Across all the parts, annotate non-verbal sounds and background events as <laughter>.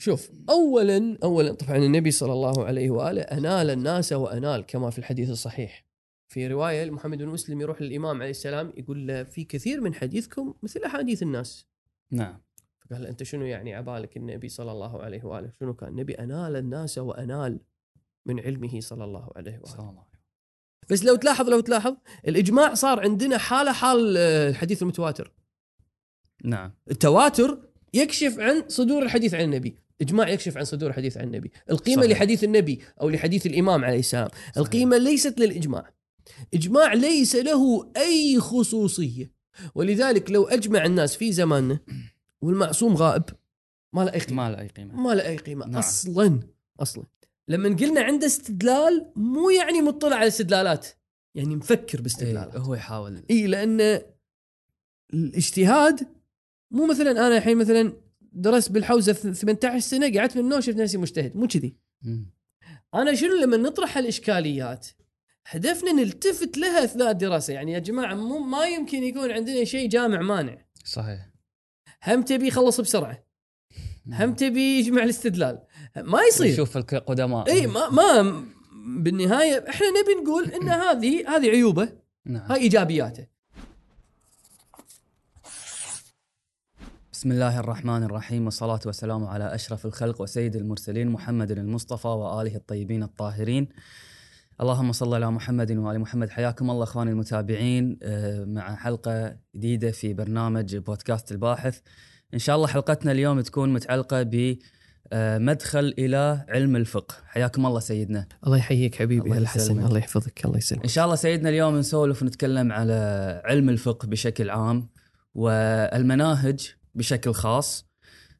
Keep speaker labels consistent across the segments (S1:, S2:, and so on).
S1: شوف اولا اولا طبعا النبي صلى الله عليه وآله أنال الناس وأنال كما في الحديث الصحيح. في رواية محمد بن مسلم يروح للإمام عليه السلام يقول له في كثير من حديثكم مثل أحاديث الناس.
S2: نعم.
S1: فقال أنت شنو يعني عبالك النبي صلى الله عليه وآله؟ شنو كان؟ النبي أنال الناس وأنال من علمه صلى الله عليه وآله.
S2: صلى الله عليه
S1: بس لو تلاحظ لو تلاحظ الإجماع صار عندنا حاله حال آه، الحديث المتواتر.
S2: نعم.
S1: التواتر يكشف عن صدور الحديث عن النبي. إجماع يكشف عن صدور الحديث عن النبي. القيمة
S2: صحيح.
S1: لحديث النبي أو لحديث الإمام عليه السلام. القيمة ليست للإجماع. إجماع ليس له أي خصوصية. ولذلك لو أجمع الناس في زماننا والمعصوم غائب ما له أي قيمة.
S2: ما له أي قيمة.
S1: ما له أي قيمة.
S2: نعم.
S1: أصلا أصلا. لما قلنا عنده استدلال مو يعني مطلع على استدلالات. يعني مفكر باستدلالات.
S2: إيه هو يحاول.
S1: اي لأن الاجتهاد مو مثلا أنا الحين مثلا درست بالحوزة ث- 18 سنة قعدت من النوم شفت نفسي مجتهد. مو كذي. أنا شنو لما نطرح الإشكاليات هدفنا نلتفت لها أثناء الدراسة. يعني يا جماعة مو ما يمكن يكون عندنا شيء جامع مانع.
S2: صحيح.
S1: هم تبي يخلص بسرعة. هم تبي يجمع الاستدلال. ما يصير.
S2: يشوف القدماء
S1: إي ما ما بالنهاية إحنا نبي نقول إن <coughs> هذه هذه عيوبه.
S2: نعم.
S1: هاي إيجابياته.
S2: بسم الله الرحمن الرحيم والصلاة والسلام على أشرف الخلق وسيد المرسلين محمد المصطفى وآله الطيبين الطاهرين اللهم صل على محمد وآل محمد حياكم الله أخواني المتابعين مع حلقة جديدة في برنامج بودكاست الباحث إن شاء الله حلقتنا اليوم تكون متعلقة بمدخل إلى علم الفقه حياكم الله سيدنا
S1: الله يحييك حبيبي
S2: الله
S1: هلا حسن
S2: يسلمك.
S1: الله يحفظك الله يسلمك
S2: إن شاء الله سيدنا اليوم نسولف ونتكلم على علم الفقه بشكل عام. والمناهج بشكل خاص.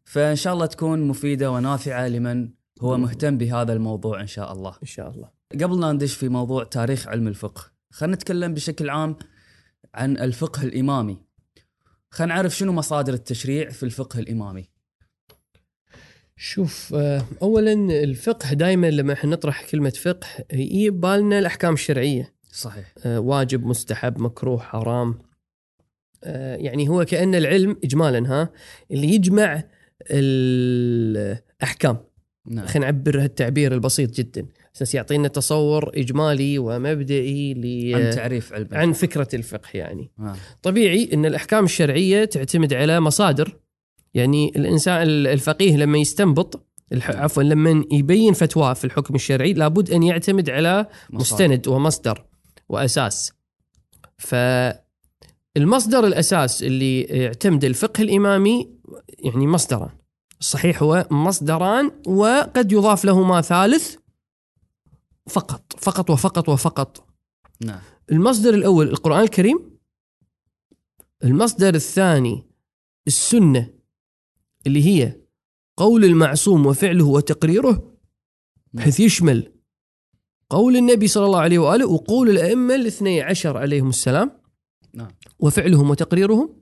S2: فإن شاء الله تكون مفيدة ونافعة لمن هو مهتم بهذا الموضوع إن شاء الله.
S1: إن شاء الله.
S2: قبل لا ندش في موضوع تاريخ علم الفقه خلينا نتكلم بشكل عام عن الفقه الإمامي. خلينا نعرف شنو مصادر التشريع في الفقه الإمامي.
S1: شوف آه، اولا الفقه دائما لما إحنا نطرح كلمة فقه يجي بالنا الأحكام الشرعية.
S2: صحيح.
S1: آه، واجب مستحب مكروه حرام. يعني هو كأن العلم اجمالا ها اللي يجمع الأحكام.
S2: نعم.
S1: خلينا نعبر هالتعبير البسيط جدا. أساس يعطينا تصور إجمالي ومبدئي ل-
S2: عن تعريف علم
S1: عن. فكرة الفقه يعني.
S2: آه.
S1: طبيعي إن الأحكام الشرعية تعتمد على مصادر. يعني الإنسان الفقيه لما يستنبط الح- عفوا لما يبين فتوى في الحكم الشرعي لابد أن يعتمد على
S2: مصادر.
S1: مستند ومصدر وأساس. فالمصدر الأساس اللي يعتمد الفقه الإمامي يعني مصدران. الصحيح هو مصدران وقد يضاف لهما ثالث فقط. فقط وفقط وفقط.
S2: نعم.
S1: المصدر الأول القرآن الكريم. المصدر الثاني السنة اللي هي قول المعصوم وفعله وتقريره. بحيث يشمل قول النبي صلى الله عليه وآله وقول الأئمة الاثني عشر عليهم السلام.
S2: نعم
S1: وفعلهم وتقريرهم.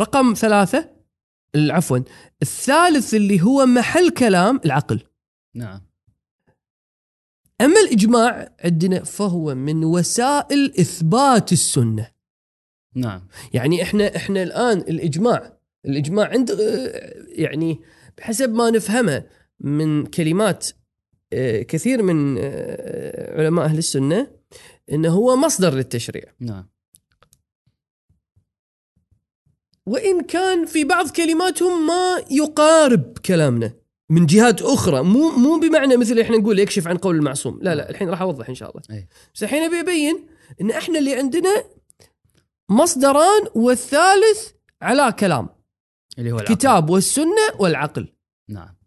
S1: رقم ثلاثة عفوا الثالث اللي هو محل كلام العقل.
S2: نعم.
S1: أما الإجماع عندنا فهو من وسائل إثبات السنة.
S2: نعم.
S1: يعني إحنا إحنا الآن الإجماع الإجماع عند يعني بحسب ما نفهمه من كلمات آه، كثير من آه، علماء أهل السنة انه هو مصدر للتشريع.
S2: نعم.
S1: وإن كان في بعض كلماتهم ما يقارب كلامنا من جهات أخرى مو مو بمعنى مثل إحنا نقول يكشف عن قول المعصوم. لا لا الحين راح أوضح إن شاء الله.
S2: أي.
S1: بس الحين أبي أبين إن إحنا اللي عندنا مصدران والثالث على كلام.
S2: اللي هو العقل.
S1: كتاب والسنة والعقل.
S2: نعم.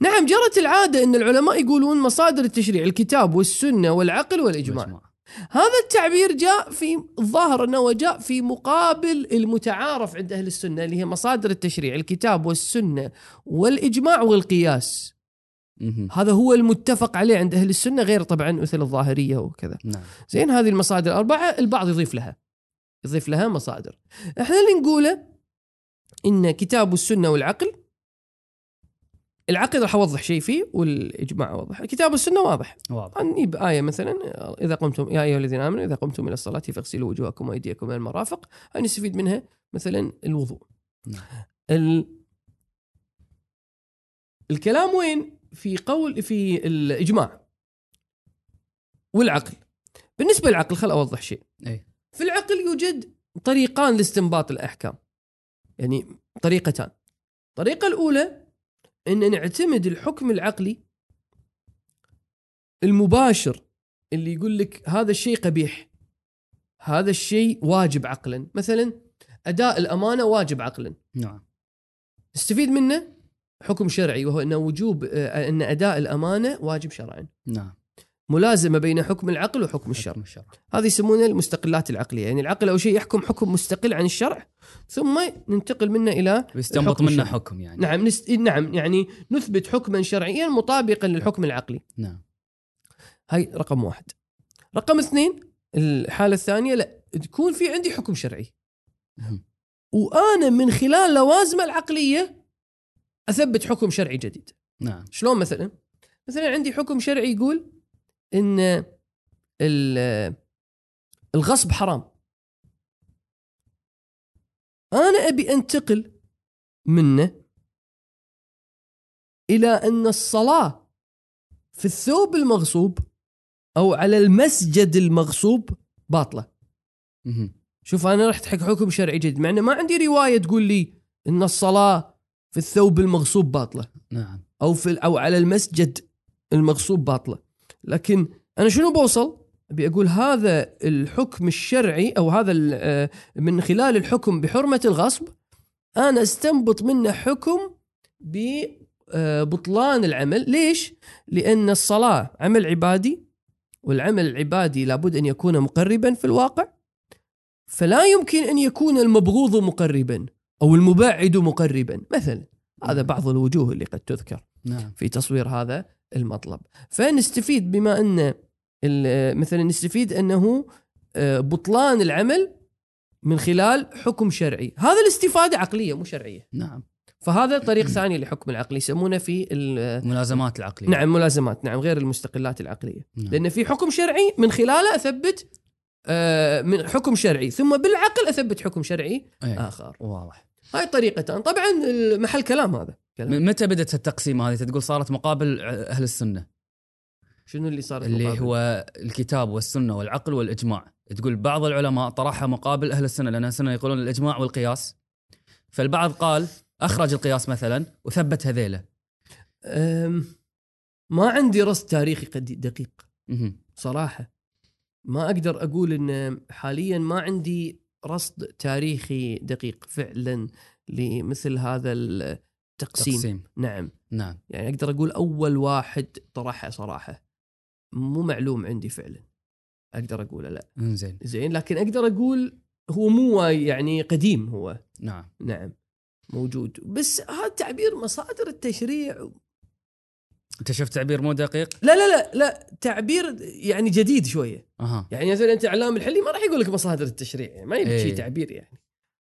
S1: نعم جرت العادة إن العلماء يقولون مصادر التشريع الكتاب والسنة والعقل والإجماع.
S2: والإجماع.
S1: هذا التعبير جاء في الظاهر أنه جاء في مقابل المتعارف عند أهل السنة اللي هي مصادر التشريع الكتاب والسنة والإجماع والقياس. هذا هو المتفق عليه عند أهل السنة غير طبعا مثل الظاهرية وكذا.
S2: نعم.
S1: زين هذه المصادر الاربعه البعض يضيف لها يضيف لها مصادر. إحنا اللي نقوله إن كتاب السنة والعقل العقل راح أوضح شيء فيه والإجماع اوضح الكتاب والسنة واضح.
S2: واضح.
S1: نجيب آية مثلا إذا قمتم يا أيها الذين آمنوا إذا قمتم إلى الصلاة فاغسلوا وجوهكم وأيديكم إلى المرافق نستفيد منها مثلا الوضوء.
S2: نعم.
S1: ال... الكلام وين؟ في قول في الإجماع والعقل. بالنسبة للعقل خل أوضح شيء.
S2: أي.
S1: في العقل يوجد طريقان لاستنباط الأحكام. يعني طريقتان. الطريقة الأولى إن نعتمد الحكم العقلي المباشر اللي يقول لك هذا الشيء قبيح هذا الشيء واجب عقلا. مثلا أداء الأمانة واجب عقلا.
S2: نعم.
S1: نستفيد منه حكم شرعي وهو إن وجوب آه، إن أداء الأمانة واجب شرعا.
S2: نعم.
S1: ملازمة بين حكم العقل وحكم الشرع
S2: حكم الشرع.
S1: هذه يسمونها المستقلات العقلية. يعني العقل أول شيء يحكم حكم مستقل عن الشرع ثم ننتقل منه إلى
S2: ويستنبط
S1: الحكم
S2: منه. حكم يعني.
S1: نعم نست... نعم يعني نثبت حكما شرعيا مطابقا للحكم العقلي.
S2: نعم.
S1: هاي رقم واحد. رقم اثنين الحالة الثانية لا تكون في عندي حكم شرعي.
S2: مهم.
S1: وأنا من خلال لوازمة العقلية أثبت حكم شرعي جديد.
S2: نعم.
S1: شلون مثلا؟ مثلا عندي حكم شرعي يقول إن ال- الغصب حرام. أنا أبي أنتقل منه إلى أن الصلاة في الثوب المغصوب أو على المسجد المغصوب
S2: باطلة.
S1: شوف أنا رحت حق حكم شرعي جديد مع إنه ما عندي رواية تقول لي إن الصلاة في الثوب المغصوب باطلة.
S2: نعم.
S1: أو في أو على المسجد المغصوب باطلة. لكن أنا شنو بوصل؟ أبي أقول هذا الحكم الشرعي أو هذا آه، من خلال الحكم بحرمة الغصب أنا استنبط منه حكم ببطلان العمل. ليش؟ لأن الصلاة عمل عبادي والعمل العبادي لابد أن يكون مقربا في الواقع. فلا يمكن أن يكون المبغوض مقربا أو المبعد مقربا. مثلا هذا بعض الوجوه اللي قد تذكر
S2: نعم.
S1: في تصوير هذا. المطلب. فنستفيد بما أن ال- مثلا نستفيد أنه آه، بطلان العمل من خلال حكم شرعي. هذا الاستفادة عقلية مو شرعية.
S2: نعم.
S1: فهذا طريق ثاني لحكم العقل يسمونه في ال-
S2: ملازمات العقلية.
S1: نعم ملازمات نعم غير المستقلات العقلية.
S2: نعم.
S1: لأن في حكم شرعي من خلاله أثبت آه، من حكم شرعي ثم بالعقل أثبت حكم شرعي
S2: أي.
S1: آخر.
S2: واضح.
S1: هاي طريقتان. طبعا محل كلام هذا. كلام.
S2: م- متى بدأت التقسيمه هذه؟ تقول صارت مقابل أهل السنة.
S1: شنو اللي صار
S2: اللي
S1: المقابل؟
S2: هو الكتاب والسنة والعقل والإجماع. تقول بعض العلماء طرحها مقابل أهل السنة لأن السنة يقولون الإجماع والقياس. فالبعض قال أخرج القياس مثلا وثبت هذيله
S1: ما عندي رصد تاريخي دقيق.
S2: مهم.
S1: صراحة. ما أقدر أقول أن حاليا ما عندي رصد تاريخي دقيق فعلا لمثل هذا التقسيم
S2: تقسيم.
S1: نعم.
S2: نعم.
S1: يعني أقدر أقول أول واحد طرحها صراحة. مو معلوم عندي فعلا. أقدر أقوله لا.
S2: إنزين.
S1: زين لكن أقدر أقول هو مو يعني قديم هو.
S2: نعم.
S1: نعم. موجود. بس هذا تعبير مصادر التشريع
S2: أنت شفت تعبير مو دقيق؟
S1: لا لا لا لا. تعبير يعني جديد شوية.
S2: أها.
S1: يعني مثلا أنت إعلام الحلي ما راح يقول لك مصادر التشريع. يعني ما يبي
S2: إيه.
S1: شيء تعبير يعني.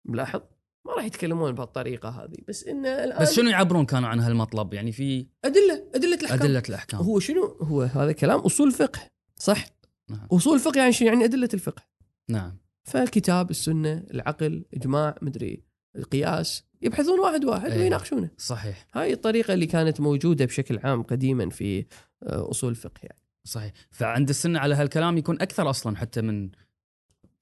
S1: ملاحظ؟ ما راح يتكلمون بهالطريقة هذه بس انه الآن
S2: بس شنو يعبرون كانوا عن هالمطلب؟ يعني في
S1: أدلة أدلة الأحكام.
S2: أدلة الأحكام.
S1: هو شنو؟ هو هذا كلام أصول فقه صح؟
S2: نعم.
S1: أصول الفقه يعني شنو؟ يعني أدلة الفقه.
S2: نعم.
S1: فالكتاب السنة العقل إجماع مدري القياس يبحثون واحد واحد
S2: إيه.
S1: ويناقشونه.
S2: صحيح.
S1: هاي الطريقة اللي كانت موجودة بشكل عام قديما في آه، أصول الفقه يعني.
S2: صحيح. فعند السنة على هالكلام يكون أكثر أصلا حتى من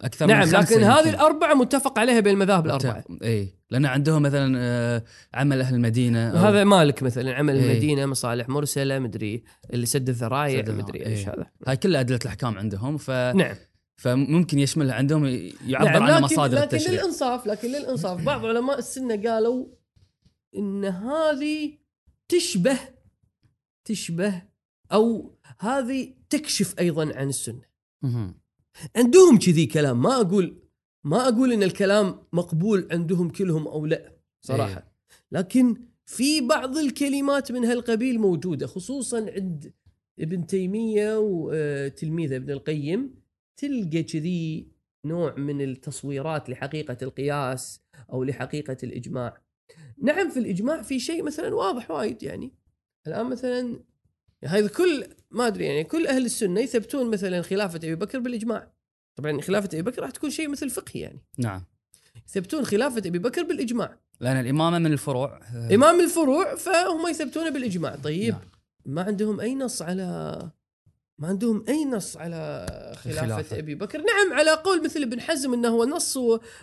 S2: أكثر
S1: نعم
S2: من
S1: لكن هذه
S2: يمكن.
S1: الأربعة متفق عليها بين المذاهب الأربعة.
S2: اي لأن عندهم مثلا آه، عمل أهل المدينة أو
S1: هذا مالك مثلا عمل
S2: إيه.
S1: المدينة مصالح مرسلة مدري اللي سد الذرايع، مدري
S2: إيه.
S1: إيش هذا.
S2: هاي كلها أدلة الأحكام عندهم ف...
S1: نعم.
S2: فممكن يشملها عندهم يعبر
S1: نعم لكن
S2: مصادر
S1: لكن
S2: التشريع.
S1: للإنصاف لكن للإنصاف. بعض علماء السنة قالوا إن هذه تشبه تشبه أو هذه تكشف أيضا عن
S2: السنة.
S1: عندهم كذي كلام ما أقول ما أقول إن الكلام مقبول عندهم كلهم أو لا صراحة
S2: إيه.
S1: لكن في بعض الكلمات من هالقبيل موجودة خصوصا عند ابن تيمية وتلميذه ابن القيم تلقى كذي نوع من التصويرات لحقيقة القياس أو لحقيقة الإجماع. نعم في الإجماع في شيء مثلا واضح وايد يعني الآن مثلا هذا كل ما أدري يعني كل أهل السنة يثبتون مثلا خلافة أبي بكر بالإجماع. طبعا خلافة أبي بكر راح تكون شيء مثل فقهي يعني.
S2: نعم
S1: يثبتون خلافة أبي بكر بالإجماع
S2: لأن الإمامة من الفروع
S1: إمام الفروع فهم يثبتون بالإجماع طيب
S2: نعم.
S1: ما عندهم أي نص على ما عندهم أي نص على
S2: خلافة.
S1: أبي بكر نعم على قول مثل ابن حزم إنه هو نص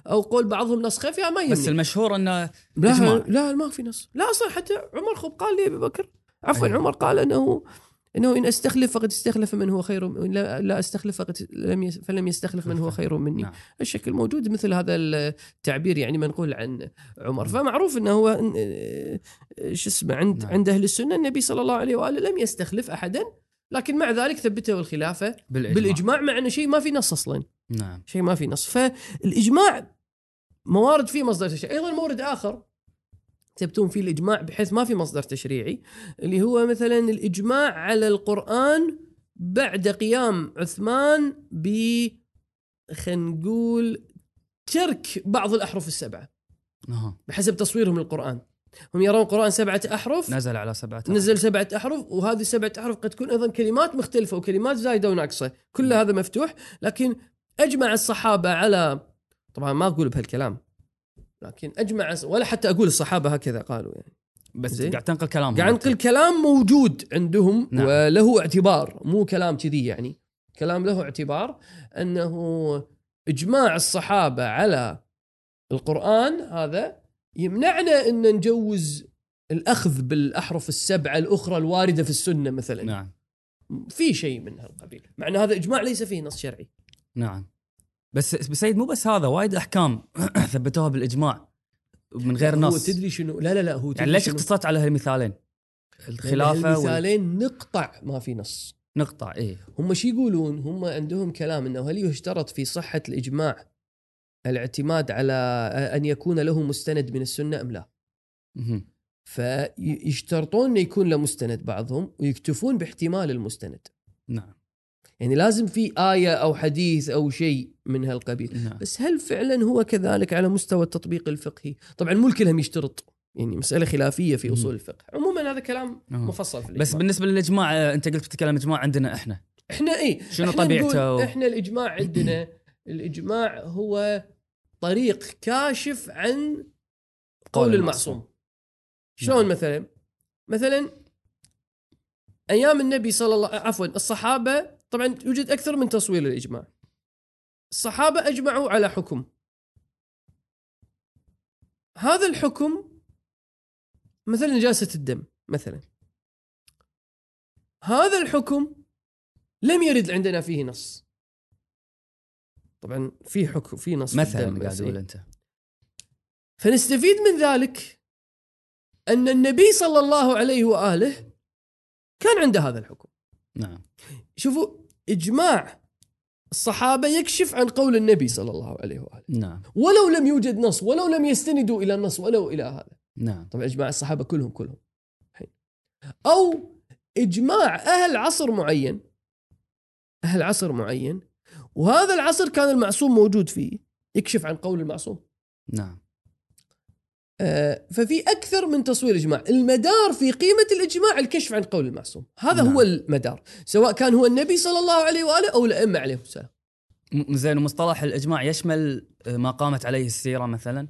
S1: أو قول بعضهم نص خفي ما يهمني
S2: بس المشهور إنه
S1: لا
S2: إجماع.
S1: لا ما في نص لا أصلا حتى عمر خب قال لي أبي بكر عفوا
S2: أيوة.
S1: عمر قال إنه إنه إن أستخلف فقد استخلف من هو خير وإن لا, لا أستخلف فقد لم فلم يستخلف من هو خير مني.
S2: نعم.
S1: الشكل موجود مثل هذا التعبير يعني منقول عن عمر. فمعروف إنه هو شو اسمه عند
S2: نعم.
S1: عند أهل السنة النبي صلى الله عليه وآله لم يستخلف احدا لكن مع ذلك ثبته الخلافة
S2: بالإجماع,
S1: بالإجماع مع إنه شيء ما في نص أصلا.
S2: نعم.
S1: شيء ما في نص. فالإجماع موارد فيه مصدر تشريعي أيضا مورد آخر. تثبتون فيه الإجماع بحيث ما في مصدر تشريعي اللي هو مثلا الإجماع على القرآن بعد قيام عثمان ب خلينا نقول ترك بعض الأحرف السبعة.
S2: أها.
S1: بحسب تصويرهم للقرآن. هم يرون القرآن سبعة أحرف.
S2: نزل على سبعة
S1: نزل سبعة أحرف وهذه السبعة أحرف قد تكون أيضا كلمات مختلفة وكلمات زايدة وناقصة. كل هذا مفتوح. لكن أجمع الصحابة على طبعا ما أقول بهالكلام. لكن أجمع ولا حتى أقول الصحابة هكذا قالوا يعني.
S2: بس. قاعد تنقل كلام
S1: قاعد نقل كلام موجود عندهم
S2: نعم.
S1: وله اعتبار مو كلام كذي يعني. كلام له اعتبار أنه إجماع الصحابة على القرآن هذا يمنعنا أن نجوز الأخذ بالأحرف السبعة الأخرى الواردة في السنة مثلا.
S2: نعم.
S1: في شيء من هالقبيل مع أن هذا إجماع ليس فيه نص شرعي.
S2: نعم. بس بس سيد مو بس هذا وايد أحكام <clears throat> ثبتوها بالإجماع من غير
S1: هو
S2: نص.
S1: تدري شنو؟ لا لا لا هو
S2: يعني ليش؟ اقتصرت على هالمثالين؟ الخلافة
S1: هالمثالين نقطع ما في نص.
S2: ونقطع إيه.
S1: هم شو يقولون؟ هم عندهم كلام إنه هل يشترط في صحة الإجماع الاعتماد على أن يكون له مستند من السنة أم لا. فيشترطون إنه يكون له مستند بعضهم ويكتفون باحتمال المستند.
S2: نعم.
S1: يعني لازم في آية أو حديث أو شيء من هالقبيل
S2: نعم
S1: بس هل فعلا هو كذلك على مستوى التطبيق الفقهي؟ طبعا مو الكلهم يشترط يعني مسألة خلافية في أصول الفقه، عموما هذا كلام
S2: آه.
S1: مفصل في
S2: بس
S1: الإجماع.
S2: بالنسبة للإجماع آه، أنت قلت بتتكلم إجماع عندنا إحنا
S1: إحنا اي
S2: شنو طبيعته؟
S1: نقول إحنا الإجماع عندنا الإجماع هو طريق كاشف عن قول
S2: قول
S1: المعصوم شلون
S2: نعم.
S1: مثلا؟ مثلا أيام النبي صلى الله عفوا الصحابة طبعا يوجد أكثر من تصوير للإجماع. الصحابة أجمعوا على حكم. هذا الحكم مثلا نجاسه الدم مثلا. هذا الحكم لم يرد عندنا فيه نص. طبعا في حكم في نص
S2: مثلا قاعد
S1: بس
S2: تقول
S1: إيه.
S2: أنت.
S1: فنستفيد من ذلك أن النبي صلى الله عليه وآله كان عنده هذا الحكم.
S2: نعم.
S1: شوفوا إجماع الصحابة يكشف عن قول النبي صلى الله عليه وآله.
S2: نعم.
S1: ولو لم يوجد نص ولو لم يستندوا إلى النص ولو إلى هذا.
S2: نعم.
S1: طبعا إجماع الصحابة كلهم كلهم. أو إجماع أهل عصر معين. أهل عصر معين. وهذا العصر كان المعصوم موجود فيه. يكشف عن قول المعصوم.
S2: نعم.
S1: ففي أكثر من تصوير إجماع، المدار في قيمة الإجماع الكشف عن قول المعصوم، هذا
S2: نعم.
S1: هو المدار، سواء كان هو النبي صلى الله عليه وآله أو الأئمة عليهم السلام.
S2: زين ومصطلح الإجماع يشمل آه، ما قامت عليه السيرة مثلا؟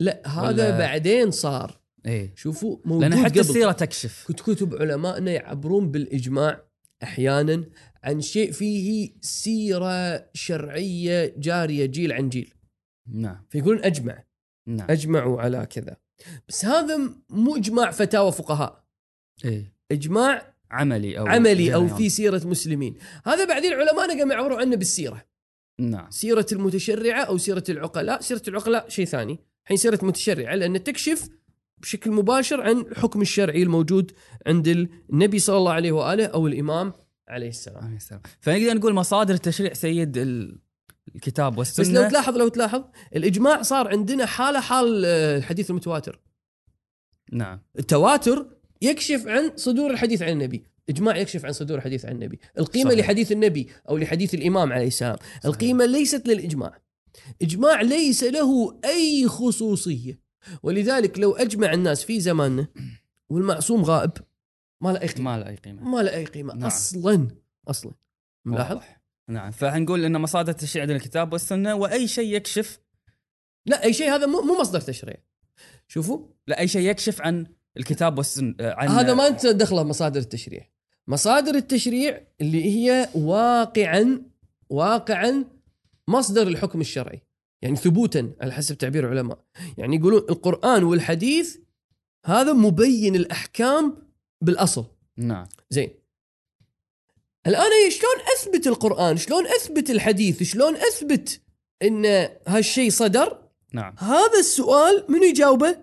S1: لا هذا
S2: ولا-
S1: بعدين صار،
S2: إيه.
S1: شوفوا موجود
S2: لأن حتى
S1: قبل.
S2: السيرة تكشف.
S1: كنت كتب علمائنا يعبرون بالإجماع أحيانا عن شيء فيه سيرة شرعية جارية جيل عن جيل،
S2: نعم.
S1: فيقولون أجمع،
S2: نعم.
S1: أجمعوا على كذا. بس هذا مو إجماع فتاوى فقهاء،
S2: إيه.
S1: إجماع
S2: عملي أو
S1: عملي
S2: أو.
S1: في سيرة مسلمين. هذا بعدين علماءنا قاموا يعبروا عنه بالسيرة.
S2: نعم.
S1: سيرة المتشرعة أو سيرة العقلاء. سيرة العقلاء شيء ثاني. الحين سيرة المتشرعة لأن تكشف بشكل مباشر عن الحكم الشرعي الموجود عند النبي صلى الله عليه وآله أو الإمام عليه السلام.
S2: عليه السلام. فنقدر نقول مصادر التشريع سيد ال- الكتاب
S1: بس
S2: والسنة
S1: لو تلاحظ لو تلاحظ الإجماع صار عندنا حالة حال آه، الحديث المتواتر.
S2: نعم.
S1: التواتر يكشف عن صدور الحديث عن النبي. إجماع يكشف عن صدور الحديث عن النبي. القيمة
S2: صحيح.
S1: صحيح. لحديث النبي أو لحديث الإمام عليه السلام. القيمة ليست للإجماع. إجماع ليس له أي خصوصية. ولذلك لو أجمع الناس في زماننا والمعصوم غائب ما له أي قيمة.
S2: ما له أي قيمة.
S1: ما له أي قيمة.
S2: نعم.
S1: أصلا. أصلا. ملاحظ.
S2: نعم فحنقول إن مصادر التشريع عندنا الكتاب والسنة وأي شيء يكشف
S1: لا أي شيء هذا مو مو مصدر تشريع. شوفوا.
S2: لا أي شيء يكشف عن الكتاب والسنة عن
S1: هذا ما أنت دخله مصادر التشريع. مصادر التشريع اللي هي واقعا واقعا مصدر الحكم الشرعي. يعني ثبوتا على حسب تعبير العلماء. يعني يقولون القرآن والحديث هذا مبين الأحكام بالأصل.
S2: نعم.
S1: زين. الآن شلون أثبت القرآن شلون أثبت الحديث شلون أثبت أن هالشيء صدر
S2: نعم
S1: هذا السؤال منو يجاوبه؟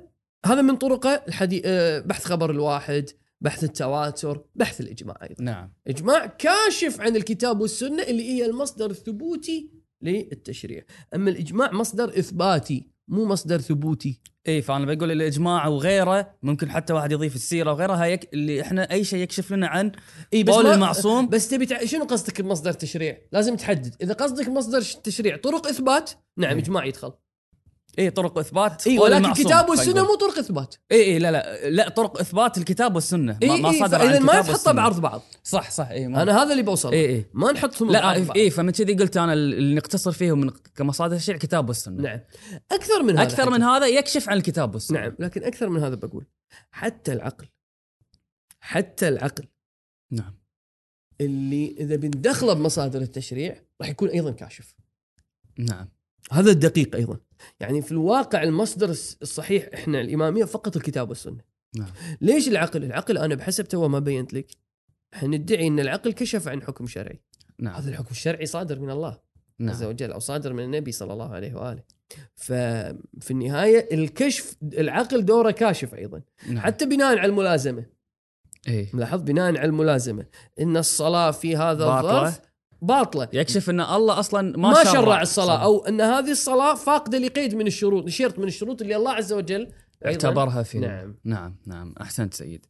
S1: هذا من طرقه الحدي... آه، بحث خبر الواحد، بحث التواتر، بحث الإجماع أيضا.
S2: نعم
S1: إجماع كاشف عن الكتاب والسنة اللي هي المصدر الثبوتي للتشريع، أما الإجماع مصدر إثباتي مو مصدر ثبوتي.
S2: اي فأنا بقول الإجماع وغيره ممكن حتى واحد يضيف السيرة وغيرها يك... اللي إحنا أي شيء يكشف لنا عن
S1: اي بس
S2: قول المعصوم
S1: بس تبي تع... شنو قصدك بمصدر تشريع؟ لازم تحدد، إذا قصدك مصدر تشريع طرق إثبات، نعم
S2: إيه.
S1: إجماع يدخل.
S2: اي طرق
S1: إثبات
S2: قول
S1: ولكن الكتاب والسنة
S2: نقول.
S1: مو طرق إثبات.
S2: اي اي لا لا لا طرق إثبات الكتاب والسنة.
S1: اي
S2: ما, ما
S1: اي
S2: صدر عن
S1: فاذا ما تحطها. بعرض بعض.
S2: صح صح اي
S1: أنا هذا اللي بوصل
S2: اي اي
S1: ما نحطهم
S2: لا. اي فمن كذي قلت أنا اللي نقتصر فيه من كمصادر الشيء الكتاب والسنة.
S1: نعم. أكثر من هذا
S2: أكثر من هذا يكشف عن الكتاب والسنة.
S1: نعم لكن أكثر من هذا بقول. حتى العقل حتى العقل
S2: نعم.
S1: اللي إذا بندخله بمصادر التشريع راح يكون أيضا كاشف.
S2: نعم.
S1: هذا الدقيق أيضا. يعني في الواقع المصدر الصحيح إحنا الإمامية فقط الكتاب والسنة.
S2: نعم.
S1: ليش العقل؟ العقل أنا بحسب تو ما بينت لك. إحنا ندعي إن العقل كشف عن حكم شرعي.
S2: نعم.
S1: هذا الحكم الشرعي صادر من الله عز
S2: نعم
S1: وجل أو صادر من النبي صلى الله عليه وآله. ففي النهاية الكشف العقل دوره كاشف أيضا.
S2: نعم.
S1: حتى بناء على الملازمة.
S2: اي
S1: ملاحظ بناء على الملازمة. إن الصلاة في هذا. الظرف باطلة.
S2: يكشف إن الله أصلا ما,
S1: ما, شرع الصلاة أو إن هذه الصلاة فاقدة لقيد من الشروط شرط من الشروط اللي الله عز وجل
S2: اعتبرها في
S1: نعم.
S2: نعم نعم. أحسنت سيد.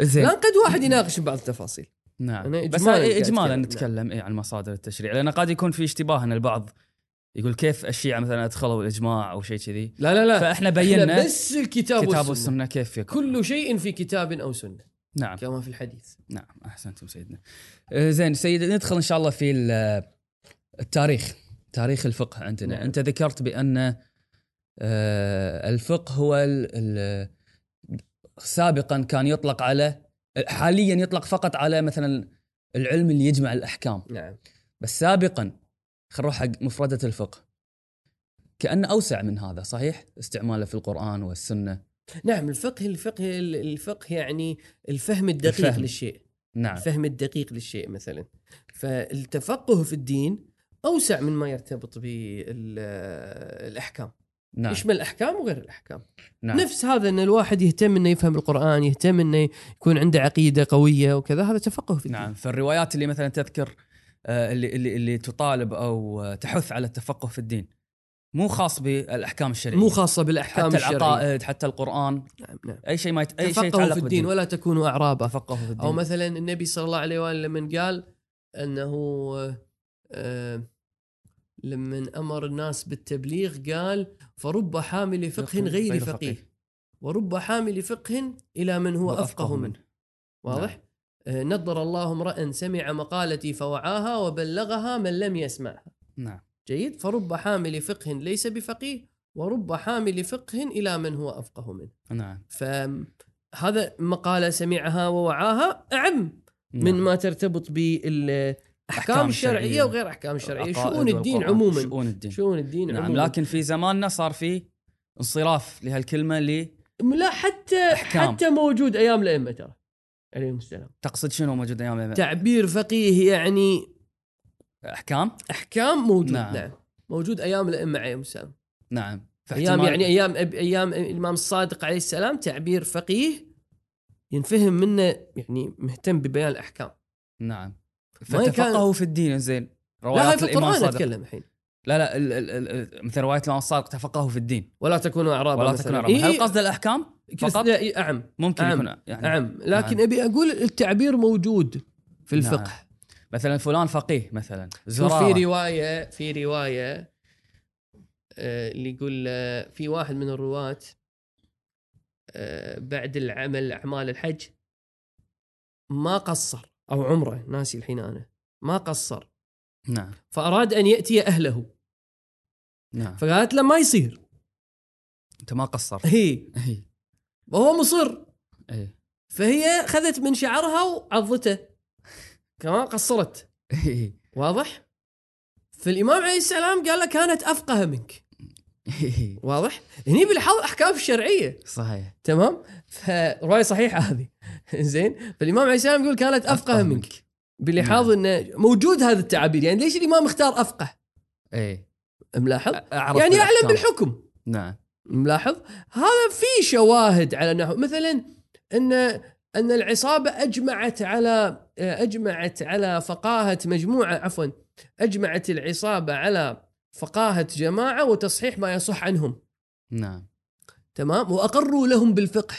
S2: زين.
S1: الان قد واحد يناقش بعض التفاصيل.
S2: نعم.
S1: أنا
S2: بس إيه اجمالا
S1: أتكلم.
S2: نتكلم إيه عن مصادر التشريع. لأن قد يكون في اشتباه إن البعض يقول كيف الشيعة مثلا أدخلوا الإجماع أو شيء كذي.
S1: لا لا لا. فإحنا
S2: بينا
S1: بس الكتاب
S2: كتاب والسنة. كيف يكون
S1: كل شيء في كتاب أو سنة.
S2: نعم.
S1: كما في الحديث.
S2: نعم أحسنتم سيدنا. زين سيد ندخل إن شاء الله في ال- التاريخ تاريخ الفقه عندنا
S1: نعم.
S2: أنت ذكرت بأن آه، الفقه هو ال- ال- سابقا كان يطلق على حاليا يطلق فقط على مثلا العلم اللي يجمع الأحكام
S1: نعم
S2: بس سابقا خل نروح حق مفردة الفقه كأنه أوسع من هذا صحيح استعماله في القرآن والسنة
S1: نعم الفقه الفقه الفقه يعني الفهم الدقيق.
S2: الفهم.
S1: للشيء
S2: نعم.
S1: الفهم الدقيق للشيء مثلا. فالتفقه في الدين أوسع من ما يرتبط بالاحكام
S2: نعم.
S1: يشمل الأحكام وغير الأحكام.
S2: نعم.
S1: نفس هذا إن الواحد يهتم إنه يفهم القرآن يهتم إنه يكون عنده عقيدة قوية وكذا هذا تفقه في الدين.
S2: نعم. فالروايات اللي مثلا تذكر آه، اللي اللي اللي تطالب أو تحث على التفقه في الدين. مو خاص بالأحكام الشرعية.
S1: مو خاصة بالأحكام
S2: حتى
S1: الشرعية.
S2: العقائد حتى القرآن.
S1: نعم نعم.
S2: أي شيء ما يت... أي شيء
S1: تفقهوا
S2: يتعلق
S1: في الدين
S2: بالدين.
S1: ولا تكونوا أعرابا.
S2: تفقه في الدين.
S1: أو مثلا النبي صلى الله عليه وآله لما قال أنه آه، لما أمر الناس بالتبليغ قال فرب حامل فقه غير فقيه. ورب حامل فقه إلى من هو أفقه منه. واضح؟ آه، نضر الله امرأ سمع مقالتي فوعاها وبلغها من لم يسمعها.
S2: نعم.
S1: جيد فرب حامل فقه ليس بفقيه ورب حامل فقه إلى من هو أفقه منه
S2: نعم
S1: فهذا مقالة سمعها ووعاها أعم من
S2: نعم.
S1: ما ترتبط بالأحكام الشرعية
S2: الشرعية.
S1: وغير أحكام الشرعيه شؤون الدين. عموما
S2: شؤون الدين
S1: شؤون الدين
S2: نعم
S1: عموما
S2: لكن في زماننا صار في انصراف لهالكلمة اللي
S1: لا حتى
S2: أحكام.
S1: حتى موجود أيام الأئمة ترى عليهم السلام
S2: تقصد شنو موجود أيام
S1: تعبير فقيه يعني
S2: أحكام؟
S1: أحكام موجود
S2: نعم.
S1: نعم, نعم. موجود أيام الأئمة عليهم السلام.
S2: نعم. أيام
S1: يعني أيام أيام الإمام الصادق عليه السلام تعبير فقيه ينفهم منه يعني مهتم ببيان الأحكام.
S2: نعم. فتفقهوا في الدين زين.
S1: لا
S2: روايات
S1: في
S2: الإمام
S1: القرآن
S2: الصادق.
S1: أتكلم الحين.
S2: لا لا ال ال ال مثل رواية الإمام الصادق تفقهوا في الدين.
S1: ولا تكونوا أعرابا
S2: ولا
S1: مثلاً.
S2: تكون
S1: إيه.
S2: هل قصد
S1: الأحكام
S2: فقط؟
S1: لا، إيه، أعم.
S2: ممكن
S1: نعم.
S2: يكون يعني.
S1: نعم لكن
S2: نعم.
S1: أبي أقول التعبير موجود في
S2: نعم. مثلا فلان فقيه مثلا
S1: شوف في رواية في رواية آه، اللي يقول آه، في واحد من الرواة آه، بعد العمل أعمال الحج ما قصر أو عمره ناسي الحين أنا ما قصر.
S2: نعم.
S1: فأراد أن يأتي أهله.
S2: نعم.
S1: فقالت له ما يصير.
S2: أنت ما قصر
S1: هي.
S2: اي
S1: وهو مصر.
S2: اي
S1: فهي خذت من شعرها وعضته. كمان قصرت.
S2: اي
S1: واضح؟ فالامام عليه السلام قال له كانت أفقه منك.
S2: إي.
S1: واضح؟ هني بنلاحظ أحكام الشرعيه
S2: صحيح.
S1: تمام؟ فروايه صحيحة هذه. <laughs> زين؟ فالإمام عليه السلام يقول كانت أفقه منك. بلحاظ إنه موجود هذا التعابير. يعني ليش الإمام اختار أفقه؟
S2: اي
S1: ملاحظ
S2: أعرف
S1: يعني
S2: أعلم.
S1: بالحكم.
S2: نعم.
S1: ملاحظ هذا في شواهد على أنه مثلا إن أن العصابة أجمعت على أجمعت على فقاهة مجموعة عفوا أجمعت العصابة على فقاهة جماعة وتصحيح ما يصح عنهم.
S2: نعم.
S1: تمام؟ وأقروا لهم بالفقه.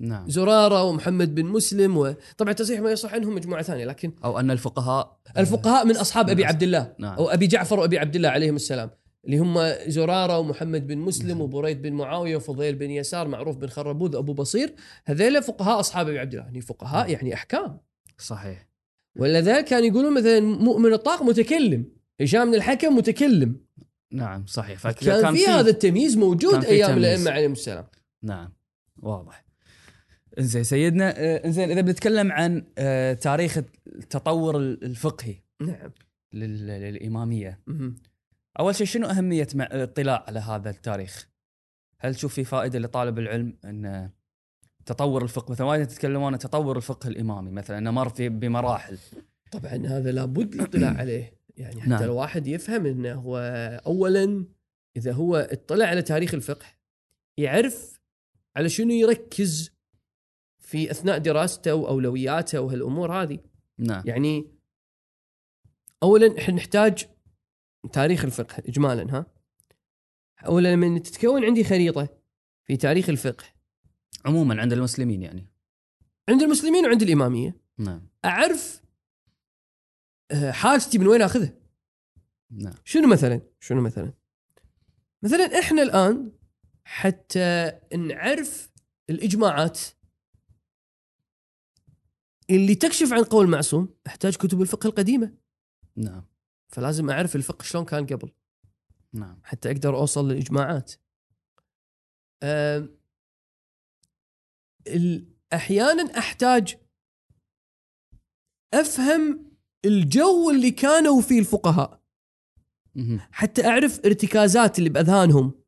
S2: نعم.
S1: زرارة ومحمد بن مسلم وطبعا تصحيح ما يصح عنهم مجموعة ثانية لكن
S2: أو أن الفقهاء.
S1: الفقهاء من
S2: أصحاب
S1: أبي
S2: أصحاب-
S1: عبد الله
S2: نعم.
S1: أو أبي جعفر وأبي عبد الله عليهم السلام. اللي هم زراره ومحمد بن مسلم
S2: نعم.
S1: وبريد بن معاوية وفضيل بن يسار معروف بن خربوذ أبو بصير. هذيلا فقهاء أصحاب أبي عبد الله يعني فقهاء
S2: نعم.
S1: يعني أحكام.
S2: صحيح.
S1: ولذلك كانوا يقولون مثلا مؤمن الطاق متكلم هشام بن الحكم متكلم.
S2: نعم صحيح.
S1: كان في هذا التمييز موجود
S2: أيام.
S1: الأئمة عليهم السلام.
S2: نعم واضح. إنزين سيدنا آه، إنزين إذا بنتكلم عن آه، تاريخ التطور الفقهي
S1: نعم.
S2: لل-
S1: للإمامية.
S2: أول شيء شنو أهمية مع- الاطلاع على هذا التاريخ؟ هل تشوف في فائدة لطالب العلم أن تطور الفقه مثلا وايد تتكلمون عن تطور الفقه الإمامي مثلا أنه مر في بمراحل
S1: طبعا هذا لابد الاطلاع <coughs> عليه يعني حتى.
S2: نعم.
S1: الواحد يفهم أنه هو اولا إذا هو اطلع على تاريخ الفقه يعرف على شنو يركز في أثناء دراسته وأولوياته وهالأمور هذه
S2: نعم
S1: يعني اولا إحنا نحتاج تاريخ الفقه اجمالا ها؟ اولا لما تتكون عندي خريطة في تاريخ الفقه.
S2: عموما عند المسلمين يعني.
S1: عند المسلمين وعند الإمامية.
S2: نعم.
S1: أعرف آه، حاجتي من وين أخذها؟
S2: نعم.
S1: شنو مثلا؟ شنو مثلا؟ مثلا إحنا الآن حتى نعرف الإجماعات اللي تكشف عن قول معصوم أحتاج كتب الفقه القديمة.
S2: نعم.
S1: فلازم أعرف الفقه شلون كان قبل.
S2: نعم.
S1: حتى أقدر أوصل للاجماعات أحيانا أحتاج أفهم الجو اللي كانوا فيه الفقهاء. حتى أعرف ارتكازات اللي بأذهانهم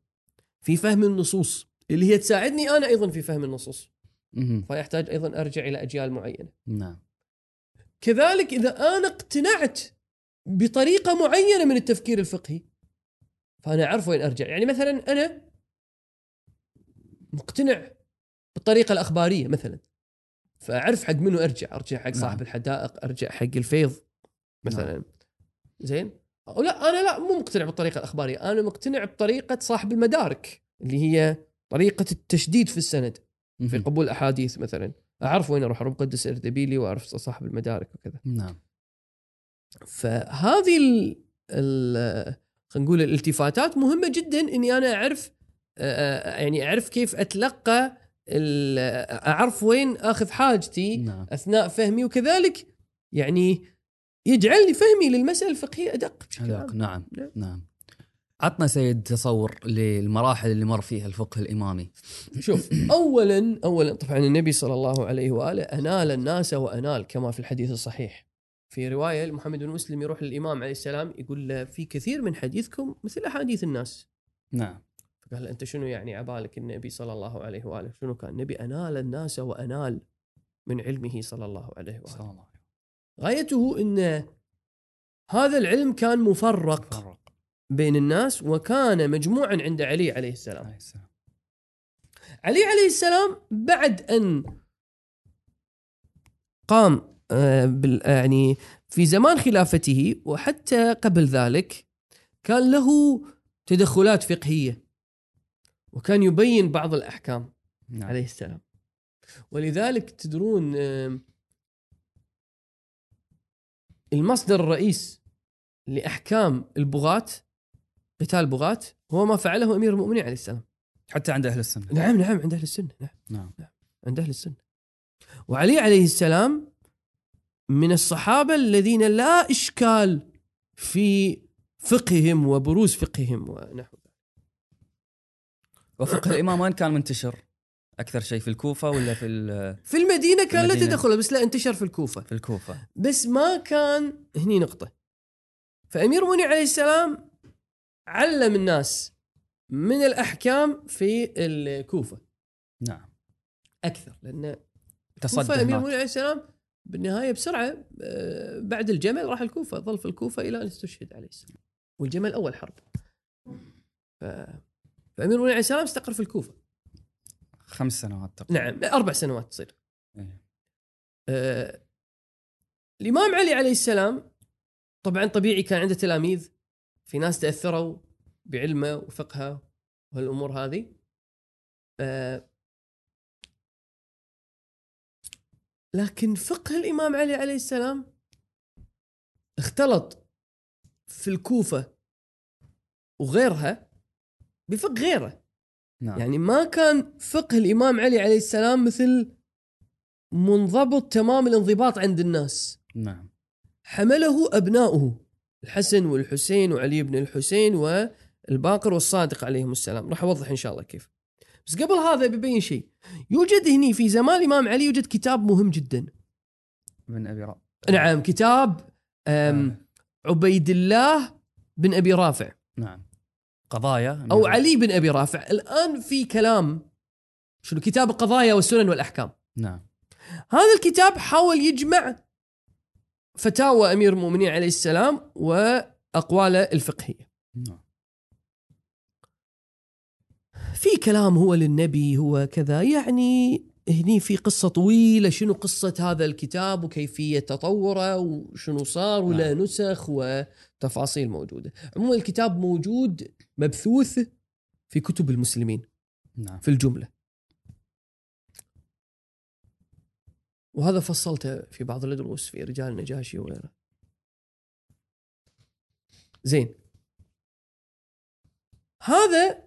S1: في فهم النصوص اللي هي تساعدني أنا أيضا في فهم النصوص. فيحتاج أيضا أرجع إلى أجيال معينة.
S2: نعم.
S1: كذلك إذا أنا اقتنعت بطريقة معينة من التفكير الفقهي. فأنا أعرف وين أرجع. يعني مثلا أنا مقتنع بالطريقة الأخبارية مثلا. فأعرف حق منو أرجع. أرجع حق صاحب
S2: نعم.
S1: الحدائق. أرجع حق الفيض مثلا. زين؟ أو لا أنا لا مو مقتنع بالطريقة الأخبارية. أنا مقتنع بطريقة صاحب المدارك اللي هي طريقة التشديد في السند في. قبول الأحاديث مثلا. أعرف وين أروح. أروح مقدس إردبيلي وأعرف صاحب المدارك وكذا.
S2: نعم.
S1: فهذه ال ال خلينا نقول الالتفاتات مهمة جدا إني أنا أعرف يعني أعرف كيف أتلقى أعرف وين آخذ حاجتي
S2: نعم
S1: أثناء فهمي وكذلك يعني يجعلني فهمي للمسألة الفقهية
S2: أدق
S1: عام.
S2: نعم
S1: نعم.
S2: نعم عطنا سيد تصور للمراحل اللي مر فيها الفقه الإمامي
S1: شوف اولا اولا طبعا النبي صلى الله عليه وآله أنال الناس وأنال كما في الحديث الصحيح في رواية محمد بن مسلم يروح للإمام عليه السلام يقول له في كثير من حديثكم مثل أحاديث الناس.
S2: نعم.
S1: فقال أنت شنو يعني عبالك النبي صلى الله عليه وآله؟ شنو كان؟ النبي أنال الناس وأنال من علمه صلى الله عليه وآله.
S2: صلى الله عليه
S1: غايته إن هذا العلم كان مفرق
S2: وسلم.
S1: بين الناس وكان مجموعا عند علي عليه السلام.
S2: عليه السلام.
S1: علي عليه السلام بعد أن قام يعني في زمان خلافته وحتى قبل ذلك كان له تدخلات فقهية وكان يبين بعض الأحكام
S2: نعم.
S1: عليه السلام. ولذلك تدرون آم، المصدر الرئيس لأحكام البغاة قتال البغاة هو ما فعله أمير المؤمنين عليه السلام.
S2: حتى عند أهل السنة.
S1: نعم نعم عند أهل السنة نعم.
S2: نعم
S1: عند أهل السنة. وعلي عليه السلام من الصحابة الذين لا إشكال في فقههم وبروز فقههم ونحو ذلك
S2: وفقه الإمام وين كان منتشر؟ أكثر شيء في الكوفة ولا في
S1: في المدينة كان لا. تدخله بس لا انتشر في الكوفة
S2: في الكوفة
S1: بس ما كان هني نقطة فأمير منيع عليه السلام علم الناس من الأحكام في الكوفة
S2: نعم
S1: أكثر لأن
S2: تصدى أمير.
S1: منيع عليه السلام بالنهاية بسرعة آه، بعد الجمل راح الكوفة ظل في الكوفة إلى أن استشهد عليه السلام. والجمل أول حرب. ف... فأمير منيع عليه السلام استقر في الكوفة.
S2: خمس سنوات تقريبا.
S1: نعم أربع سنوات تصير.
S2: إيه.
S1: آه، الإمام علي عليه السلام طبعا طبيعي كان عنده تلاميذ في ناس تأثروا بعلمه وفقهه وهالأمور هذه. آه، لكن فقه الإمام علي عليه السلام اختلط في الكوفة وغيرها بفقه غيره.
S2: نعم.
S1: يعني ما كان فقه الإمام علي عليه السلام مثل منضبط تمام الانضباط عند الناس.
S2: نعم.
S1: حمله أبناؤه الحسن والحسين وعلي بن الحسين والباقر والصادق عليهم السلام. راح أوضح إن شاء الله كيف. بس قبل هذا ببين شيء. يوجد هني في زمان الإمام علي يوجد كتاب مهم جدا.
S2: بن أبي رأ...
S1: نعم كتاب أم عبيد الله بن أبي رافع.
S2: نعم. قضايا.
S1: أو علي بن أبي رافع. الآن في كلام شنو؟ كتاب القضايا والسنن والأحكام.
S2: نعم.
S1: هذا الكتاب حاول يجمع فتاوى أمير المؤمنين عليه السلام وأقواله الفقهية.
S2: نعم.
S1: في كلام هو للنبي هو كذا. يعني هني في قصة طويلة شنو قصة هذا الكتاب وكيفية تطوره وشنو صار ولا
S2: نعم.
S1: نسخ وتفاصيل موجودة. عموما الكتاب موجود مبثوث في كتب المسلمين
S2: نعم.
S1: في الجملة. وهذا فصلته في بعض الدروس في رجال النجاشي وغيره. زين. هذا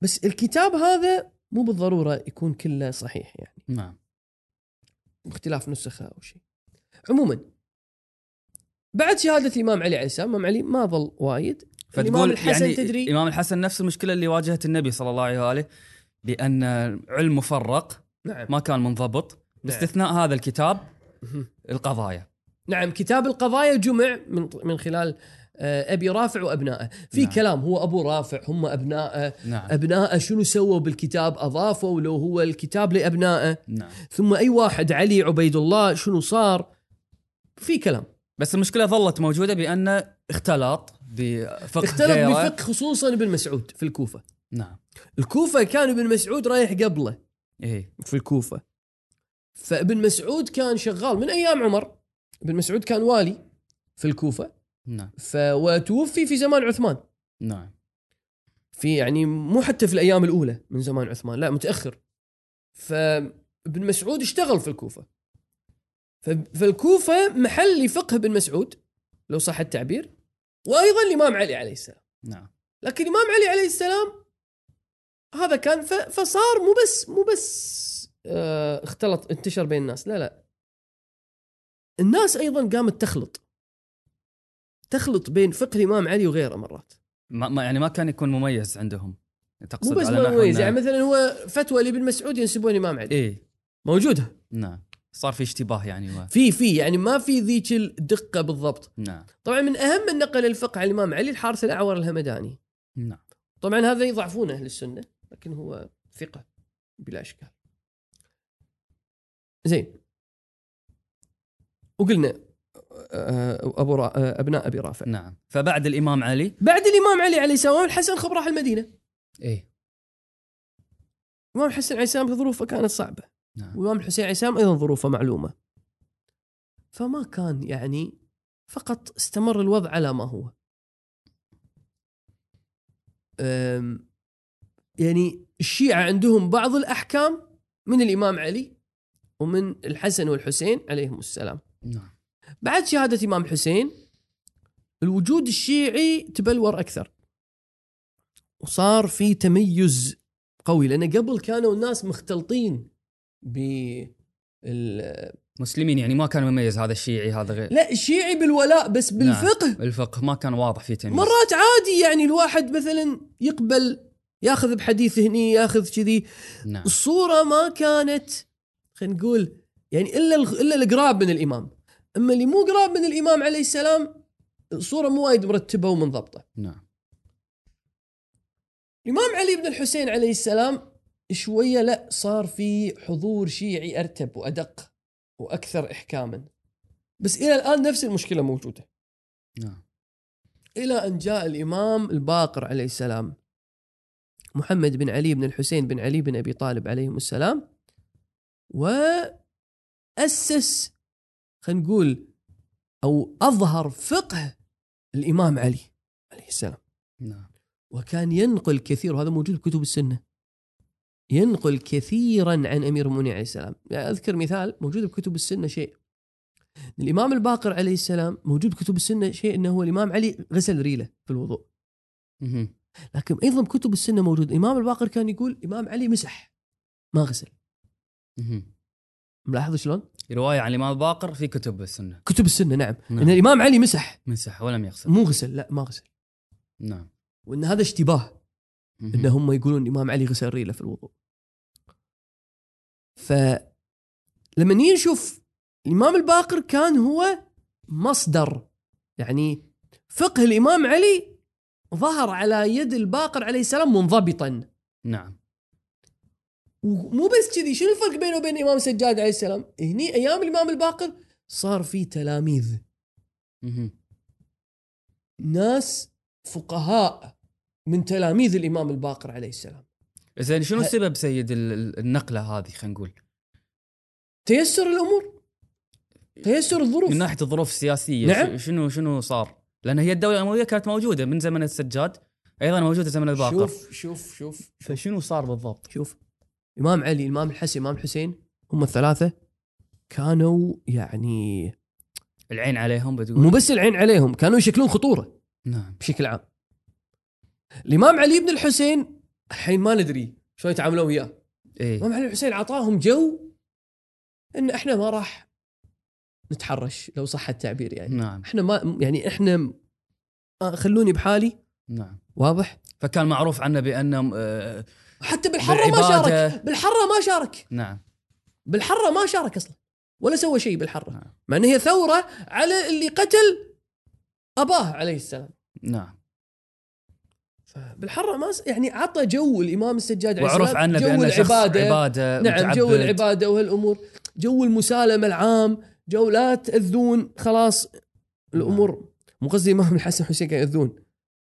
S1: بس الكتاب هذا مو بالضرورة يكون كله صحيح يعني.
S2: نعم.
S1: باختلاف نسخة أو شيء. عموما بعد شهادة الإمام علي عليه السلام الإمام علي ما ظل وايد.
S2: فتقول
S1: الحسن
S2: يعني
S1: تدري
S2: الإمام الحسن نفس المشكلة اللي واجهت النبي صلى الله عليه وآله بأن علم مفرق
S1: نعم.
S2: ما كان منضبط.
S1: نعم.
S2: باستثناء هذا الكتاب. القضايا.
S1: نعم كتاب القضايا جمع من من خلال أبي رافع وأبنائه. في
S2: نعم.
S1: كلام هو أبو رافع هم أبنائه.
S2: نعم.
S1: أبنائه شنو سووا بالكتاب؟ أضافوا لو هو الكتاب لأبنائه.
S2: نعم.
S1: ثم أي واحد علي عبيد الله شنو صار؟ في كلام.
S2: بس المشكلة ظلت موجودة بأن اختلط بفقه
S1: اختلط. بفقه خصوصا ابن مسعود في الكوفة.
S2: نعم.
S1: الكوفة كان ابن مسعود رايح قبله.
S2: إيه.
S1: في الكوفة. فابن مسعود كان شغال. من أيام عمر ابن مسعود كان والي في الكوفة.
S2: نعم.
S1: ف وتوفي في زمان عثمان.
S2: نعم.
S1: في يعني مو حتى في الأيام الأولى من زمان عثمان لا متأخر. فابن مسعود اشتغل في الكوفة. فالكوفه محل لفقه ابن مسعود لو صح التعبير وأيضا الإمام علي عليه السلام.
S2: نعم.
S1: لكن الإمام علي عليه السلام هذا كان فصار مو بس مو بس آه، اختلط انتشر بين الناس لا لا. الناس أيضا قامت تخلط. تخلط بين فقه الإمام علي وغيره مرات.
S2: ما ما- يعني ما كان يكون مميز عندهم. تقصد
S1: مو بس
S2: على
S1: مميز يعني مثلا هو فتوى لابن مسعود ينسبون الامام علي.
S2: إيه.
S1: موجودة.
S2: نعم. صار في اشتباه يعني و...
S1: في في يعني ما في ذيك الدقة بالضبط.
S2: نعم.
S1: طبعا من أهم من نقل الفقه عن الإمام علي الحارث الأعور الهمداني.
S2: نعم.
S1: طبعا هذا يضعفونه أهل السنة لكن هو ثقة بلا إشكال. زين. وقلنا أبو را... أبناء أبي رافع.
S2: نعم. فبعد الإمام علي؟
S1: بعد الإمام علي عليه السلام الحسن خب راح المدينة.
S2: إيه.
S1: الامام الحسن عليه السلام ظروفه كانت صعبة.
S2: نعم.
S1: والامام الحسين عليه السلام أيضا ظروفه معلومة. فما كان يعني فقط استمر الوضع على ما هو. يعني الشيعة عندهم بعض الأحكام من الإمام علي ومن الحسن والحسين عليهم السلام.
S2: نعم.
S1: بعد شهادة إمام الحسين الوجود الشيعي تبلور أكثر. وصار في تميز قوي لأن قبل كانوا الناس مختلطين بال
S2: مسلمين يعني ما كان مميز هذا الشيعي هذا غير.
S1: لا الشيعي بالولاء بس بالفقه.
S2: الفقه ما كان واضح فيه تمييز.
S1: مرات عادي يعني الواحد مثلا يقبل ياخذ بحديث هني ياخذ كذي.
S2: نعم.
S1: الصورة ما كانت خلينا نقول يعني إلا إلا القراب من الإمام. أما اللي مو قراب من الإمام عليه السلام الصورة مو وايد مرتبة ومنضبطه
S2: نعم.
S1: الإمام علي بن الحسين عليه السلام شوية لا صار في حضور شيعي أرتب وأدق وأكثر احكاما. بس إلى الآن نفس المشكلة موجودة.
S2: نعم.
S1: إلى أن جاء الإمام الباقر عليه السلام محمد بن علي بن الحسين بن علي بن أبي طالب عليهم السلام وأسس خلينا نقول أو أظهر فقه الإمام علي عليه السلام.
S2: نعم.
S1: وكان ينقل كثير وهذا موجود بكتب السنة. ينقل كثيرا عن أمير المؤمنين عليه السلام. يعني أذكر مثال موجود بكتب السنة شيء. الإمام الباقر عليه السلام موجود بكتب السنة شيء إنه هو الإمام علي غسل ريله في الوضوء. لكن أيضا بكتب السنة موجود. الإمام الباقر كان يقول الإمام علي مسح ما غسل. ملاحظ شلون؟
S2: رواية عن الإمام الباقر في كتب السنة.
S1: كتب السنة نعم,
S2: نعم.
S1: إن الإمام علي مسح.
S2: مسح ولم يغسل.
S1: مو غسل لا ما غسل.
S2: نعم.
S1: وإن هذا اشتباه. إن هم يقولون الامام علي غسل ريلة في الوضوء. فلما نيجي نشوف الإمام الباقر كان هو مصدر يعني فقه الإمام علي ظهر على يد الباقر عليه السلام منضبطا.
S2: نعم.
S1: ومو بس كذي شنو الفرق بينه وبين الامام السجاد عليه السلام؟ هني أيام الإمام الباقر صار في تلاميذ. ناس فقهاء من تلاميذ الإمام الباقر عليه السلام.
S2: زين شنو السبب سيد ال- ال- النقلة هذه؟ خلينا نقول.
S1: تيسر الأمور. تيسر الظروف.
S2: من ناحية الظروف السياسية
S1: نعم.
S2: شنو شنو صار؟ لأن هي الدولة الأموية كانت موجودة من زمن السجاد أيضا موجودة زمن الباقر.
S1: شوف شوف شوف.
S2: فشنو صار بالضبط؟
S1: شوف. الامام علي الامام الحسن الامام الحسين هم الثلاثة كانوا يعني
S2: العين عليهم بتقول؟
S1: مو بس العين عليهم كانوا يشكلون خطورة
S2: نعم.
S1: بشكل عام. الإمام علي بن الحسين الحين ما ندري شلون يتعاملون وياه.
S2: إيه.
S1: الإمام علي الحسين أعطاهم جو إن إحنا ما راح نتحرش لو صح التعبير يعني.
S2: نعم.
S1: إحنا ما يعني إحنا آه، خلوني بحالي.
S2: نعم.
S1: واضح؟
S2: فكان معروف عنه بانه آه
S1: حتى بالحرة ما. شارك. بالحرة ما شارك.
S2: نعم.
S1: بالحرة ما شارك أصلا ولا سوى شيء بالحرة.
S2: نعم.
S1: مع إن هي ثورة على اللي قتل أباه عليه السلام.
S2: نعم.
S1: بالحره ما. يعني عطى جو الإمام السجاد عليه
S2: وعرف عنه
S1: جو
S2: شخص
S1: العبادة.
S2: عبادة
S1: نعم جو
S2: متعبد.
S1: العبادة وهالأمور. جو المسالمة العام جو لا تأذون خلاص الأمور. مو قصدي الامام الحسن والحسين كانوا يأذون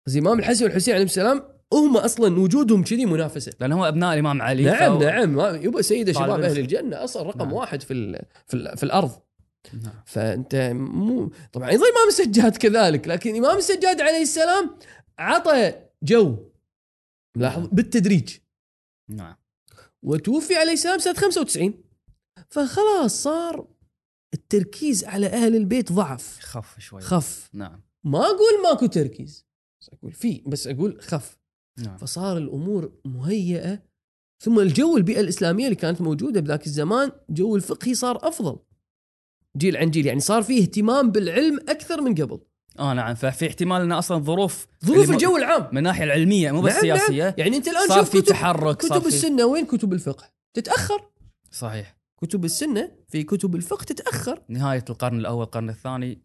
S1: قصدي الامام الحسن والحسين عليهم السلام هم أصلا وجودهم كذي منافسة.
S2: لأنه هو أبناء الإمام علي.
S1: نعم نعم. يبا سيده شباب أهل الجنة أصلا رقم
S2: نعم.
S1: واحد في ال في, ال في الأرض.
S2: نعم.
S1: فأنت مو طبعا أيضا الامام السجاد كذلك لكن الامام السجاد عليه السلام عطى جو. لاحظ
S2: نعم.
S1: بالتدريج.
S2: نعم.
S1: وتوفي عليه السلام سنة 95 فخلاص صار التركيز على أهل البيت ضعف.
S2: خف شوي.
S1: خف.
S2: نعم.
S1: ما أقول ماكو تركيز. بس أقول في بس أقول خف.
S2: نعم.
S1: فصار الأمور مهيئة. ثم الجو البيئة الإسلامية اللي كانت موجودة بذاك الزمان جو الفقهي صار أفضل. جيل عن جيل يعني صار فيه اهتمام بالعلم أكثر من قبل.
S2: آه نعم. ففي احتمال إن أصلا ظروف
S1: ظروف الجو العام.
S2: من الناحيه العلمية مو بس
S1: نعم، نعم.
S2: سياسية.
S1: يعني أنت الآن
S2: صار في
S1: كتب
S2: تحرك صار
S1: كتب
S2: في
S1: السنة وين كتب الفقه؟ تتأخر.
S2: صحيح.
S1: كتب السنة في كتب الفقه تتأخر.
S2: نهاية القرن الأول القرن الثاني.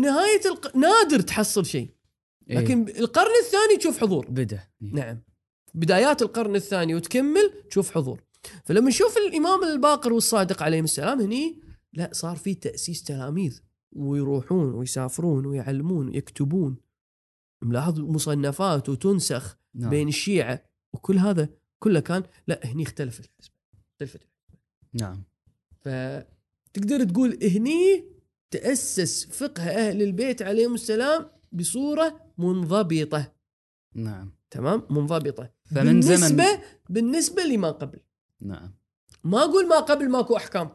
S1: نهاية الق... نادر تحصل شيء.
S2: إيه.
S1: لكن القرن الثاني تشوف حضور.
S2: بدا.
S1: نعم. بدايات القرن الثاني وتكمل تشوف حضور. فلما نشوف الإمام الباقر والصادق عليهم السلام هني لا صار في تأسيس تلاميذ ويروحون ويسافرون ويعلمون ويكتبون. ملاحظ مصنفات وتنسخ
S2: نعم.
S1: بين الشيعة وكل هذا كله كان لا هني اختلفت الحسبه اختلفت
S2: نعم.
S1: فتقدر تقول هني تأسس فقه أهل البيت عليهم السلام بصورة منضبطة.
S2: نعم.
S1: تمام؟ منضبطة.
S2: فمن زمن
S1: بالنسبة بالنسبة لما قبل.
S2: نعم.
S1: ما أقول ما قبل ماكو أحكام.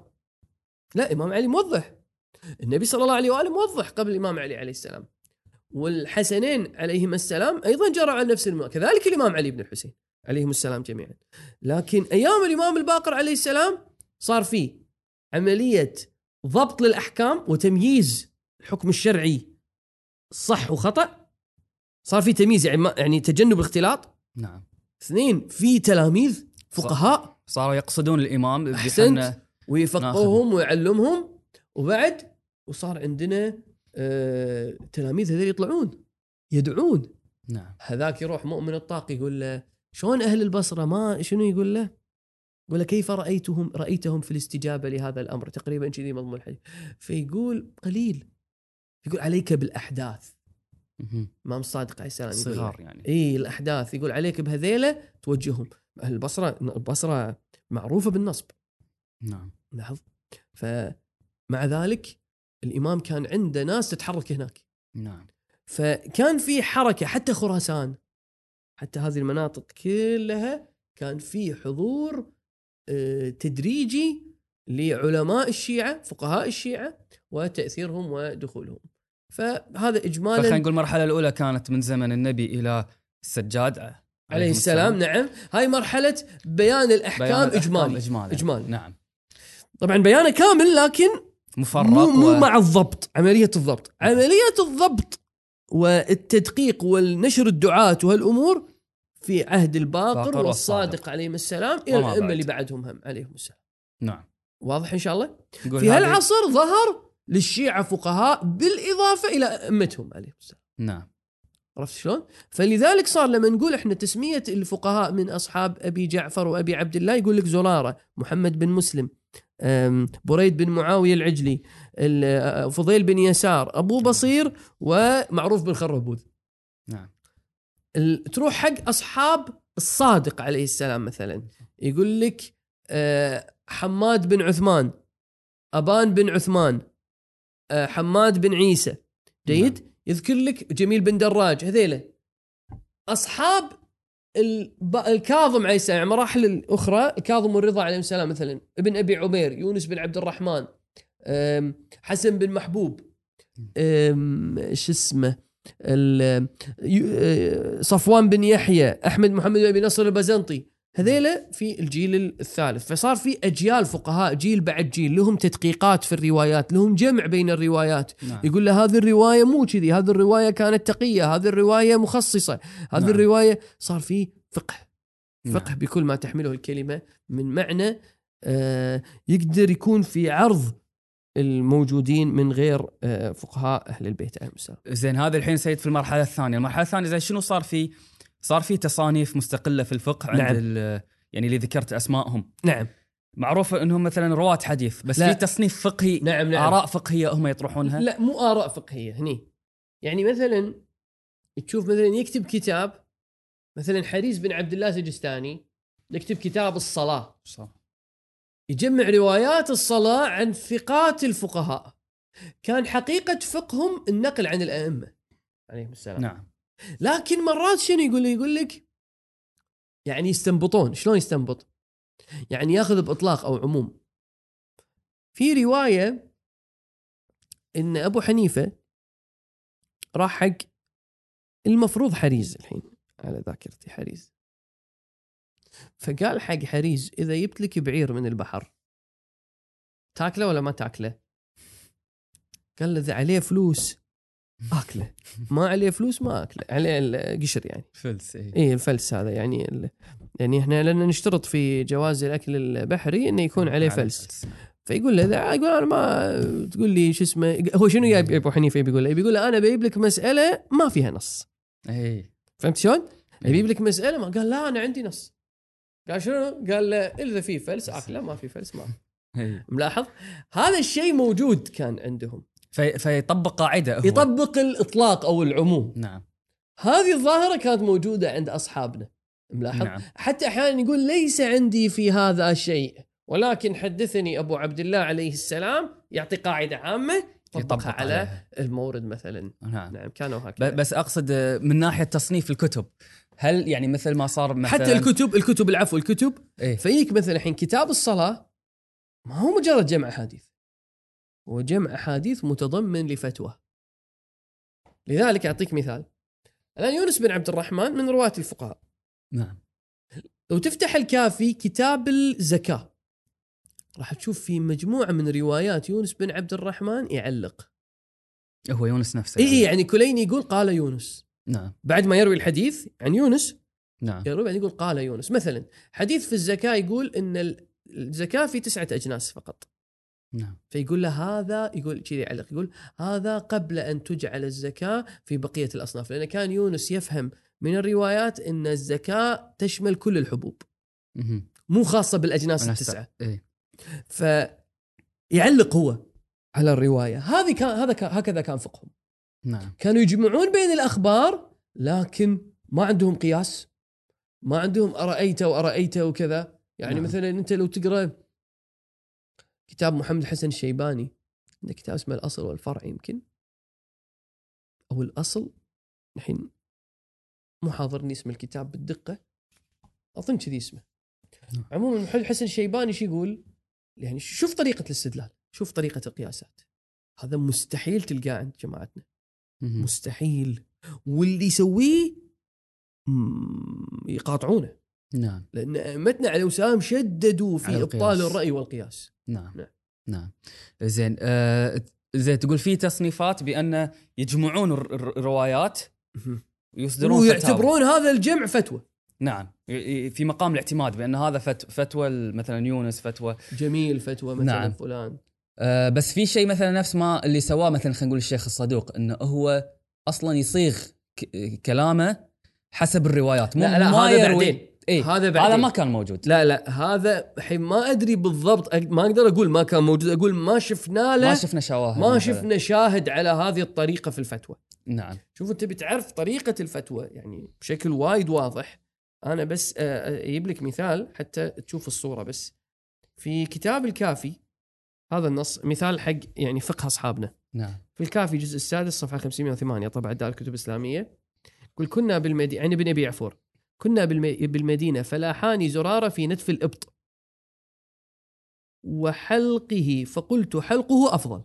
S1: لا إمام علي موضح. النبي صلى الله عليه وآله موضح قبل الامام علي عليه السلام. والحسنين عليهما السلام أيضا جرى على نفس الماء كذلك الإمام علي بن الحسين عليهم السلام جميعا. لكن أيام الإمام الباقر عليه السلام صار في عملية ضبط للأحكام وتمييز الحكم الشرعي صح وخطأ. صار في تمييز يعني ما يعني تجنب الاختلاط؟
S2: نعم.
S1: اثنين في تلاميذ فقهاء.
S2: صاروا يقصدون الإمام
S1: أحسنت.
S2: بحنا
S1: ويفقههم ويعلمهم. وبعد وصار عندنا آه تلاميذ هذول يطلعون يدعون.
S2: نعم.
S1: هذاك يروح مؤمن الطاق يقول له شلون أهل البصرة؟ ما شنو يقول له؟ يقول له كيف رايتهم رأيتهم في الاستجابة لهذا الأمر؟ تقريبا كذي مضمون الحديث. فيقول قليل. يقول عليك بالأحداث.
S2: مهم.
S1: امام الصادق عليه السلام
S2: صغار يعني.
S1: إي الأحداث يقول عليك بهذيلة توجههم. أهل البصره البصره معروفة بالنصب.
S2: نعم.
S1: لاحظ؟ فمع ذلك الإمام كان عنده ناس تتحرك هناك.
S2: نعم.
S1: فكان في حركة حتى خراسان حتى هذه المناطق كلها كان في حضور آه، تدريجي لعلماء الشيعة فقهاء الشيعة وتأثيرهم ودخولهم. فهذا اجمالا
S2: نقول المرحلة الأولى كانت من زمن النبي إلى السجاد.
S1: عليه السلام. نعم. هاي مرحلة بيان الأحكام
S2: بيان الأحكام
S1: اجمالي
S2: اجمالا.
S1: إجمالي.
S2: نعم.
S1: طبعا بيانه كامل لكن
S2: مفرق
S1: مو, مو
S2: و...
S1: مع الضبط. عملية الضبط. عملية الضبط والتدقيق والنشر الدعاة وهالأمور في عهد الباقر
S2: باقر
S1: والصادق. عليهم السلام إلى
S2: الأئمة.
S1: اللي بعدهم هم عليهم السلام.
S2: نعم.
S1: واضح إن شاء الله؟ في هالعصر ظهر للشيعة فقهاء بالإضافة إلى أئمتهم عليهم السلام
S2: نعم
S1: عرفت شلون؟ فلذلك صار لما نقول إحنا تسمية الفقهاء من أصحاب أبي جعفر وأبي عبد الله يقول لك زرارة، محمد بن مسلم، بريد بن معاوية العجلي، ال- أه، فضيل بن يسار، أبو بصير ومعروف بالخربوذ.
S2: نعم
S1: تروح حق أصحاب الصادق عليه السلام مثلا يقول لك أه، حماد بن عثمان، أبان بن عثمان، حماد بن عيسى، جيد؟ يذكر لك جميل بن دراج هذيله أصحاب الب... الكاظم عليه السلام مراحل الأخرى الكاظم والرضا عليه السلام مثلا ابن أبي عمير يونس بن عبد الرحمن أم، حسن بن محبوب شو اسمه؟ أه، صفوان بن يحيى أحمد محمد بن ابي نصر البزنطي هذيلا في الجيل الثالث. فصار في أجيال فقهاء جيل بعد جيل لهم تدقيقات في الروايات لهم جمع بين الروايات.
S2: نعم.
S1: يقول له هذه الرواية مو كذي هذه الرواية كانت تقية هذه الرواية مخصصة. هذه
S2: نعم.
S1: الرواية صار في فقه.
S2: نعم.
S1: فقه بكل ما تحمله الكلمة من معنى آه، يقدر يكون في عرض الموجودين من غير آه، فقهاء أهل البيت. عليهم السلام
S2: زين هذا الحين سيد في المرحلة الثانية، المرحلة الثانية زين شنو صار في صار في تصانيف مستقلة في الفقه عند
S1: نعم.
S2: يعني اللي ذكرت أسمائهم.
S1: نعم.
S2: معروف إنهم مثلا رواه حديث بس
S1: لا.
S2: في تصنيف فقهي
S1: نعم نعم.
S2: آراء فقهية هم يطرحونها؟
S1: لا مو آراء فقهية هني. يعني مثلا تشوف مثلا يكتب كتاب مثلا حريز بن عبد الله سجستاني يكتب كتاب الصلاة.
S2: صح.
S1: يجمع روايات الصلاة عن ثقات الفقهاء. كان حقيقة فقههم النقل عن الأئمة. عليهم السلام.
S2: نعم.
S1: لكن مرات شنو يقول يقول لك؟ يعني يستنبطون. شلون يستنبط؟ يعني ياخذ بإطلاق أو عموم. في رواية إن أبو حنيفة راح حق المفروض حريز الحين على ذاكرتي حريز. فقال حق حريز إذا جبت لك بعير من البحر تاكله ولا ما تاكله؟ قال له إذا عليه فلوس. أكله ما عليه فلوس ما أكله عليه القشر يعني
S2: فلس إيه.
S1: اي الفلس هذا يعني ال... يعني إحنا لأن نشترط في جواز الأكل البحري إنه يكون عليه فلس فيقول له اذا يقول أنا ما تقول لي شو اسمه هو شنو جايب أبو حنيفة بيقول له بيقول له أنا بجيب لك مسألة ما فيها نص
S2: اي
S1: فهمت شلون؟
S2: إيه.
S1: يجيب لك مسألة ما قال لا أنا عندي نص قال شنو؟ قال له إذا في فلس أكله ما في فلس ما
S2: إيه.
S1: ملاحظ؟ هذا الشيء موجود كان عندهم
S2: في فيطبق قاعدة هو.
S1: يطبق الإطلاق أو العموم
S2: نعم
S1: هذه الظاهرة كانت موجودة عند أصحابنا ملاحظ؟
S2: نعم
S1: حتى أحيانا يقول ليس عندي في هذا شيء ولكن حدثني أبو عبد الله عليه السلام يعطي قاعدة عامة يطبقها على
S2: عليها.
S1: المورد مثلا
S2: نعم
S1: نعم كانوا هكذا
S2: بس أقصد من ناحية تصنيف الكتب هل يعني مثل ما صار مثلا
S1: حتى الكتب الكتب العفو الكتب
S2: إيه؟
S1: فيك مثلا الحين كتاب الصلاة ما هو مجرد جمع احاديث هو جمع أحاديث متضمن لفتوى. لذلك أعطيك مثال. الآن يونس بن عبد الرحمن من رواة الفقهاء.
S2: نعم.
S1: لو تفتح الكافي كتاب الزكاة راح تشوف في مجموعة من روايات يونس بن عبد الرحمن يعلق.
S2: هو يونس نفسه
S1: اي اي يعني. كليني يقول قال يونس.
S2: نعم.
S1: بعد ما يروي الحديث عن يونس
S2: نعم.
S1: يروي بعدين يقول قال يونس. مثلا حديث في الزكاة يقول إن ال- الزكاة في تسعة أجناس فقط.
S2: نعم.
S1: فيقول له هذا يقول كذي يعلق يقول هذا قبل أن تجعل الزكاة في بقية الأصناف لأن كان يونس يفهم من الروايات إن الزكاة تشمل كل الحبوب. مو
S2: خاصة
S1: بالأجناس
S2: التسعة. إيه.
S1: فيعلق هو على الرواية. هذه كان هذا كان هكذا كان فقههم.
S2: نعم.
S1: كانوا يجمعون بين الأخبار لكن ما عندهم قياس ما عندهم أرأيت وأرأيت وكذا. يعني
S2: نعم.
S1: مثلا أنت لو تقرأ كتاب محمد حسن الشيباني عنده كتاب اسمه الأصل والفرع يمكن. أو الأصل الحين مو حاضرني اسم الكتاب بالدقة. أظن كذي اسمه.
S2: نعم.
S1: عموما محمد حسن الشيباني شو يقول؟ يعني شوف طريقة الاستدلال شوف طريقة القياسات. هذا مستحيل تلقاه عند جماعتنا. مستحيل. واللي يسويه يقاطعونه.
S2: نعم.
S1: لأن أئمتنا عليه السلام شددوا في
S2: على إبطال.
S1: الرأي والقياس.
S2: نعم.
S1: نعم.
S2: نعم. زين آه زين تقول في تصنيفات بأن يجمعون الر- الر- الروايات؟ ويصدرون فتاوى.
S1: ويعتبرون هذا الجمع فتوى.
S2: نعم. في مقام الاعتماد بأن هذا فت- فتوى مثلا يونس فتوى.
S1: جميل فتوى مثلا
S2: نعم.
S1: فلان.
S2: آه بس في شيء مثلا نفس ما اللي سواه مثلا خلينا نقول الشيخ الصدوق انه هو أصلا يصيغ ك- كلامه حسب الروايات. مو
S1: لا لا
S2: ما
S1: هذا
S2: يروي
S1: بعدين.
S2: إيه
S1: هذا
S2: هذا
S1: بعدين.
S2: ما كان موجود.
S1: لا لا هذا الحين ما أدري بالضبط ما أقدر أقول ما كان موجود أقول ما شفنا له
S2: ما شفنا شواهد
S1: ما. شفنا شاهد على هذه الطريقة في الفتوى.
S2: نعم.
S1: شوف أنت بتعرف طريقة الفتوى يعني بشكل وايد واضح. أنا بس آه، آه، أجيب لك مثال حتى تشوف الصورة بس. في كتاب الكافي هذا النص مثال حق يعني فقه أصحابنا.
S2: نعم.
S1: في الكافي الجزء السادس صفحة 508 طبعا دار الكتب الإسلامية. يقول كنا بالمدينة يعني بن أبي عفور كنا بالم- بالمدينة فلاحاني زرارة في نتف الإبط. وحلقه فقلت حلقه أفضل.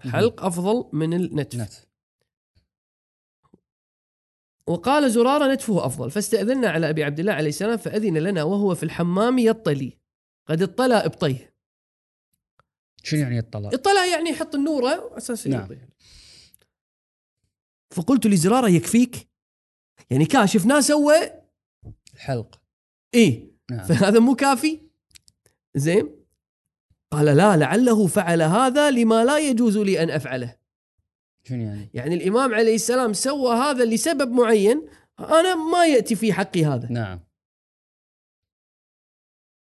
S1: حلق أفضل من النتف.
S2: نت
S1: وقال زرارة نتفه أفضل فاستأذنا على أبي عبد الله عليه السلام فأذن لنا وهو في الحمام يطلي. قد اطلع إبطيه.
S2: شنو يعني يطلع؟
S1: اطلع يعني يحط النورة على أساس
S2: نعم.
S1: فقلت لزرارة يكفيك؟ يعني كاشفناه سوى
S2: الحلق.
S1: إيه
S2: نعم.
S1: فهذا مو كافي. زين. قال لا لعله فعل هذا لما لا يجوز لي أن أفعله.
S2: شنو يعني؟
S1: يعني الإمام عليه السلام سوى هذا لسبب معين أنا ما يأتي في حقي هذا.
S2: نعم.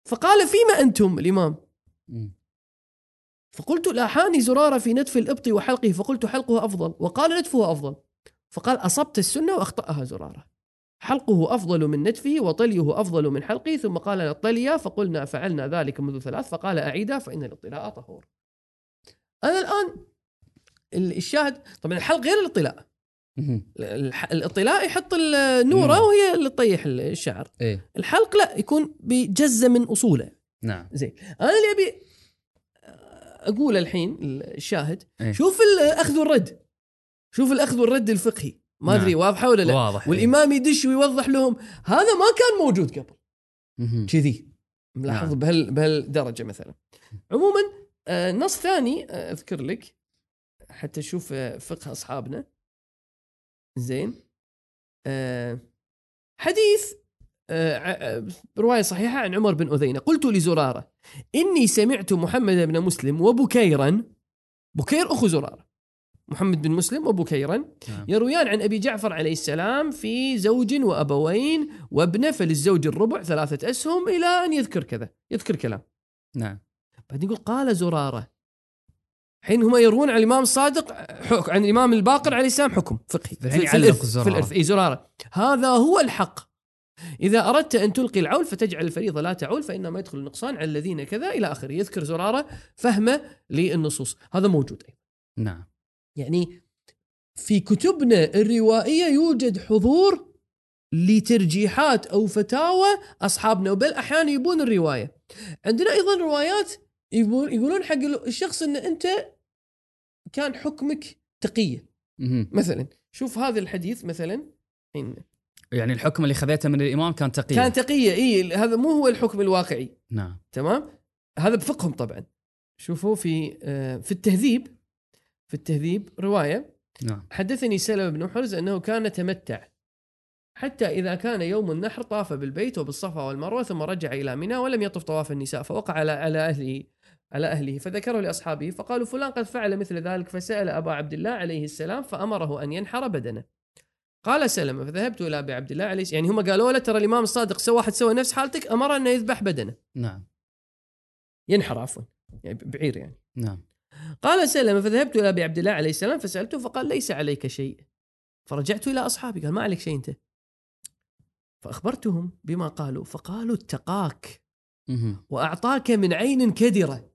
S1: فقال فيما أنتم الإمام؟
S2: مم.
S1: فقلت لاحاني زرارة في نتف الإبط وحلقه. فقلت حلقه أفضل. وقال نتفه أفضل. فقال أصبت السنة وأخطأها زرارة. حلقه أفضل من نتفه وطليه أفضل من حلقه ثم قال الطليا فقلنا فعلنا ذلك منذ ثلاث فقال أعيدا فإن الاطلاع طهور. أنا الآن ال- الشاهد طبعا الحلق غير. الح- الاطلاع يحط النورة
S2: نعم.
S1: وهي اللي تطيح الشعر.
S2: إيه.
S1: الحلق لا يكون بجزة من أصوله.
S2: نعم.
S1: زين. أنا اللي أبي أقول الحين الشاهد
S2: إيه.
S1: شوف الأخذ والرد. شوف الأخذ والرد الفقهي. ما
S2: نعم.
S1: ادري واضحة ولا لا؟
S2: واضح
S1: والإمام يدش ويوضح لهم هذا ما كان موجود قبل.
S2: إيه.
S1: كذي. ملاحظ
S2: نعم.
S1: بهال بهالدرجة مثلا. عموما آه، نص ثاني آه، أذكر لك. حتى تشوف آه، فقه أصحابنا. زين. حديث رواية صحيحة عن عمر بن أذينة. قلت لزرارة إني سمعت محمد بن مسلم وبكيرا بكير أخو زرارة. محمد بن مسلم وبكيرا
S2: نعم.
S1: يرويان عن أبي جعفر عليه السلام في زوج وأبوين وابنه فللزوج الربع ثلاثة أسهم إلى أن يذكر كذا يذكر كلام.
S2: نعم.
S1: بعدين يقول قال زرارة. حين هم يروون عن الإمام الصادق عن الإمام الباقر عليه السلام حكم فقهي. في, في الارث
S2: زرارة.
S1: في الارث إي زرارة. هذا هو الحق. إذا أردت أن تلقي العول فتجعل الفريضة لا تعول فإنما يدخل النقصان على الذين كذا إلى آخره. يذكر زرارة فهمه للنصوص. هذا موجود أيضا.
S2: نعم.
S1: يعني في كتبنا الروائية يوجد حضور لترجيحات أو فتاوى أصحابنا وبل أحيانا يبون الرواية. عندنا أيضا روايات يقول يقولون حق الشخص إن أنت كان حكمك
S2: تقية.
S1: مثلا شوف هذا الحديث مثلا. الحين
S2: يعني الحكم اللي خذيته من الإمام كان تقي
S1: كان تقية إي هذا مو هو الحكم الواقعي.
S2: نعم.
S1: تمام؟ هذا بفقههم طبعا. شوفوا في آه، في التهذيب. في التهذيب رواية.
S2: نعم.
S1: حدثني سلمة بن حرز أنه كان تمتع. حتى إذا كان يوم النحر طاف بالبيت وبالصفا والمروة ثم رجع إلى منى ولم يطف طواف النساء فوقع على على أهله على أهله فذكره لأصحابه فقالوا فلان قد فعل مثل ذلك فسأل أبا عبد الله عليه السلام فأمره أن ينحر بدنه. قال سلمة فذهبت إلى أبي عبد الله عليه يعني هم قالوا له ترى الإمام الصادق سوى واحد سوى نفس حالتك أمره أنه يذبح بدنه.
S2: نعم.
S1: ينحر عفوا. يعني بعير يعني.
S2: نعم.
S1: قال سلمة فذهبت إلى أبي عبد الله عليه السلام فسألته فقال ليس عليك شيء. فرجعت إلى أصحابي قال ما عليك شيء أنت. فأخبرتهم بما قالوا فقالوا اتقاك. وأعطاك من عين كدرة.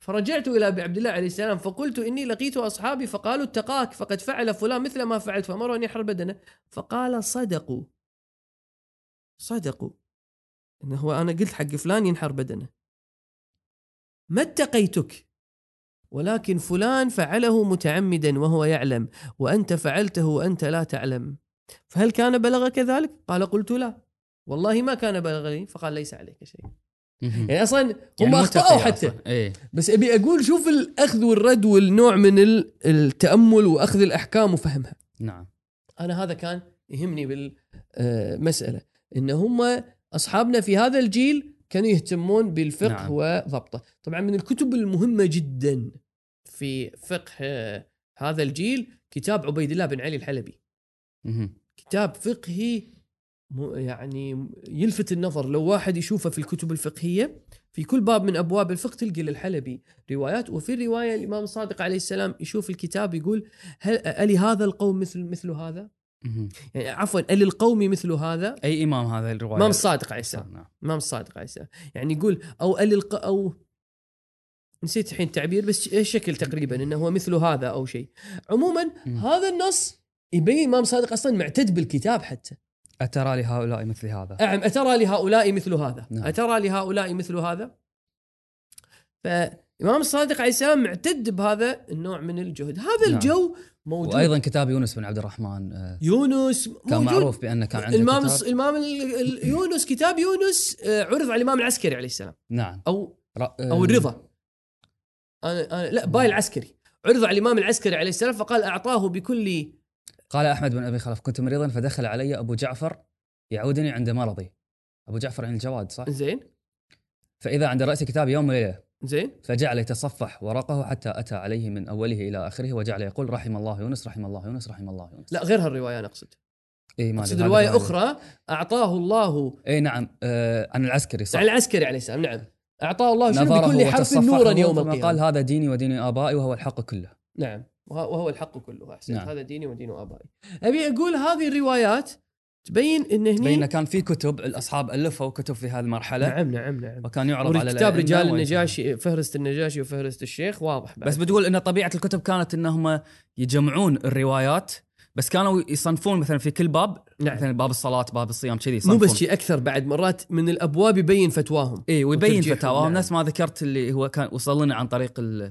S1: فرجعت إلى أبي عبد الله عليه السلام فقلت إني لقيت أصحابي فقالوا اتقاك فقد فعل فلان مثل ما فعلت فأمره أن يحر بدنه. فقال صدقوا صدقوا إنه هو أنا قلت حق فلان ينحر بدنه. ما اتقيتك؟ ولكن فلان فعله متعمدا وهو يعلم وأنت فعلته وأنت لا تعلم. فهل كان بلغك ذلك؟ قال قلت لا. والله ما كان بلغني فقال ليس عليك شيء. يعني أصلا هم
S2: يعني أخطأوا
S1: حتى.
S2: أصلاً. إيه.
S1: بس أبي أقول شوف الأخذ والرد والنوع من ال- التأمل وأخذ الأحكام وفهمها.
S2: نعم.
S1: أنا هذا كان يهمني بالمسألة. إن هم أصحابنا في هذا الجيل كانوا يهتمون بالفقه
S2: نعم.
S1: وضبطه طبعا من الكتب المهمة جدا في فقه آه، هذا الجيل كتاب عبيد الله بن علي الحلبي
S2: مهم.
S1: كتاب فقهي يعني يلفت النظر لو واحد يشوفه في الكتب الفقهية في كل باب من أبواب الفقه تلقي للحلبي روايات وفي الرواية الإمام الصادق عليه السلام يشوف الكتاب يقول هل ألي هذا القوم مثل مثل هذا؟ يعني عفوا الي القوم مثل هذا؟
S2: أي إمام هذا الرواية؟
S1: الامام الصادق عليه السلام
S2: نعم.
S1: الامام الصادق عليه السلام يعني يقول أو الي الق... أو نسيت الحين التعبير بس الشكل تقريبا؟ إنه هو مثل هذا أو شيء. عموما. هذا النص يبين الامام الصادق أصلا معتد بالكتاب حتى.
S2: أترى لهؤلاء مثل هذا.
S1: أعم أترى لهؤلاء مثل هذا.
S2: نعم.
S1: أترى لهؤلاء مثل هذا. فإمام الصادق عليه السلام معتد بهذا النوع من الجهد. هذا
S2: نعم.
S1: الجو موجود.
S2: وأيضا كتاب يونس بن عبد الرحمن آه،
S1: يونس
S2: كان
S1: موجود.
S2: معروف بأنه كان عنده
S1: الإمام
S2: كتاب.
S1: الإمام ال- ال- يونس كتاب يونس آه، عرض على الإمام العسكري عليه السلام.
S2: نعم.
S1: أو
S2: آه،
S1: الرضا. أنا أنا لا باي العسكري. عرض على الإمام العسكري عليه السلام فقال أعطاه بكل
S2: قال أحمد بن أبي خلف كنت مريضا فدخل علي أبو جعفر يعودني عند مرضي. أبو جعفر عن الجواد صح؟
S1: زين.
S2: فإذا عند راسي كتاب يوم وليلة.
S1: زين؟
S2: فجعل يتصفح ورقه حتى أتى عليه من أوله إلى آخره وجعل يقول رحم الله يونس رحم الله يونس رحم الله يونس.
S1: لا غير هالرواية أنا أقصد.
S2: اي ما
S1: رواية
S2: الرواية.
S1: أخرى أعطاه الله
S2: اي نعم. آه عن العسكري صح.
S1: عن العسكري عليه السلام نعم. أعطاه الله شنو؟ بكل حرف نورا يوم القيامة.
S2: قال هذا ديني ودين آبائي وهو الحق كله.
S1: نعم. وه- وهو الحق كله أحسنت.
S2: نعم.
S1: هذا ديني ودين آبائي. أبي أقول هذه الروايات تبين إن هني
S2: بين كان في كتب الأصحاب ألفوا كتب في هذه المرحلة
S1: نعم نعم نعم
S2: وكان يعرض على
S1: كتاب رجال. النجاشي فهرست النجاشي وفهرست الشيخ واضح بعد.
S2: بس بتقول إن طبيعة الكتب كانت إنهم يجمعون الروايات بس كانوا يصنفون مثلا في كل باب
S1: نعم.
S2: مثلا باب الصلاة باب الصيام كذي
S1: مو بس شيء أكثر بعد مرات من الأبواب يبين فتواهم
S2: اي ويبين فتاواهم
S1: نعم.
S2: نفس ما ذكرت اللي هو كان وصل لنا عن طريق ال...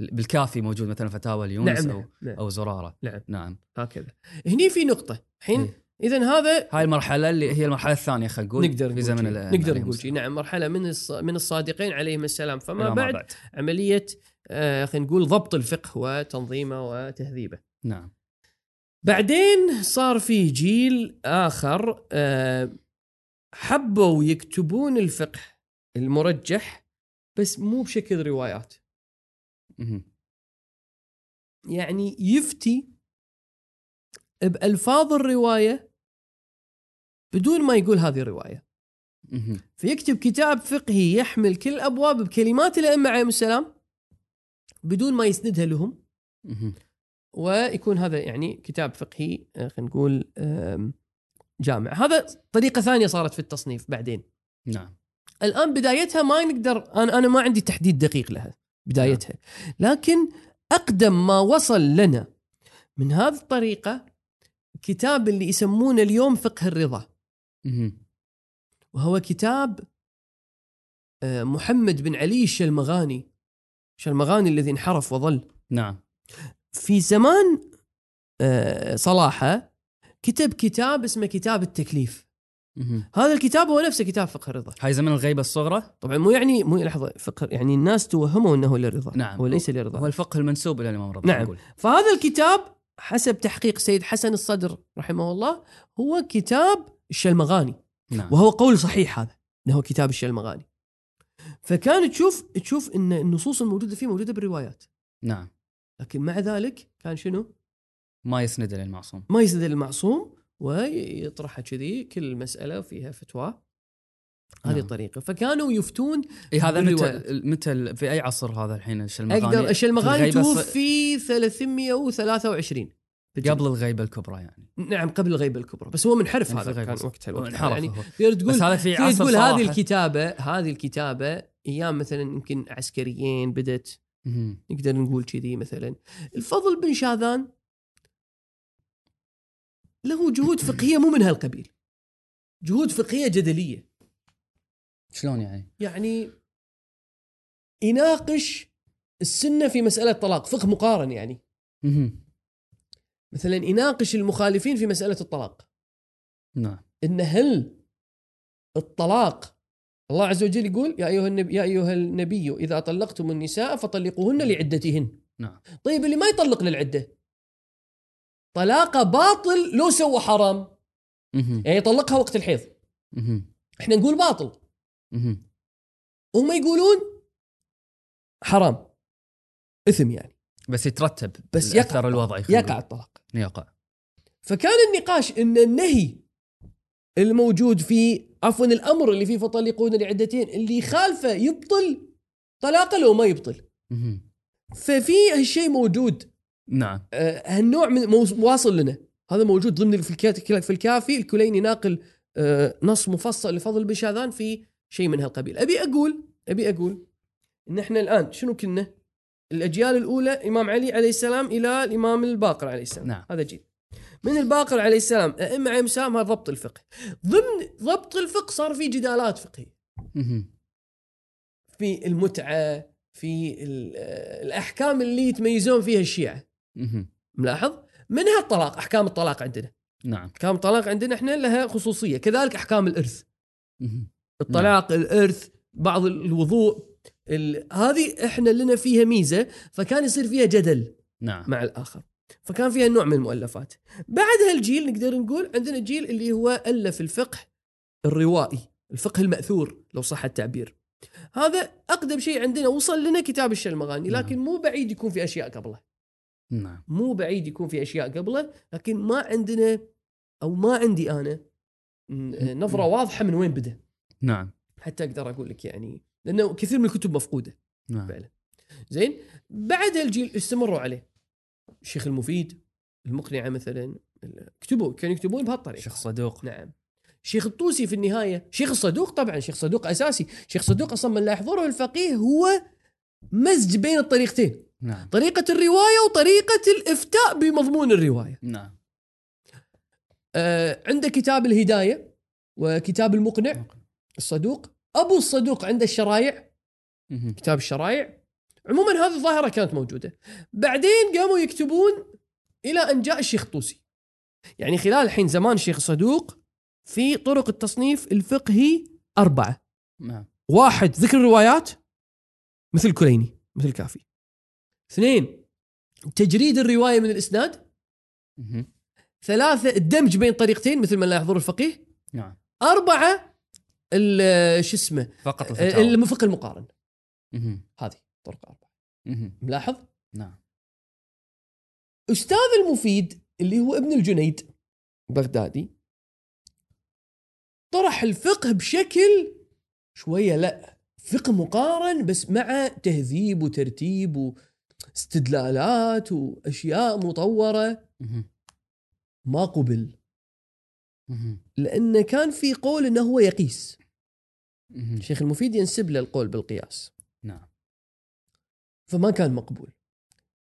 S2: ال- بالكافي موجود مثلا فتاوى ليونس
S1: نعم
S2: أو
S1: نعم, نعم.
S2: أو زرارة
S1: نعم.
S2: نعم
S1: هكذا هني في نقطة الحين
S2: إيه.
S1: إذا هذا
S2: هاي المرحلة اللي هي المرحلة الثانية خلينا نقول
S1: نقدر
S2: في
S1: نقول
S2: زمن
S1: نقدر نقول نعم مرحلة من الص- من الصادقين عليهم السلام. فما
S2: ما
S1: بعد عملية آه خلينا نقول ضبط الفقه وتنظيمه وتهذيبه.
S2: نعم.
S1: بعدين صار في جيل آخر آه، حبوا يكتبون الفقه المرجح بس مو بشكل روايات. يعني يفتي بألفاظ الرواية بدون ما يقول هذه الرواية.
S2: مهم.
S1: فيكتب كتاب فقهي يحمل كل الأبواب بكلمات الأئمة عليهم السلام بدون ما يسندها لهم. ويكون هذا يعني كتاب فقهي آه، خلينا نقول جامع. هذا طريقة ثانية صارت في التصنيف بعدين.
S2: نعم.
S1: الآن بدايتها ما نقدر أنا أنا ما عندي تحديد دقيق لها بدايتها. لكن أقدم ما وصل لنا من هذه الطريقة كتاب اللي يسمونه اليوم فقه الرضا. وهو كتاب آه، محمد بن علي الشلمغاني. الشلمغاني الذي انحرف وظل.
S2: نعم.
S1: في زمان آه، صلاحة كتب كتاب اسمه كتاب التكليف. هذا الكتاب هو نفسه كتاب فقه الرضا
S2: هاي زمن الغيبة الصغرى؟
S1: طبعا مو يعني مو لحظة فقه يعني الناس توهموا إنه للرضا
S2: نعم.
S1: هو ليس للرضا
S2: هو الفقه المنسوب إلى الإمام رضا
S1: نعم. فهذا الكتاب حسب تحقيق سيد حسن الصدر رحمه الله هو كتاب الشلمغاني
S2: نعم.
S1: وهو قول صحيح هذا إنه هو كتاب الشلمغاني فكان تشوف تشوف إن النصوص الموجودة فيه موجودة بالروايات.
S2: نعم.
S1: لكن مع ذلك كان شنو؟
S2: ما يسند للمعصوم.
S1: ما يسند المعصوم ويطرحها كذي كل مسألة فيها فتوى. هذه
S2: نعم.
S1: الطريقة. فكانوا يفتون
S2: اي هذا متى. متى في أي عصر هذا الحين الشلمغاني
S1: أقدر الشلمغاني توفي 323
S2: قبل الغيبة الكبرى يعني
S1: نعم قبل الغيبة الكبرى بس هو منحرف
S2: يعني
S1: هذا كان وقتها الوقت
S2: انحرف
S1: يعني. تقدر تقول
S2: بس هذا في عصر
S1: تقول هذه. الكتابة هذه الكتابة أيام مثلا يمكن عسكريين بدت. نقدر نقول كذي مثلا الفضل بن شاذان له جهود فقهية مو من هالقبيل جهود فقهية جدلية
S2: شلون يعني؟
S1: يعني يناقش السنة في مسألة طلاق فقه مقارن يعني. مثلا يناقش المخالفين في مسألة الطلاق.
S2: نعم.
S1: إن هل الطلاق الله عز وجل يقول يا أيها النبي يا أيها النبي إذا طلقتم النساء فطلقوهن لعدتهن.
S2: نعم.
S1: طيب اللي ما يطلق للعدة؟ طلاقه باطل لو سوى حرام.
S2: مهم.
S1: يعني يطلقها وقت الحيض.
S2: مهم.
S1: إحنا نقول باطل. هم يقولون حرام. إثم يعني.
S2: بس يترتب
S1: بس يقع
S2: الوضعي خلينا
S1: يقع الطلاق.
S2: يقع.
S1: فكان النقاش إن النهي الموجود في عفوا الأمر اللي فيه فطلقون لعدتين اللي يخالفه يبطل طلاقه لو ما يبطل. ففي هالشيء موجود.
S2: نعم.
S1: آه، هالنوع من واصل لنا. هذا موجود ضمن في الكافي. الكليني ناقل آه، نص مفصل لفضل بن شاذان في شيء من هالقبيل. أبي أقول أبي أقول إن إحنا الآن شنو كنا؟ الأجيال الأولى إمام علي عليه السلام إلى الإمام الباقر عليه السلام.
S2: نعم.
S1: هذا جيل من الباقر عليه السلام أئمة عليهم السلام هذا ضبط الفقه. ضمن ضبط الفقه صار في جدالات
S2: فقهية.
S1: في المتعة في آه، الأحكام اللي يتميزون فيها
S2: الشيعة.
S1: ملاحظ؟ منها الطلاق أحكام الطلاق عندنا.
S2: نعم.
S1: أحكام الطلاق عندنا إحنا لها خصوصية كذلك أحكام
S2: الإرث.
S1: الطلاق الإرث بعض الوضوء. ال... هذه إحنا لنا فيها ميزة فكان يصير فيها جدل
S2: نعم.
S1: مع الآخر. فكان فيها نوع من المؤلفات. بعد هالجيل نقدر نقول عندنا الجيل اللي هو ألف الفقه الروائي الفقه المأثور لو صح التعبير. هذا أقدم شيء عندنا وصل لنا كتاب الشلمغاني لكن مو بعيد يكون في أشياء قبله.
S2: نعم.
S1: مو بعيد يكون في أشياء قبله لكن ما عندنا أو ما عندي أنا نظرة واضحة من وين بدا.
S2: نعم.
S1: حتى أقدر أقول لك يعني لأنه كثير من الكتب مفقودة
S2: نعم.
S1: فعلا. زين بعد الجيل استمروا عليه. الشيخ المفيد المقنعة مثلا كتبوا كانوا يكتبون بهالطريقة.
S2: شيخ صدوق.
S1: نعم. شيخ الطوسي في النهاية شيخ الصدوق طبعا شيخ صدوق أساسي. شيخ صدوق أصلا من لا يحضره الفقيه هو مزج بين الطريقتين.
S2: نعم.
S1: طريقة الرواية وطريقة الإفتاء بمضمون الرواية.
S2: نعم.
S1: آه عنده كتاب الهداية وكتاب المقنع الصدوق أبو الصدوق عنده الشرايع. كتاب الشرايع عموما هذه الظاهرة كانت موجودة. بعدين قاموا يكتبون إلى أن جاء الشيخ الطوسي يعني خلال الحين زمان الشيخ الصدوق في طرق التصنيف الفقهي أربعة.
S2: نعم.
S1: واحد ذكر الروايات مثل الكليني مثل الكافي اثنين تجريد الرواية من
S2: الإسناد.
S1: ثلاثة الدمج بين طريقتين مثل ما لا يحضر الفقيه.
S2: نعم.
S1: أربعة ال- شو اسمه؟
S2: فقط الفتاوى.
S1: المفق المقارن. هذه طرق أربعة.
S2: مهم.
S1: ملاحظ؟
S2: نعم.
S1: أستاذ المفيد اللي هو ابن الجنيد بغدادي طرح الفقه بشكل شوية لا فقه مقارن بس مع تهذيب وترتيب واستدلالات وأشياء مطورة.
S2: مهم.
S1: ما قبل. لأنه كان في قول أنه هو يقيس. الشيخ المفيد ينسب له القول بالقياس.
S2: نعم.
S1: فما كان مقبول.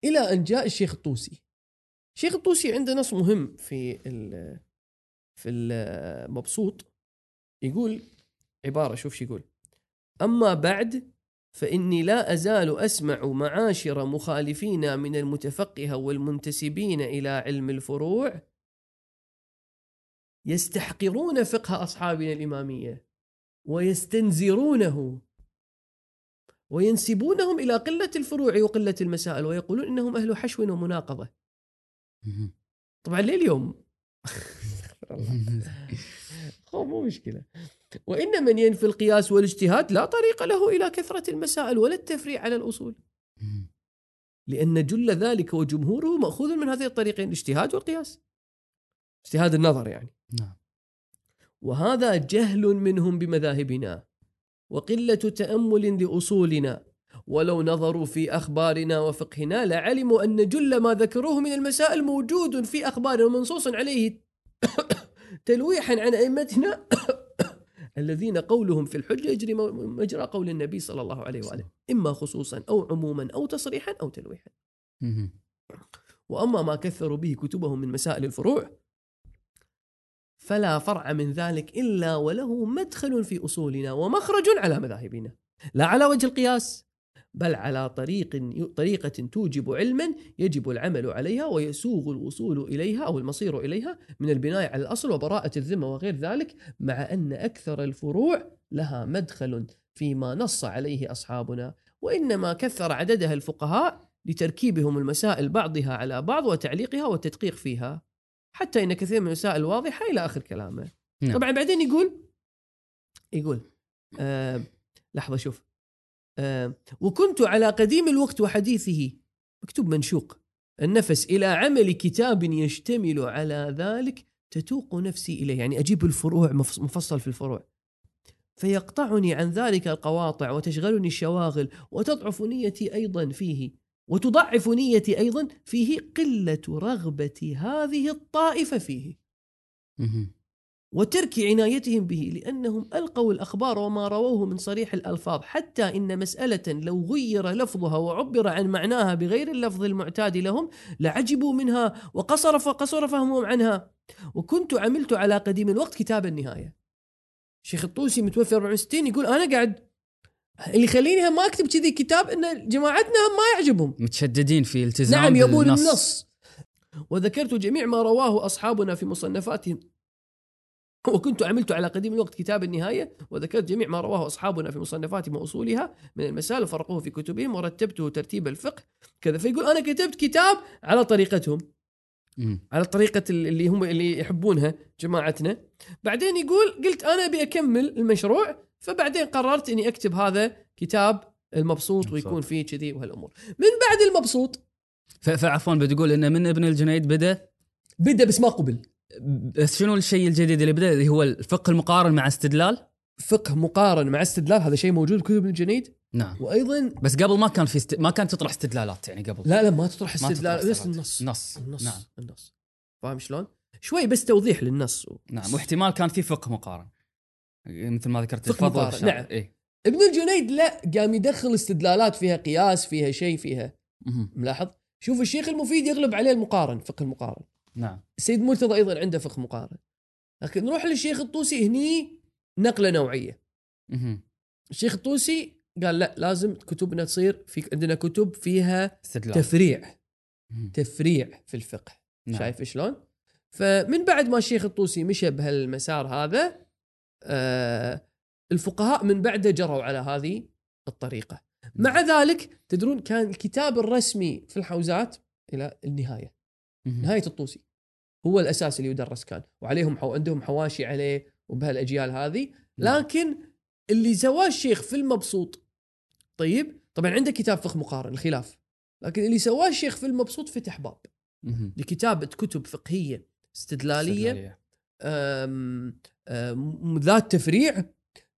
S1: إلى أن جاء الشيخ الطوسي. الشيخ الطوسي عنده نص مهم في ال في المبسوط يقول عبارة شوف شو يقول. أما بعد فإني لا أزال أسمع معاشر مخالفينا من المتفقهه والمنتسبين إلى علم الفروع يستحقرون فقه أصحابنا الإمامية. ويستنزرونه. وينسبونهم إلى قلة الفروع وقلة المسائل ويقولون إنهم أهل حشو ومناقضة.
S2: مهم.
S1: طبعا لليوم. <laughs> هو مو مشكلة. وإن من ينفي القياس والاجتهاد لا طريق له إلى كثرة المسائل ولا التفريع على الأصول.
S2: مهم.
S1: لأن جل ذلك وجمهوره مأخوذ من هذين الطريقين الاجتهاد والقياس. اجتهاد النظر يعني.
S2: نعم.
S1: وهذا جهل منهم بمذاهبنا وقلة تأمل لأصولنا. ولو نظروا في أخبارنا وفقهنا لعلموا أن جل ما ذكروه من المسائل موجود في أخبارنا ومنصوص عليه <coughs> تلويحا عن أئمتنا <coughs> الذين قولهم في الحجة يجري مجرى قول النبي صلى الله عليه وآله. إما خصوصا أو عموما أو تصريحا أو تلويحا. وأما ما كثروا به كتبهم من مسائل الفروع فلا فرع من ذلك إلا وله مدخل في أصولنا ومخرج على مذاهبنا. لا على وجه القياس بل على طريق طريقة توجب علما يجب العمل عليها ويسوغ الوصول إليها أو المصير إليها من البناء على الأصل وبراءة الذمة وغير ذلك مع أن أكثر الفروع لها مدخل فيما نص عليه أصحابنا. وإنما كثر عددها الفقهاء لتركيبهم المسائل بعضها على بعض وتعليقها والتدقيق فيها. حتى إن كثير من المسائل واضحة إلى آخر كلامه.
S2: نعم.
S1: طبعا بعدين يقول يقول آه لحظة شوف آه وكنت على قديم الوقت وحديثه. مكتوب منشوق. النفس إلى عمل كتاب يشتمل على ذلك تتوق نفسي إليه. يعني أجيب الفروع مفص- مفصل في الفروع. فيقطعني عن ذلك القواطع وتشغلني الشواغل وتضعف نيتي أيضا فيه. وتضعف نيتي أيضا فيه قلة رغبة هذه الطائفة فيه. وترك عنايتهم به لأنهم ألقوا الأخبار وما رووه من صريح الألفاظ حتى إن مسألة لو غير لفظها وعبر عن معناها بغير اللفظ المعتاد لهم لعجبوا منها وقصر فقصر فهمهم عنها. وكنت عملت على قديم الوقت كتاب النهاية. شيخ الطوسي متوفي 64 يقول أنا قاعد اللي يخليني ما أكتب كذي كتاب إن جماعتنا هم ما يعجبهم.
S2: متشددين في التزام
S1: نعم يبون
S2: بالنص.
S1: النص. وذكرت جميع ما رواه أصحابنا في مصنفاتهم. وكنت عملت على قديم الوقت كتاب النهاية وذكرت جميع ما رواه أصحابنا في مصنفاتهم وأصولها. من المسائل وفرقوه في كتبهم ورتبته ترتيب الفقه. كذا فيقول أنا كتبت كتاب على طريقتهم.
S2: مم.
S1: على طريقة اللي هم اللي يحبونها جماعتنا. بعدين يقول قلت أنا أبي أكمل المشروع فبعدين قررت أني أكتب هذا كتاب المبسوط
S2: مبسوط.
S1: ويكون فيه كذي وهالأمور. من بعد المبسوط؟
S2: فعفوا بتقول ان من ابن الجنيد بدأ؟
S1: بدأ بس ما قبل.
S2: بس شنو الشيء الجديد اللي بدأ؟ اللي هو الفقه المقارن مع استدلال؟
S1: فقه مقارن مع استدلال هذا شيء موجود بكتب ابن الجنيد؟
S2: نعم.
S1: وأيضا
S2: بس قبل ما كان في است... ما كانت تطرح استدلالات يعني قبل.
S1: لا لا ما تطرح استدلال بس. النص.
S2: نص.
S1: النص
S2: نعم.
S1: النص. فاهم شلون؟ شوي بس توضيح للنص.
S2: نعم واحتمال كان في فقه مقارن. مثل ما ذكرت الفضل.
S1: نعم.
S2: إيه.
S1: ابن الجنيد لا قام يدخل استدلالات فيها قياس فيها شيء فيها
S2: مهم.
S1: ملاحظ؟ شوف الشيخ المفيد يغلب عليه المقارن فقه المقارن
S2: نعم
S1: السيد مرتضى أيضا عنده فقه مقارن لكن نروح للشيخ الطوسي هني نقلة نوعية
S2: مهم.
S1: الشيخ الطوسي قال لا لازم كتبنا تصير في عندنا كتب فيها
S2: استدلال
S1: تفريع
S2: مهم.
S1: تفريع في الفقه
S2: نعم.
S1: شايف شلون؟ فمن بعد ما الشيخ الطوسي مشى بهالمسار هذا الفقهاء من بعده جروا على هذه الطريقة. مع ذلك تدرون كان الكتاب الرسمي في الحوزات إلى
S2: النهاية،.
S1: نهاية الطوسي هو الأساس اللي يدرس كان وعليهم حو عندهم حواشي عليه وبهالأجيال هذه،
S2: نعم.
S1: لكن اللي سواه الشيخ في المبسوط طيب طبعا عنده كتاب فقه مقارن الخلاف لكن اللي سواه الشيخ في المبسوط فتح باب
S2: مهم.
S1: لكتابة كتب. أم أم ذات تفريع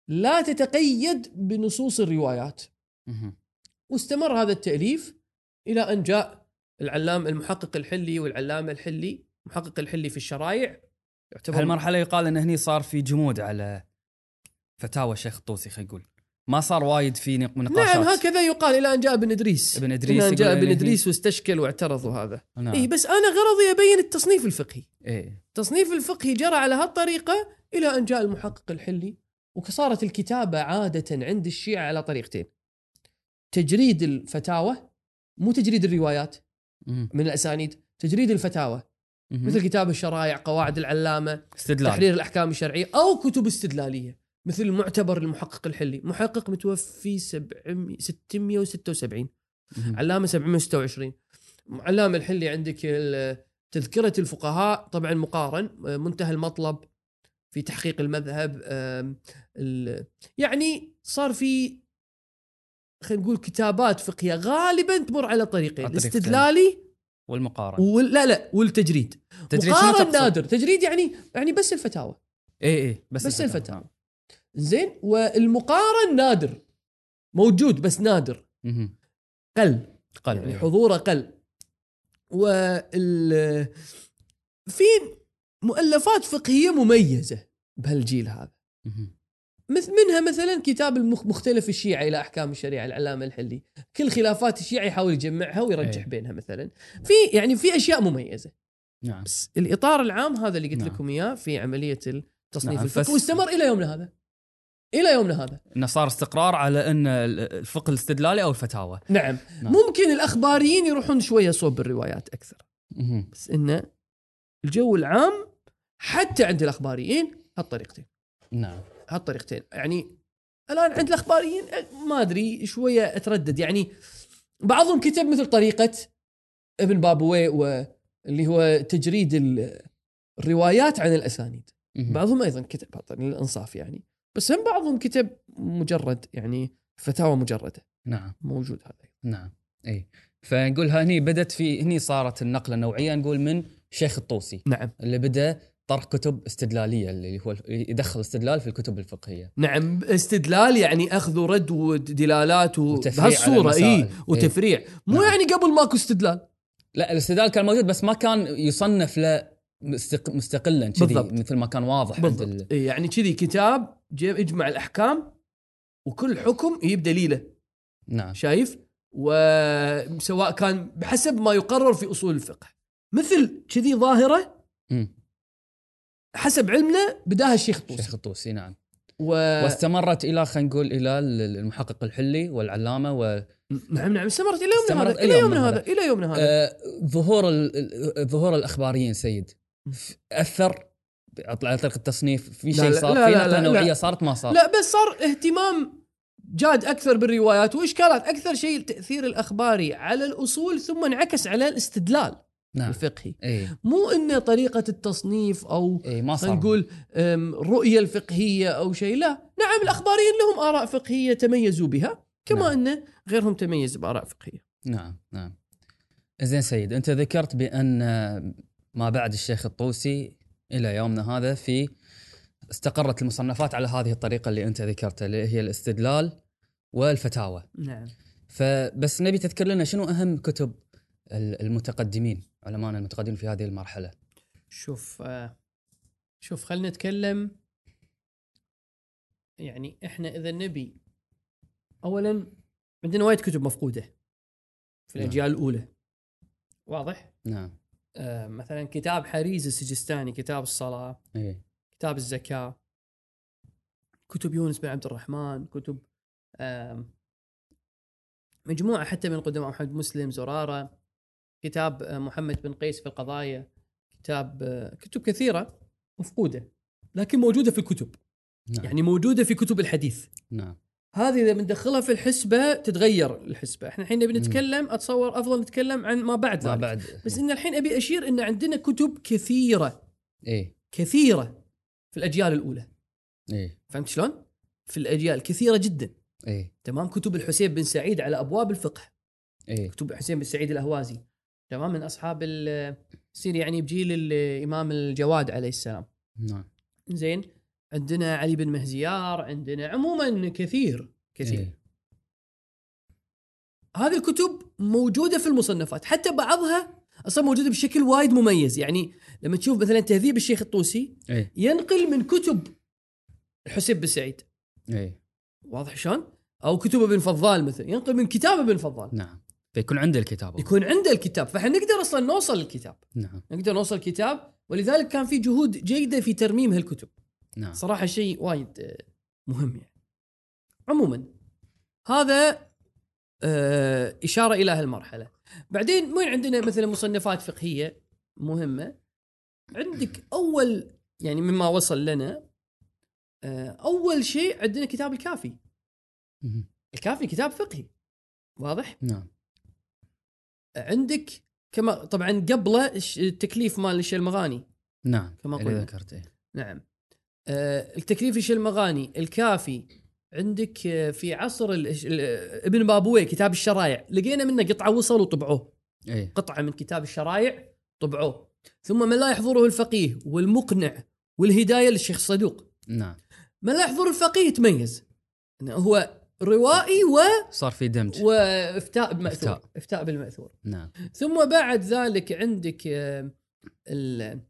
S1: لا تتقيد بنصوص الروايات. واستمر هذا التأليف إلى أن جاء العلام المحقق الحلي والعلامة الحلي محقق الحلي في الشرايع يعتبر
S2: هالمرحله يقال إن هني صار في جمود على فتاوى الشيخ الطوسي خلينا نقول؟ ما صار وايد في نق- نقاشات.
S1: نعم هكذا يقال إلى أن جاء ابن إدريس.
S2: ابن
S1: إلى
S2: ادريس
S1: أن جاء
S2: يقول
S1: ابن
S2: إن
S1: إدريس واستشكل واعترض وهذا
S2: نعم.
S1: إيه بس أنا غرضي أبين التصنيف الفقهي.
S2: إيه.
S1: التصنيف الفقهي جرى على هالطريقة إلى أن جاء المحقق الحلي وصارت الكتابة عادة عند الشيعة على طريقتين. تجريد الفتاوى مو تجريد الروايات. من الأسانيد تجريد الفتاوى. مثل كتاب الشرائع قواعد العلامة
S2: استدلال.
S1: تحرير الأحكام الشرعية أو كتب استدلالية. مثل المعتبر المحقق الحلي. محقق متوفي 700 676
S2: مهم.
S1: علامة 726 علامة الحلي عندك تذكرة الفقهاء طبعا مقارن منتهى المطلب. في تحقيق المذهب يعني صار في خلينا نقول كتابات فقهية غالبا تمر على طريقين. الاستدلالي
S2: والمقارنة.
S1: وال... لا لا والتجريد.
S2: شنو
S1: مقارن؟ نادر. تجريد يعني يعني بس الفتاوى.
S2: اي اي بس,
S1: بس الفتاوى. زين والمقارن نادر. موجود بس نادر.
S2: مهم.
S1: قل.
S2: قلب
S1: يعني
S2: إيه.
S1: حضوره قل. وال في مؤلفات فقهية مميزة بهالجيل هذا. مثل منها مثلا كتاب مختلف الشيعة إلى أحكام الشريعة العلامة الحلي كل خلافات الشيعة يحاول يجمعها ويرجح
S2: إيه.
S1: بينها مثلا في يعني في أشياء مميزة
S2: نعم
S1: بس الإطار العام هذا اللي قلت
S2: نعم.
S1: لكم إياه في عملية التصنيف
S2: نعم،
S1: الفقهي
S2: بس-
S1: واستمر إلى يومنا هذا إلى يومنا هذا
S2: إنه صار استقرار على أن الفقه الاستدلالي أو الفتاوى
S1: نعم,
S2: نعم.
S1: ممكن الأخباريين يروحون شوية صوب الروايات أكثر
S2: مهم.
S1: بس إنه الجو العام حتى عند الأخباريين هالطريقتين.
S2: نعم.
S1: هالطريقتين. يعني الآن عند الأخباريين ما أدري شوية أتردد. يعني بعضهم كتب مثل طريقة ابن بابوي واللي هو تجريد ال- الروايات عن
S2: الأسانيد.
S1: بعضهم أيضا كتب للأنصاف يعني. بس هم بعضهم كتب مجرد يعني فتاوى مجردة.
S2: نعم.
S1: موجود هذا
S2: نعم. اي فنقول هني بدت في هني صارت النقلة النوعيه نقول من شيخ الطوسي.
S1: نعم.
S2: اللي بدأ طرح كتب استدلالية اللي هو يدخل استدلال في الكتب الفقهية
S1: نعم استدلال يعني أخذ ورد ودلالات
S2: بهالصورة.
S1: إي
S2: إيه.
S1: وتفريع مو
S2: نعم.
S1: يعني قبل ماكو استدلال
S2: لا الاستدلال كان موجود بس ما كان يصنف له مستق... مستقلا كذي. مثل ما كان واضح.
S1: بالضبط إيه يعني كذي كتاب يجمع الأحكام وكل حكم يجيب دليله
S2: نعم
S1: شايف وسواء كان بحسب ما يقرر في أصول الفقه مثل كذي
S2: ظاهرة.
S1: حسب علمنا بداها الشيخ الطوسي
S2: شيخ الطوسي نعم.
S1: و...
S2: واستمرت إلى خلينا نقول إلى المحقق الحلي والعلامة و
S1: نعم نعم. استمرت إلى يومنا هذا.
S2: إلى يومنا هذا.
S1: إلى يومنا هذا.
S2: آه، ظهور ال- ظهور الأخباريين سيد. أثر؟ على طريقة التصنيف. في شيء صار؟
S1: لا،
S2: في
S1: لا،
S2: نقله
S1: لا،
S2: نوعية
S1: لا.
S2: صارت؟ ما صار؟
S1: لا بس صار اهتمام جاد أكثر بالروايات وإشكالات أكثر شيء التأثير الأخباري على الأصول ثم انعكس على الاستدلال.
S2: نعم.
S1: الفقهي.
S2: اي
S1: مو انه طريقة التصنيف أو
S2: اي ما صار.
S1: نقول أم، الرؤيه الفقهية أو شيء لا. نعم الأخباريين لهم آراء فقهية تميزوا بها كما
S2: نعم.
S1: إن غيرهم تميز بآراء فقهية.
S2: نعم نعم. زين سيد أنت ذكرت بأن ما بعد الشيخ الطوسي إلى يومنا هذا في استقرت المصنفات على هذه الطريقة اللي أنت ذكرتها اللي هي الاستدلال والفتاوى.
S1: نعم.
S2: فبس نبي تذكر لنا شنو أهم كتب ال- المتقدمين؟ علماءنا المتقدمين في هذه المرحلة.
S1: شوف آه، شوف خلينا نتكلم. يعني إحنا إذا نبي اولا عندنا وايد كتب مفقودة في
S2: نعم.
S1: الأجيال الأولى. واضح؟
S2: نعم.
S1: آه مثلا كتاب حريز السجستاني كتاب الصلاة
S2: اي
S1: كتاب الزكاة كتب يونس بن عبد الرحمن كتب آم، مجموعة حتى من قدماء محمد مسلم زرارة. كتاب آه، محمد بن قيس في القضايا كتاب آه، كتب كثيرة مفقودة لكن موجودة في الكتب.
S2: نعم.
S1: يعني موجودة في كتب الحديث.
S2: نعم.
S1: هذه إذا بندخلها في الحسبة تتغير الحسبة. إحنا الحين نبي نتكلم أتصور أفضل نتكلم عن ما بعد
S2: ما
S1: ذلك.
S2: بعد.
S1: بس إن الحين أبي أشير إن عندنا كتب كثيرة.
S2: اي
S1: كثيرة في الأجيال الأولى.
S2: اي
S1: فهمت شلون؟ في الأجيال كثيرة جدا.
S2: اي
S1: تمام؟ كتب الحسين بن سعيد على أبواب الفقه.
S2: اي
S1: كتب حسين بن سعيد الأهوازي. تمام من أصحاب يصير يعني بجيل الامام الجواد عليه السلام.
S2: نعم.
S1: زين عندنا علي بن مهزيار عندنا عموما كثير كثير.
S2: إيه.
S1: هذه الكتب موجودة في المصنفات حتى بعضها أصلا موجودة بشكل وايد مميز. يعني لما تشوف مثلا تهذيب الشيخ الطوسي
S2: اي
S1: ينقل من كتب الحسين بن سعيد.
S2: اي
S1: واضح شلون؟ أو كتب ابن فضال مثلا ينقل من كتاب ابن فضال.
S2: نعم. فيكون عنده الكتاب.
S1: يكون عنده الكتاب. فاحنا نقدر أصلا نوصل للكتاب
S2: نعم.
S1: نقدر نوصل الكتاب. ولذلك كان في جهود جيدة في ترميم هالكتب.
S2: نعم.
S1: صراحة شيء وايد آه، مهم يعني. عموما هذا آه، إشارة إلى هالمرحلة. بعدين وين عندنا مثلا مصنفات فقهية مهمة. عندك أول يعني مما وصل لنا آه، أول شيء عندنا كتاب الكافي. الكافي كتاب فقهي. واضح؟
S2: نعم.
S1: عندك كما طبعا قبله التكليف مال الشيء المغاني
S2: نعم
S1: كما قلنا.
S2: ذكرت إيه.
S1: نعم. آه التكليف الشيء المغاني الكافي عندك آه، في عصر ابن بابويه كتاب الشرايع. لقينا منه قطعة وصل وطبعوه.
S2: إيه.
S1: قطعة من كتاب الشرايع طبعوه. ثم من لا يحضره الفقيه والمقنع والهداية للشيخ صدوق
S2: نعم.
S1: من لا يحضر الفقيه تميز إنه هو روائي و...
S2: صار في دمج.
S1: وافتاء بمأثور.
S2: إفتاء.
S1: افتاء بالمأثور.
S2: نعم.
S1: ثم بعد ذلك عندك ال-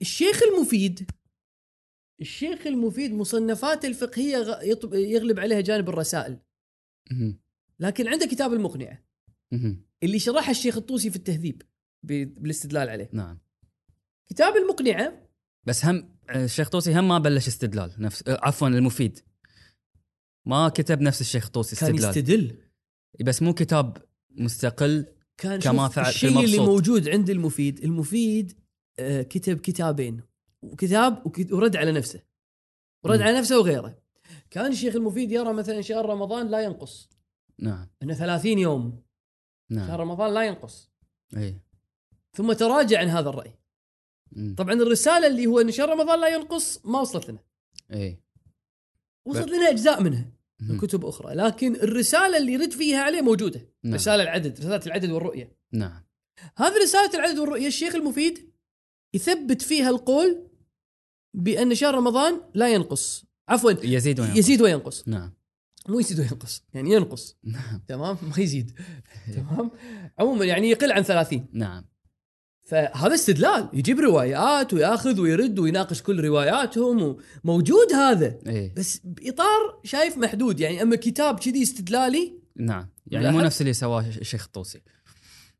S1: الشيخ المفيد. الشيخ المفيد مصنفاته الفقهية يغلب عليها جانب الرسائل. لكن عنده كتاب
S2: المقنعة.
S1: اللي شرحها الشيخ الطوسي في التهذيب بالاستدلال عليه.
S2: نعم.
S1: كتاب المقنعة.
S2: بس هم آه، الشيخ طوسي هم ما بلش استدلال. نفس آه، عفوا المفيد. ما كتب نفس الشيخ طوسي
S1: كان
S2: استدلال.
S1: يستدل.
S2: بس مو كتاب مستقل
S1: كان
S2: كما فعل
S1: الشيء اللي. موجود عند المفيد. المفيد آه، كتب كتابين. وكتاب وك- ورد على نفسه. ورد
S2: مم.
S1: على نفسه وغيره. كان الشيخ المفيد يرى مثلا شهر رمضان لا ينقص.
S2: نعم.
S1: إنه 30 يوم. شهر
S2: نعم
S1: رمضان لا ينقص.
S2: اي
S1: ثم تراجع عن هذا الرأي.
S2: مم.
S1: طبعا الرسالة اللي هو إن شهر رمضان لا ينقص ما وصلت لنا
S2: اي
S1: وصلت لنا أجزاء منها. من. كتب أخرى. لكن الرسالة اللي يرد فيها عليه موجودة.
S2: نعم.
S1: رسالة العدد رسالة العدد والرؤية.
S2: نعم.
S1: هذه رسالة العدد والرؤية الشيخ المفيد يثبت فيها القول بأن شهر رمضان لا ينقص. عفوا
S2: يزيد وينقص.
S1: يزيد وينقص.
S2: نعم.
S1: مو يزيد وينقص يعني ينقص.
S2: نعم.
S1: تمام؟ ما يزيد. تمام؟ عموما يعني يقل عن 30
S2: نعم.
S1: فهذا استدلال يجيب روايات وياخذ ويرد ويناقش كل رواياتهم وموجود هذا.
S2: اي
S1: بس بإطار شايف محدود يعني أما كتاب كذي استدلالي؟
S2: نعم. يعني مو نفس اللي سواه الشيخ الطوسي.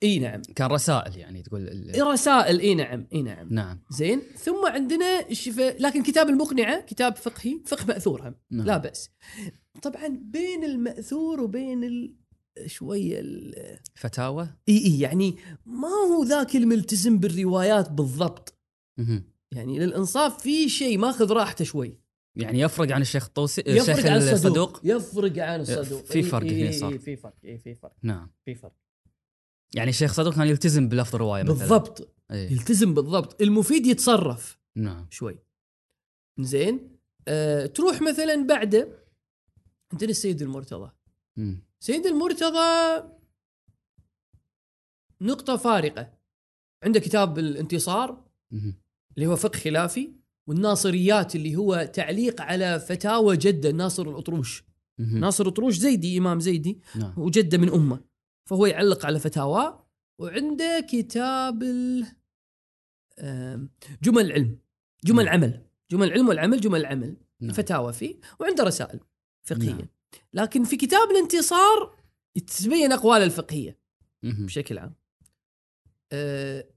S1: إي نعم.
S2: كان رسائل يعني تقول ال...
S1: رسائل إي نعم إي نعم.
S2: نعم.
S1: زين. ثم عندنا الشفاء لكن كتاب المقنعة كتاب فقهي فقه مأثور هم.
S2: نعم.
S1: لا بأس. طبعا بين المأثور وبين. شوية ال...
S2: فتاوى؟
S1: إي إي يعني ما هو ذاك الملتزم بالروايات بالضبط. يعني للإنصاف في شيء ماخذ راحته شوي.
S2: يعني يفرق عن الشيخ الطوسي الشيخ
S1: عن الصدوق.
S2: الصدوق؟
S1: يفرق عن الصدوق.
S2: في فرق هنا صار.
S1: في فرق إي في فرق.
S2: نعم.
S1: في فرق.
S2: يعني الشيخ صدوق كان يلتزم بلفظ الرواية مثلا.
S1: بالضبط.
S2: إي.
S1: يلتزم بالضبط. المفيد يتصرف.
S2: نعم.
S1: شوي. زين. أه تروح مثلا بعده. عندنا السيد المرتضى.
S2: مم.
S1: سيد المرتضى نقطة فارقة عنده كتاب الانتصار. اللي هو فقه خلافي والناصريات اللي هو تعليق على فتاوى جده ناصر الأطروش
S2: مهم.
S1: ناصر الأطروش زيدي إمام زيدي
S2: نعم
S1: وجده من أمة فهو يعلق على فتاوى وعنده كتاب جمل العلم جمل
S2: نعم.
S1: العمل جمل العلم والعمل جمل العمل
S2: نعم.
S1: فتاوى فيه وعنده رسائل فقهية
S2: نعم.
S1: لكن في كتاب الانتصار تبين اقواله
S2: الفقهية.
S1: بشكل عام. آه،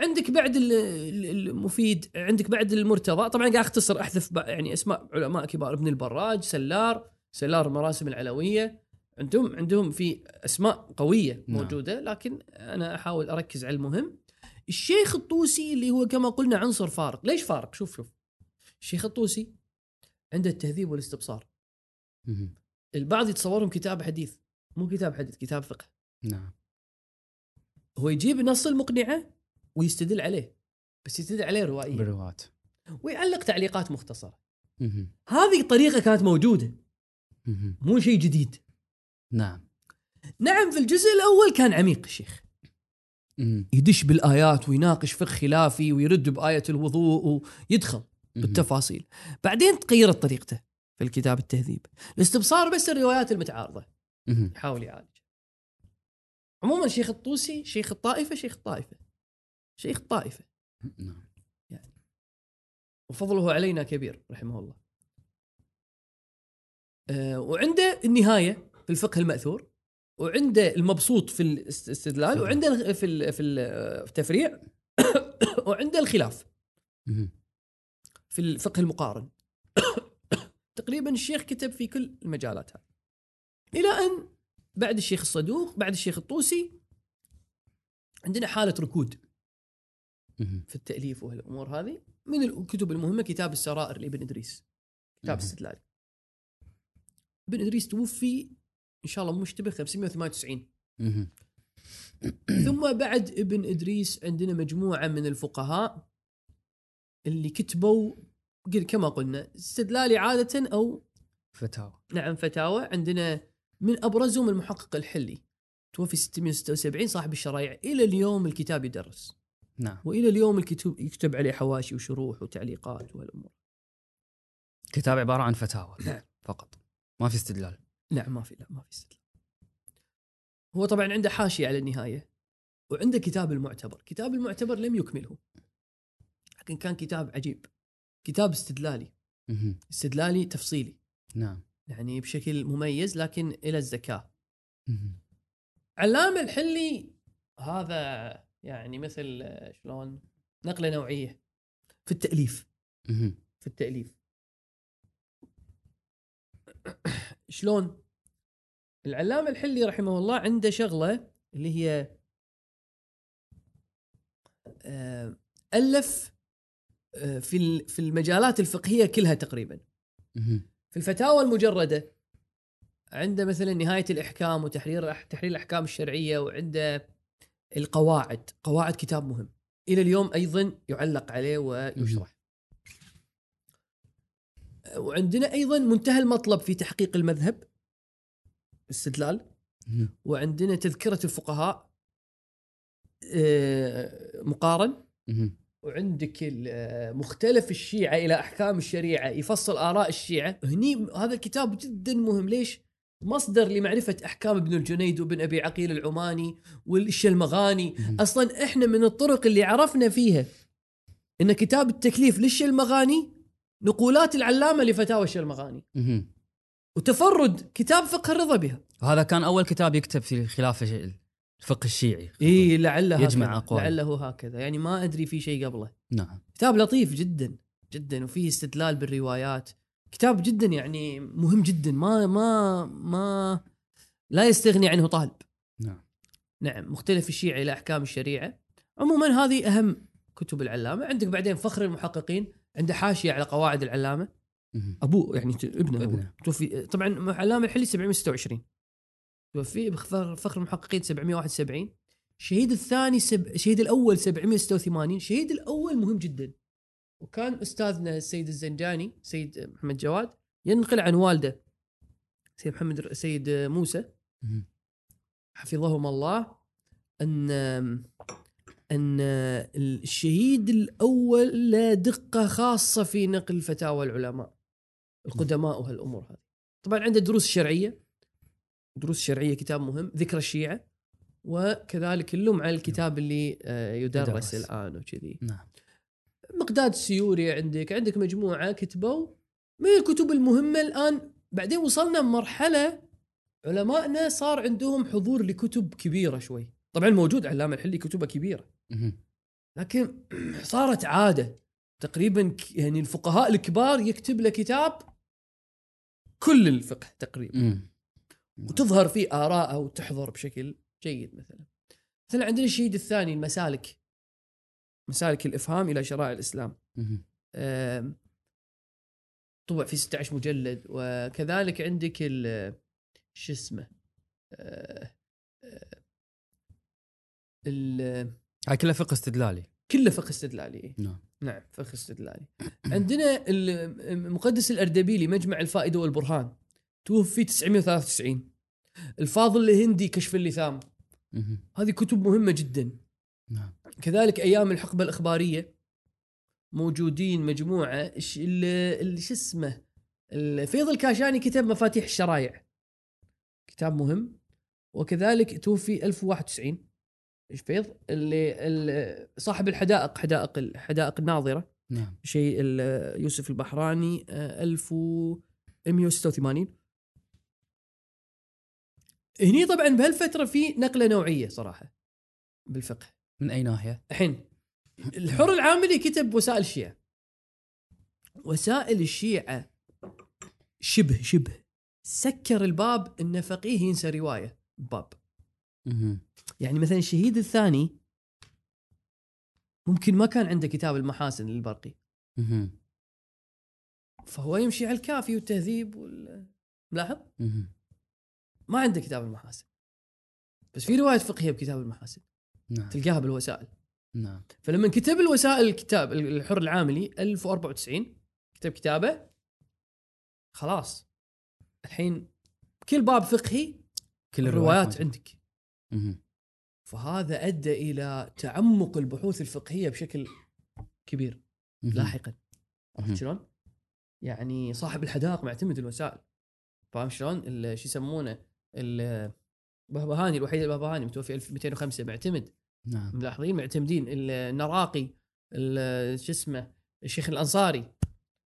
S1: عندك بعد ال- ال- المفيد عندك بعد المرتضى. طبعا قاعد أختصر أحذف يعني أسماء علماء كبار ابن البراج سلار سلار المراسم العلوية. عندهم عندهم في أسماء قوية
S2: نعم.
S1: موجودة لكن أنا أحاول أركز على المهم. الشيخ الطوسي اللي هو كما قلنا عنصر فارق. ليش فارق؟ شوف شوف. الشيخ الطوسي عنده التهذيب والاستبصار. البعض يتصورهم كتاب حديث مو كتاب حديث كتاب فقه.
S2: نعم.
S1: هو يجيب نص المقنعة ويستدل عليه بس يستدل عليه روائيا.
S2: بالرواة
S1: ويعلق تعليقات
S2: مختصرة.
S1: هذه الطريقة كانت
S2: موجودة.
S1: مو شيء جديد.
S2: نعم.
S1: نعم في الجزء الأول كان عميق الشيخ. يدش بالآيات ويناقش فقه خلافي ويرد بآية الوضوء ويدخل. بالتفاصيل. بعدين تغيرت طريقته. في الكتاب التهذيب. الاستبصار بس الروايات المتعارضة.
S2: مهم.
S1: يحاول يعالج. عموما شيخ الطوسي شيخ الطائفة شيخ الطائفة. شيخ الطائفة.
S2: نعم.
S1: وفضله علينا كبير رحمه الله. آه، وعنده النهاية في الفقه المأثور وعنده المبسوط في الاستدلال وعنده في ال- في ال- في التفريع <coughs> وعنده الخلاف. في الفقه المقارن. تقريبا الشيخ كتب في كل المجالات هذه إلى أن بعد الشيخ الصدوق بعد الشيخ الطوسي عندنا حالة ركود. في التأليف وهالامور هذه من الكتب المهمة كتاب السرائر لابن إدريس كتاب. استدلالي ابن إدريس توفي إن شاء الله مشتبه 598
S2: مهم.
S1: ثم بعد ابن إدريس عندنا مجموعة من الفقهاء اللي كتبوا كما قلنا استدلالي عادة أو
S2: فتاوى.
S1: نعم فتاوى عندنا من أبرزهم المحقق الحلي. توفي 676 صاحب الشرائع إلى اليوم الكتاب يدرس.
S2: نعم.
S1: وإلى اليوم الكتب يكتب عليه حواشي وشروح وتعليقات وهالامور
S2: كتاب عبارة عن فتاوى
S1: نعم.
S2: فقط. ما في استدلال.
S1: نعم ما في لا ما في استدلال. هو طبعا عنده حاشية على النهاية وعنده كتاب المعتبر. كتاب المعتبر لم يكمله لكن كان كتاب عجيب. كتاب استدلالي. استدلالي تفصيلي.
S2: نعم.
S1: يعني بشكل مميز لكن إلى الزكاة.
S2: مهم.
S1: علام الحلي هذا يعني مثل آه، شلون؟ نقلة نوعية. في
S2: التأليف.
S1: في التأليف. <coughs> شلون؟ العلامة الحلي رحمه الله عنده شغلة اللي هي آه، ألف في ال- في المجالات الفقهية كلها تقريبا. في الفتاوى المجردة عنده مثلا نهاية الإحكام وتحرير تحرير الأحكام الشرعية وعنده القواعد قواعد كتاب مهم إلى اليوم أيضا يعلق عليه ويشرح وعندنا أيضا منتهى المطلب في تحقيق المذهب استدلال. وعندنا تذكرة الفقهاء آه، مقارن. وعندك مختلف الشيعة إلى أحكام الشريعة يفصل آراء الشيعة هني هذا الكتاب جدا مهم ليش؟ مصدر لمعرفة أحكام ابن الجنيد وابن أبي عقيل العماني والشلمغاني. أصلا إحنا من الطرق اللي عرفنا فيها إن كتاب التكليف للشلمغاني نقولات العلامة لفتاوى الشلمغاني. وتفرد كتاب فقه الرضا بها
S2: وهذا كان أول كتاب يكتب في الخلافه الفقه الشيعي
S1: إي لعله
S2: يجمع
S1: هكذا.
S2: أقوال.
S1: لعله هكذا. يعني ما أدري في شيء قبله.
S2: نعم.
S1: كتاب لطيف جدا جدا وفيه استدلال بالروايات. كتاب جدا يعني مهم جدا ما ما ما لا يستغني عنه طالب.
S2: نعم.
S1: نعم مختلف الشيعة إلى أحكام الشريعة. عموما هذه أهم كتب العلامة. عندك بعدين فخر المحققين عنده حاشية على قواعد العلامة.
S2: مهم.
S1: أبوه يعني
S2: ابنه,
S1: ابنه. توفي طبعا علامة الحلي 726 توفي بفخر فخر المحققين 771 الشهيد الثاني سب... الشهيد الأول 786 الشهيد الأول مهم جدا. وكان أستاذنا السيد الزنجاني سيد محمد جواد ينقل عن والده سيد محمد سيد موسى. حفظهما الله. أن أن الشهيد الأول له دقة خاصة في نقل فتاوى العلماء القدماء وهالأمور هذه. طبعا عنده دروس شرعية. دروس شرعية كتاب مهم ذكر الشيعة وكذلك اللوم على الكتاب اللي آه، يدرس,
S2: يدرس.
S1: الآن وكذي.
S2: نعم.
S1: مقداد السيوري عندك عندك مجموعة كتبوا من الكتب المهمة الآن. بعدين وصلنا مرحلة علمائنا صار عندهم حضور لكتب كبيرة شوي. طبعا موجود علامة الحلي كتبه
S2: كبيرة.
S1: لكن صارت عادة. تقريبا يعني الفقهاء الكبار يكتب له كتاب كل الفقه تقريبا. وتظهر فيه آراءه وتحضر بشكل جيد مثلا. مثلا عندنا الشهيد الثاني المسالك. مسالك الإفهام إلى شرائع الإسلام. طبع في 16 مجلد. وكذلك عندك ال شو اسمه؟ آه، آه، ال-
S2: هاي كلها فقه استدلالي.
S1: كله فقه استدلالي.
S2: نعم.
S1: نعم فقه استدلالي. عندنا المقدس الأردبيلي مجمع الفائدة والبرهان. توفي 993 الفاضل الهندي كشف اللثام. هذه كتب مهمة جدا.
S2: نعم.
S1: كذلك أيام الحقبة الإخبارية موجودين مجموعة إيش- ال- ال- شو اسمه؟ فيض الكاشاني كتب مفاتيح الشرايع كتاب مهم. وكذلك توفي 1091 إيش فيض؟ اللي ال- صاحب الحدائق حدائق الحدائق الناظرة.
S2: نعم.
S1: شيء يوسف البحراني آه، 1186 هني طبعا بهالفترة في نقلة نوعية صراحة بالفقه
S2: من أي ناحية؟
S1: الحين الحر العاملي كتب وسائل الشيعة وسائل الشيعة شبه شبه سكر الباب إن فقيه ينسى رواية باب. يعني مثلا الشهيد الثاني ممكن ما كان عنده كتاب المحاسن للبرقي. فهو يمشي على الكافي والتهذيب وال... ملاحظ. ما عنده كتاب المحاسن بس في رواية فقهية بكتاب المحاسن
S2: نعم
S1: تلقاها بالوسائل
S2: نعم
S1: فلما كتب الوسائل الكتاب الحر العاملي 1094 كتب كتابه خلاص الحين كل باب فقهي
S2: كل
S1: الروايات. عندك
S2: مهم.
S1: فهذا أدى إلى تعمق البحوث الفقهية بشكل كبير
S2: مهم.
S1: لاحقا. عرفت شلون؟ يعني صاحب الحدائق معتمد الوسائل فاهم شلون؟ شو يسمونه؟ ال- بهبهاني الوحيد البهبهاني متوفي 1205 معتمد
S2: نعم
S1: ملاحظين معتمدين النراقي ال- شو اسمه الشيخ الأنصاري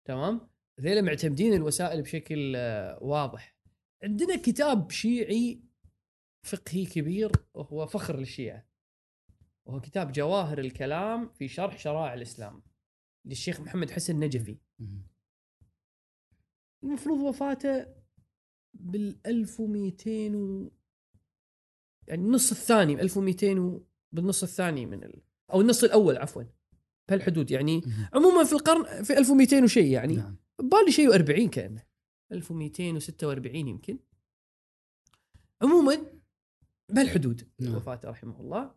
S1: تمام؟ ذيلا معتمدين الوسائل بشكل واضح. عندنا كتاب شيعي فقهي كبير وهو فخر للشيعة. وهو كتاب جواهر الكلام في شرح شرائع الإسلام للشيخ محمد حسن نجفي. المفروض وفاته بال 1200 و... يعني النص الثاني 1200 و... بالنص الثاني من ال... أو النص الأول عفوا بهالحدود يعني. عموما في القرن في 1200 وشيء يعني
S2: نعم
S1: بالي شيء و40 كأنه 1246 يمكن عموما بهالحدود
S2: نعم.
S1: وفاته رحمه الله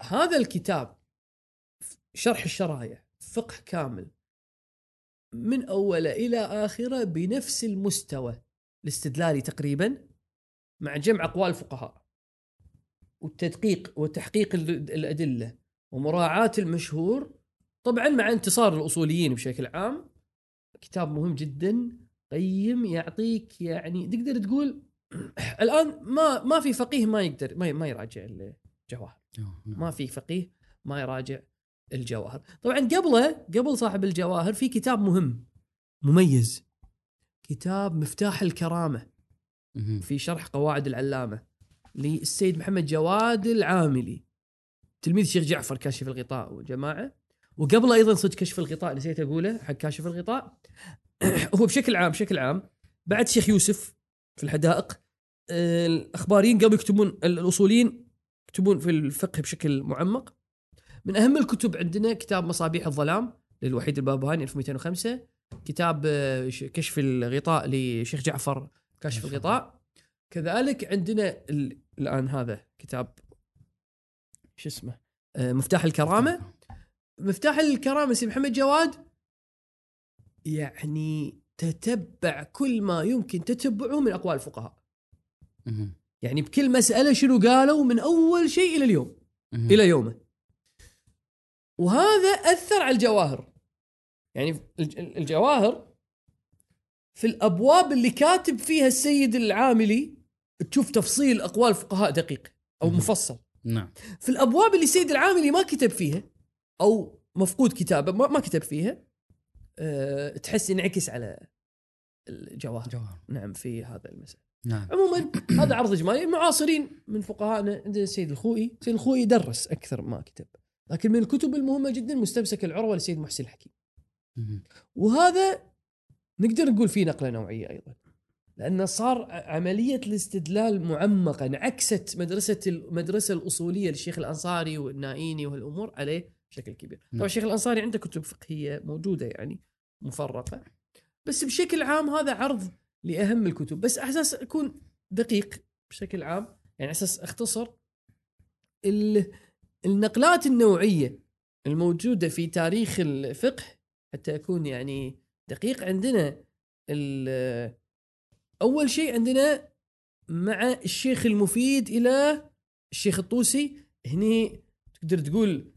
S1: هذا الكتاب شرح الشرائع فقه كامل من اوله إلى اخره بنفس المستوى الاستدلالي تقريبا مع جمع أقوال الفقهاء والتدقيق وتحقيق ال- الأدلة ومراعاة المشهور طبعا مع انتصار الأصوليين بشكل عام. كتاب مهم جدا قيم يعطيك يعني تقدر تقول <clears throat> الآن ما ما في فقيه ما يقدر ما ما يراجع الجواهر.
S2: نعم.
S1: ما في فقيه ما يراجع الجواهر. طبعا قبله قبل صاحب الجواهر في كتاب مهم مميز. كتاب مفتاح
S2: الكرامة.
S1: في شرح قواعد العلامة للسيد محمد جواد العاملي. تلميذ الشيخ جعفر كاشف الغطاء وجماعة. وقبله أيضا صدق كشف الغطاء نسيت أقوله حق كاشف الغطاء. <clears throat> هو بشكل عام بشكل عام بعد شيخ يوسف في الحدائق آه، الأخباريين قبل يكتبون الأصوليين يكتبون في الفقه بشكل معمق. من أهم الكتب عندنا كتاب مصابيح الظلام للوحيد البابهاني 1205 كتاب آه، كشف الغطاء لشيخ جعفر كاشف الغطاء. كذلك عندنا ال- الآن هذا كتاب شو اسمه آه، مفتاح الكرامة. مفتاح الكرامة. سي محمد جواد. يعني تتبع كل ما يمكن تتبعه من أقوال الفقهاء. يعني بكل مسألة شنو قالوا من أول شيء إلى اليوم. إلى يومه. وهذا أثر على الجواهر. يعني الج- الجواهر في الأبواب اللي كاتب فيها السيد العاملي تشوف تفصيل أقوال الفقهاء دقيق
S2: أو.
S1: مفصل.
S2: نعم.
S1: في الأبواب اللي السيد العاملي ما كتب فيها أو مفقود كتابة ما كتب فيها أه تحس ينعكس على الجواهر.
S2: جوهر
S1: نعم في هذا المسألة.
S2: نعم.
S1: عموما هذا عرض إجمالي. معاصرين من فقهائنا عندنا السيد الخوئي. السيد الخوئي درس أكثر ما كتب لكن من الكتب المهمة جدا مستمسك العروة للسيد محسن الحكيم. وهذا نقدر نقول فيه نقلة نوعية أيضا لأن صار عملية الاستدلال معمقة انعكست مدرسة المدرسة الأصولية للشيخ الأنصاري والنائيني وهالامور عليه بشكل كبير. طبعا
S2: نعم.
S1: الشيخ الأنصاري عنده كتب فقهية موجودة يعني مفرقة بس بشكل عام هذا عرض لأهم الكتب. بس على أساس أكون دقيق بشكل عام يعني على أساس أختصر ال- النقلات النوعية الموجودة في تاريخ الفقه حتى أكون يعني دقيق عندنا ال- أول شيء عندنا مع الشيخ المفيد إلى الشيخ الطوسي هني تقدر تقول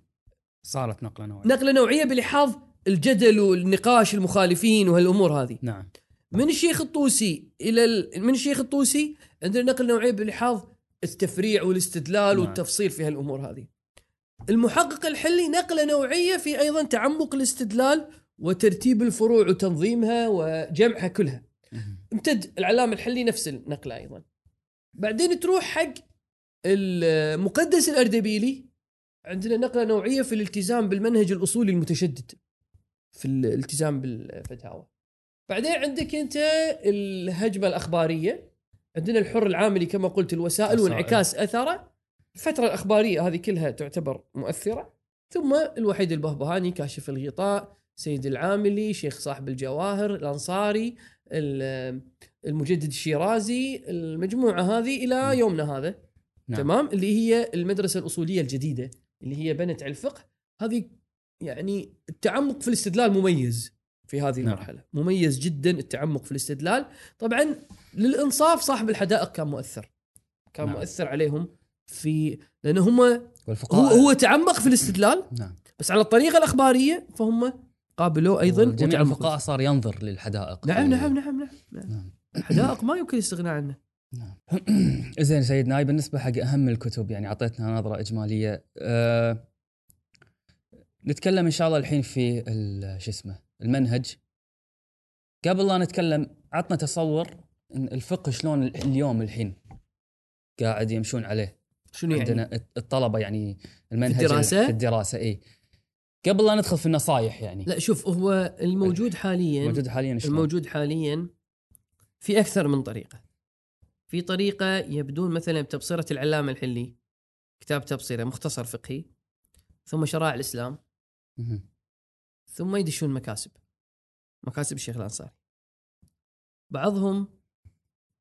S2: صارت نقلة نوعية
S1: نقلة نوعية بلحاظ الجدل والنقاش المخالفين وهالأمور هذه
S2: نعم
S1: من الشيخ الطوسي إلى ال... من الشيخ الطوسي عندنا نقل نوعية بلحاظ التفريع والاستدلال
S2: نعم.
S1: والتفصيل في هالأمور هذه. المحقق الحلي نقلة نوعية في أيضا تعمق الاستدلال وترتيب الفروع وتنظيمها وجمعها كلها. امتد العلامة الحلي نفس النقلة أيضا. بعدين تروح حق المقدس الأردبيلي عندنا نقلة نوعية في الالتزام بالمنهج الأصولي المتشدد في الالتزام بالفتاوى. بعدين عندك أنت الهجمة الأخبارية عندنا الحر العاملي كما قلت الوسائل
S2: وسائل.
S1: وانعكاس أثره الفترة الأخبارية هذه كلها تعتبر مؤثرة ثم الوحيد البهبهاني كاشف الغطاء سيد العاملي شيخ صاحب الجواهر الأنصاري ال- المجدد الشيرازي المجموعة هذه إلى يومنا هذا.
S2: نعم.
S1: تمام؟ اللي هي المدرسة الأصولية الجديدة اللي هي بنت على الفقه. هذه يعني التعمق في الاستدلال مميز في هذه
S2: نعم.
S1: المرحلة. مميز جدا التعمق في الاستدلال. طبعا للإنصاف صاحب الحدائق كان مؤثر. كان
S2: نعم.
S1: مؤثر عليهم في لأن هم هو
S2: والفقهاء
S1: هو تعمق في الاستدلال
S2: نعم.
S1: بس على الطريقة الأخبارية فهم قابلوه أيضا
S2: جميع الفقهاء صار ينظر للحدائق.
S1: نعم
S2: في-
S1: نعم نعم نعم, نعم.
S2: نعم.
S1: الحدائق ما يمكن الاستغناء عنه.
S2: نعم. <clears throat> زين سيد ناي بالنسبة حق أهم الكتب يعني أعطيتنا نظرة إجمالية. أه نتكلم إن شاء الله الحين في شو اسمه المنهج. قبل لا نتكلم عطنا تصور الفقه شلون اليوم الحين قاعد يمشون عليه.
S1: شنو يعني؟
S2: عندنا الطلبة يعني المنهج
S1: في الدراسة؟
S2: في الدراسة اي قبل لا ندخل في النصائح يعني
S1: لا شوف هو الموجود حاليا
S2: موجود حاليا شلون؟
S1: الموجود حاليا في أكثر من طريقة في طريقة يبدون مثلا بتبصره العلامة الحلي كتاب تبصره مختصر فقهي ثم شرائع
S2: الإسلام.
S1: ثم يدشون مكاسب مكاسب الشيخ الأنصاري بعضهم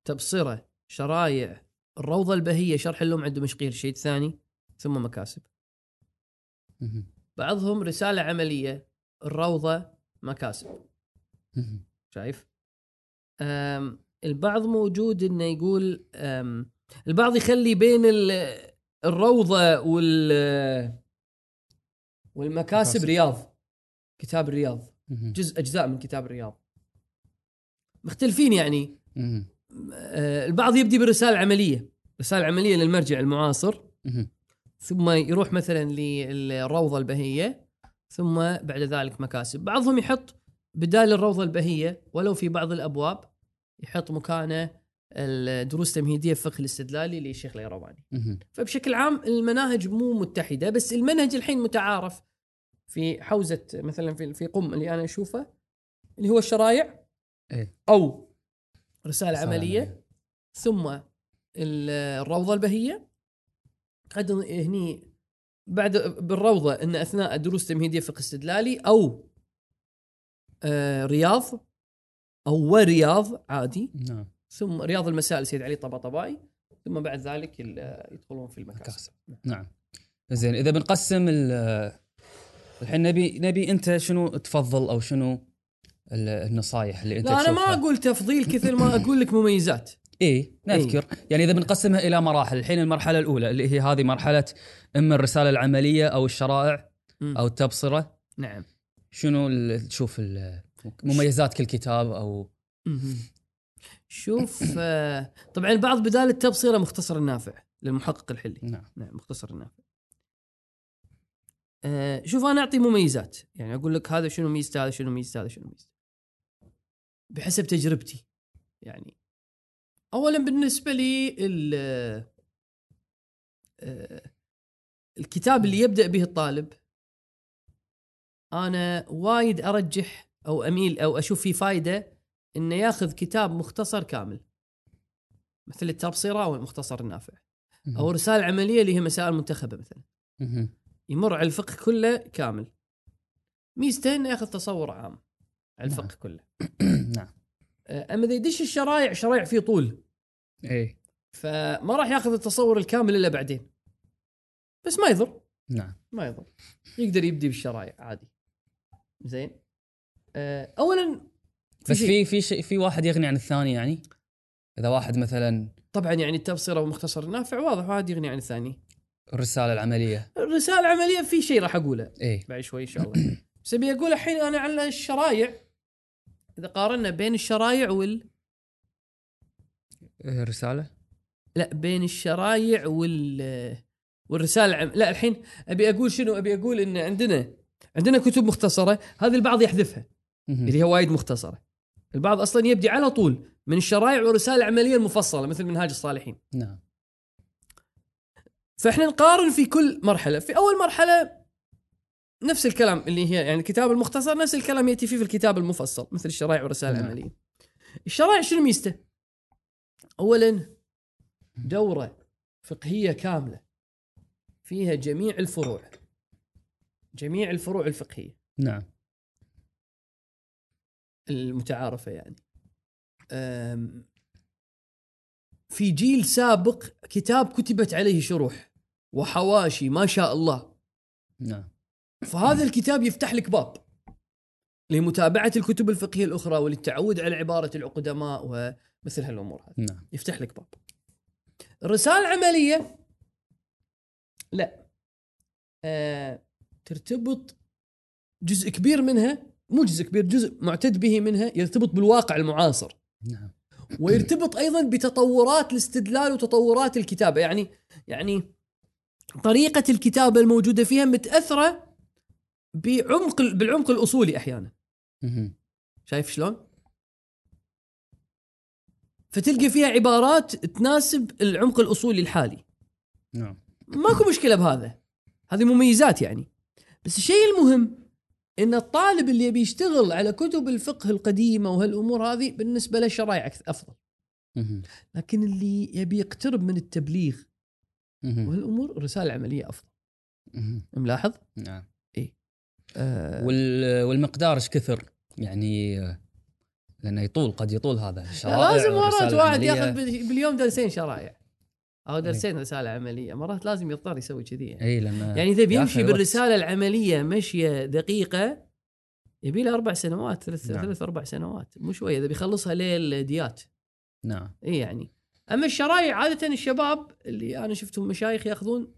S1: تبصره شرايع الروضة البهية شرح اللمعه الدمشقيه للشيء الثاني ثم مكاسب. بعضهم رسالة عملية الروضة مكاسب. شايف؟ البعض موجود إنه يقول البعض يخلي بين ال- الروضة وال والمكاسب
S2: مكاسب.
S1: رياض كتاب الرياض. جزء أجزاء من كتاب الرياض مختلفين يعني. أه، البعض يبدي بالرساله العملية رسالة عملية للمرجع المعاصر. ثم يروح مثلا للروضة البهية ثم بعد ذلك مكاسب بعضهم يحط بدال الروضة البهية ولو في بعض الأبواب يحط مكانه الدروس التمهيدية في الفقه الاستدلالي للشيخ اليرواني
S2: مهم.
S1: فبشكل عام المناهج مو متحدة بس المنهج الحين متعارف في حوزة مثلا في في قم اللي أنا أشوفه اللي هو الشرايع
S2: إيه.
S1: أو رسالة
S2: رسالة
S1: عملية ثم ال- الروضة البهية قد هني بعد بالروضة إن أثناء دروس تمهيديه فقه استدلالي أو آه رياض أو ورياض عادي.
S2: نعم.
S1: ثم رياض المسائل سيد علي طباطبائي ثم بعد ذلك ال- يدخلون في المكاسب.
S2: نعم. زين إذا بنقسم ال- الحين نبي نبي أنت شنو تفضل أو شنو ال- النصايح اللي أنت
S1: لا أنا ما؟ أقول تفضيل كثر ما <coughs> أقول لك مميزات.
S2: اي نذكر. يعني إذا بنقسمها إلى مراحل الحين المرحلة الأولى اللي هي هذه مرحلة إما الرسالة العملية أو الشرائع
S1: مم.
S2: أو التبصرة.
S1: نعم.
S2: شنو تشوف مميزات كل كتاب
S1: أو. شوف آه، طبعا البعض بدال التبصرة مختصر النافع للمحقق الحلي.
S2: نعم.
S1: نعم مختصر النافع. آه، شوف أنا أعطي مميزات. يعني أقول لك هذا شنو ميزته هذا شنو ميزته هذا شنو ميزته. بحسب تجربتي. يعني اولا بالنسبة لي ال- آه، الكتاب اللي يبدأ به الطالب. أنا وايد أرجح أو أميل أو أشوف فيه فائده إنه ياخذ كتاب مختصر كامل. مثل التبصره أو المختصر النافع. أو رسالة عملية اللي هي مسائل منتخبة مثلا. يمر على الفقه كله كامل. ميزته إنه ياخذ تصور عام على الفقه
S2: نعم.
S1: كله. <clears throat>
S2: نعم.
S1: آه، أما إذا يدش الشرايع شرايع فيه طول.
S2: اي
S1: فما راح ياخذ التصور الكامل إلا بعدين. بس ما يضر.
S2: نعم.
S1: ما يضر. يقدر يبدي بالشرايع عادي. زين. آه، اولا
S2: بس
S1: شيء-
S2: في في شيء في واحد يغني عن الثاني يعني؟ إذا واحد مثلا
S1: طبعا يعني التبصرة ومختصر النافع واضح واحد يغني عن الثاني.
S2: الرسالة العملية.
S1: الرسالة العملية في شيء راح أقوله.
S2: اي
S1: بعد شوي إن شاء الله. بس أبي أقول الحين أنا على الشرايع. إذا قارنا بين الشرايع وال
S2: الرساله
S1: لا بين الشرايع وال والرسالة العم... لا الحين أبي أقول شنو؟ أبي أقول إن عندنا عندنا كتب مختصرة هذه البعض يحذفها. اللي هي وايد مختصرة. البعض أصلا يبدي على طول من الشرايع والرسائل العملية المفصله مثل منهاج الصالحين.
S2: نعم.
S1: فإحنا نقارن في كل مرحلة. في أول مرحلة نفس الكلام اللي هي يعني الكتاب المختصر نفس الكلام يأتي فيه في الكتاب المفصل مثل الشرائع والرسائل
S2: نعم.
S1: العملية الشرائع شنو ميزته؟ اولا دورة فقهية كاملة فيها جميع الفروع جميع الفروع الفقهية.
S2: نعم.
S1: المتعارفة يعني. في جيل سابق كتاب كتبت عليه شروح وحواشي ما شاء الله.
S2: نعم.
S1: فهذا الكتاب يفتح لك باب لمتابعة الكتب الفقهية الأخرى وللتعود على عبارة القدماء ومثل هالأمور هذه.
S2: نعم.
S1: يفتح لك باب. الرسالة العملية لا. آه ترتبط جزء كبير منها مو جزء كبير جزء معتد به منها يرتبط بالواقع المعاصر.
S2: نعم.
S1: ويرتبط أيضا بتطورات الاستدلال وتطورات الكتابة. يعني يعني طريقة الكتابة الموجودة فيها متأثرة بعمق بالعمق الأصولي
S2: أحيانا.
S1: شايف شلون؟ فتلقى فيها عبارات تناسب العمق الأصولي الحالي.
S2: نعم.
S1: ماكو مشكلة بهذا. هذه مميزات يعني. بس الشيء المهم إن الطالب اللي يبي يشتغل على كتب الفقه القديمة وهالأمور هذه بالنسبة له شرائع
S2: أفضل.
S1: لكن اللي يبي يقترب من التبليغ. وهالأمور الرساله العملية
S2: أفضل.
S1: ملاحظ؟
S2: نعم.
S1: آه.
S2: وال- والمقدار إيش كثر؟ يعني آه، لأنه يطول قد يطول هذا الشرائع
S1: لازم مرات واحد. ياخذ بال- باليوم درسين شرائع أو درسين رسالة عملية مرات لازم يضطر يسوي كذي يعني,
S2: اي لأن
S1: يعني إذا بيمشي. بالرسالة العملية مشية دقيقة يبي له أربع سنوات ثلاث
S2: نعم.
S1: ثلاث أربع سنوات مو شوية إذا بيخلصها ليل ديات
S2: نعم
S1: إي يعني أما الشرايع عادة الشباب اللي أنا شفتهم مشايخ ياخذون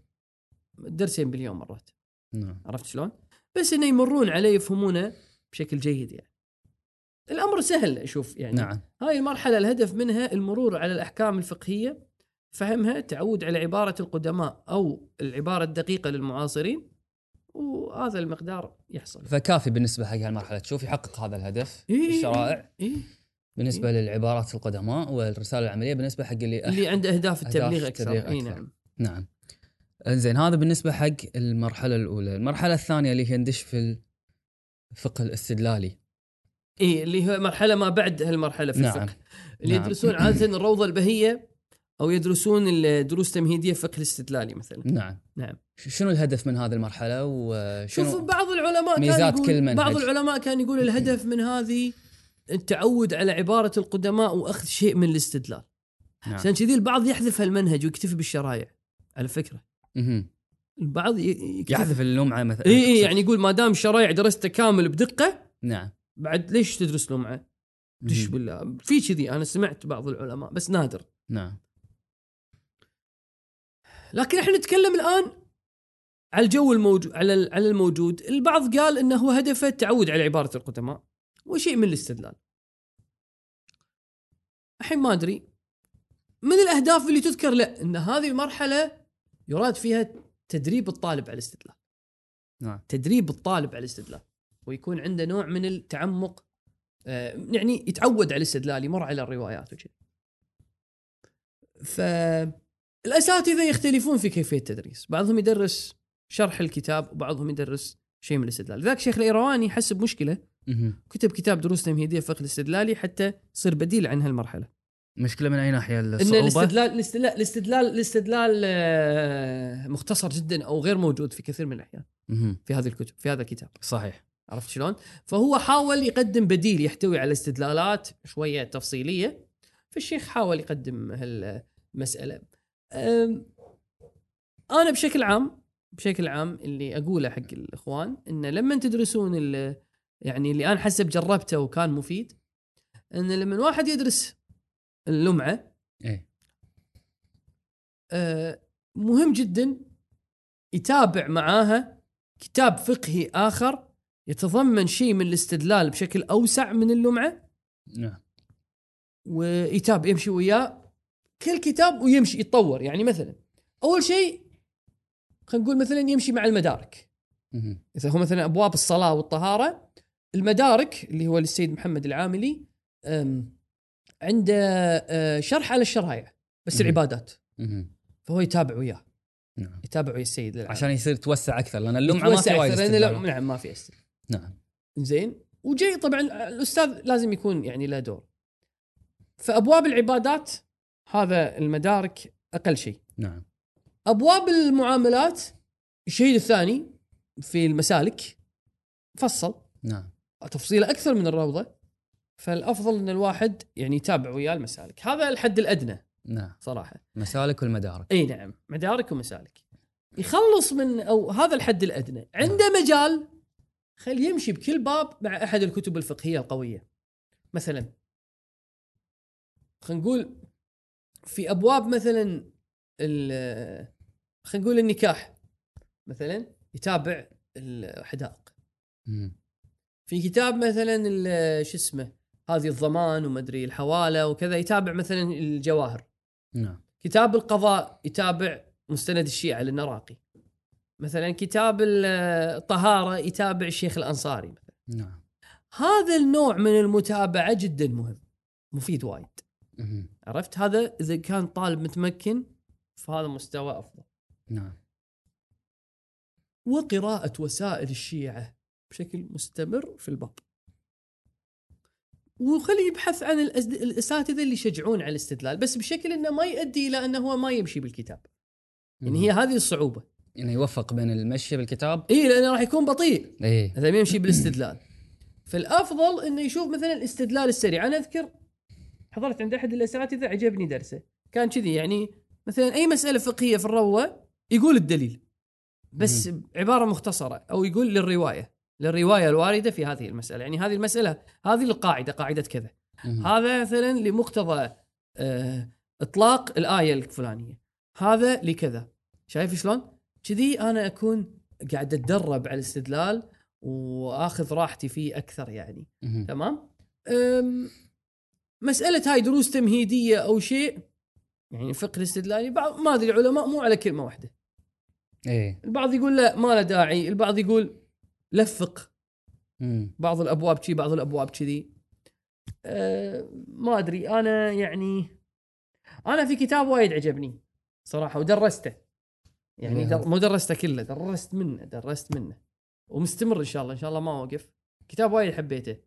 S1: درسين باليوم مرات
S2: نعم
S1: عرفت شلون؟ بس إنه يمرون عليه يفهمونه بشكل جيد يعني. الأمر سهل أشوف يعني
S2: نعم
S1: هاي المرحله الهدف منها المرور على الأحكام الفقهية فهمها تعود على عبارة القدماء أو العبارة الدقيقة للمعاصرين وهذا المقدار يحصل.
S2: فكافي بالنسبة حق هالمرحلة تشوف يحقق هذا الهدف
S1: إيه.
S2: الشرائع
S1: إيه؟
S2: بالنسبة للعبارات القدماء والرسالة العملية بالنسبة حق اللي
S1: اللي عنده أهداف التبليغ
S2: أهداف
S1: أكثر
S2: التبليغ أكثر.
S1: نعم.
S2: نعم إنزين هذا بالنسبة حق المرحلة الأولى المرحلة الثانية اللي هي ندش في الفقه الاستدلالي
S1: اي اللي هو مرحلة ما بعد هالمرحلة في
S2: نعم.
S1: الفقه اللي
S2: نعم.
S1: يدرسون عادة الروضة البهية أو يدرسون الدروس التمهيديه فقه الاستدلالي مثلا.
S2: نعم
S1: نعم.
S2: شنو الهدف من هذه المرحلة
S1: شوف
S2: وشنو
S1: بعض العلماء كان
S2: ميزات
S1: يقول
S2: كل منهج؟
S1: بعض العلماء كان يقول الهدف من هذه التعود على عبارة القدماء وأخذ شيء من الاستدلال
S2: نعم.
S1: عشان كذي البعض يحذف هالمنهج ويكتفي بالشرايع على فكرة
S2: مهم.
S1: البعض ي- يكتفي
S2: يحذف اللمعة مثلا
S1: اي اي يعني يقول ما دام الشرايع درسته كامل بدقة
S2: نعم
S1: بعد ليش تدرس لمعه؟ دش. بالله. في كذي أنا سمعت بعض العلماء بس نادر.
S2: نعم.
S1: لكن إحنا نتكلم الآن على الجو الموجود على على الموجود. البعض قال إنه هو هدفه التعود على عبارة القدماء وشيء من الاستدلال. الحين ما أدري. من الأهداف اللي تذكر لا إن هذه المرحله يراد فيها تدريب الطالب على الاستدلال.
S2: نعم.
S1: تدريب الطالب على الاستدلال. ويكون عنده نوع من التعمق آه، يعني يتعود على الاستدلال يمر على الروايات وكذا. فالأساتذة يختلفون في كيفية التدريس. بعضهم يدرس شرح الكتاب وبعضهم يدرس شيء من الاستدلال. ذاك شيخ الإيرواني حس
S2: بمشكلة.
S1: كتب كتاب دروس تمهيدية فقه الاستدلالي حتى يصير بديل عن هالمرحلة.
S2: مشكلة من أي ناحية؟
S1: إن
S2: الصعوبة؟
S1: الاستدلال الاستدلال الاستدلال, الاستدلال آه، مختصر جدا أو غير موجود في كثير من
S2: الأحيان.
S1: في هذه الكتب في هذا الكتاب.
S2: صحيح.
S1: عرفت شلون؟ فهو حاول يقدم بديل يحتوي على استدلالات شوية تفصيلية فالشيخ حاول يقدم هالمسألة. أنا بشكل عام بشكل عام اللي أقوله حق الإخوان إن لما تدرسون يعني اللي أنا حسب جربته وكان مفيد إن لما واحد يدرس اللمعة
S2: إيه
S1: أه، مهم جدا يتابع معاها كتاب فقهي آخر يتضمن شيء من الاستدلال بشكل أوسع من اللمعة؟
S2: نعم.
S1: ويتابع يمشي وياه. كل كتاب ويمشي يتطور. يعني مثلا أول شيء خلينا نقول مثلا يمشي مع المدارك. إذا هو مثلا أبواب الصلاة والطهارة المدارك اللي هو للسيد محمد العاملي عنده أه، شرح على الشرائع بس. العبادات. فهو يتابع وياه.
S2: نعم.
S1: يتابع ويا السيد
S2: عشان يصير توسع أكثر لأن اللمعة ما في وايد.
S1: نعم ما في استدلال.
S2: نعم.
S1: زين؟ وجاي طبعا الأستاذ لازم يكون يعني له دور. فأبواب العبادات هذا المدارك أقل شيء.
S2: نعم.
S1: أبواب المعاملات الشهيد الثاني في المسالك فصل.
S2: نعم.
S1: تفصيله أكثر من الروضة. فالأفضل إن الواحد يعني يتابع وياه المسالك. هذا الحد الأدنى
S2: نعم.
S1: صراحة.
S2: مسالك والمدارك.
S1: إي نعم. مدارك ومسالك. يخلص من أو هذا الحد الأدنى. عنده مجال خل يمشي بكل باب مع أحد الكتب الفقهية القوية. مثلا خلينا نقول في أبواب مثلا خلينا نقول النكاح مثلا يتابع الحدائق. في كتاب مثلا شو اسمه هذه الضمان ومدري الحوالة وكذا يتابع مثلا الجواهر.
S2: نعم.
S1: كتاب القضاء يتابع مستند الشيعة للنراقي. مثلا كتاب ال- الطهارة يتابع الشيخ الأنصاري مثلا.
S2: نعم.
S1: هذا النوع من المتابعة جدا مهم مفيد وايد. عرفت؟ هذا إذا كان طالب متمكن فهذا مستوى أفضل.
S2: نعم.
S1: وقراءة وسائل الشيعة بشكل مستمر في الباب وخليه يبحث عن الأسد- الأساتذة اللي يشجعون على الاستدلال بس بشكل إنه ما يؤدي إلى إنه هو ما يمشي بالكتاب. يعني هي هذه الصعوبة.
S2: يعني يوفق بين المشي بالكتاب.
S1: اي لأنه راح يكون بطيء.
S2: إيه.
S1: اذا يمشي بالاستدلال. فالأفضل إنه يشوف مثلا الاستدلال السريع. أنا أذكر حضرت عند أحد الأساتذة عجبني درسه. كان كذي يعني مثلا أي مسألة فقهية في الروة يقول الدليل بس بعباره مختصرة أو يقول للرواية. للرواية الواردة في هذه المسألة. يعني هذه المسألة هذه القاعدة قاعدة كذا. هذا مثلا لمقتضى آه إطلاق الآية الفلانية. هذا لكذا. شايف شلون؟ كذي أنا أكون قاعد أتدرب على الاستدلال وآخذ راحتي فيه أكثر يعني. تمام؟ مسألة هاي دروس تمهيدية أو شيء يعني الفقه الاستدلالي بعض ما أدري العلماء مو على كلمة واحدة.
S2: إيه.
S1: البعض يقول لا ما له داعي. البعض يقول لفق
S2: مم.
S1: بعض الأبواب شي بعض الأبواب كذي. أه ما أدري. أنا يعني أنا في كتاب وايد عجبني صراحة ودرسته. يعني
S2: نعم.
S1: در مو درسته كله درست منه درست منه. ومستمر إن شاء الله إن شاء الله ما أوقف. كتاب وايد حبيته.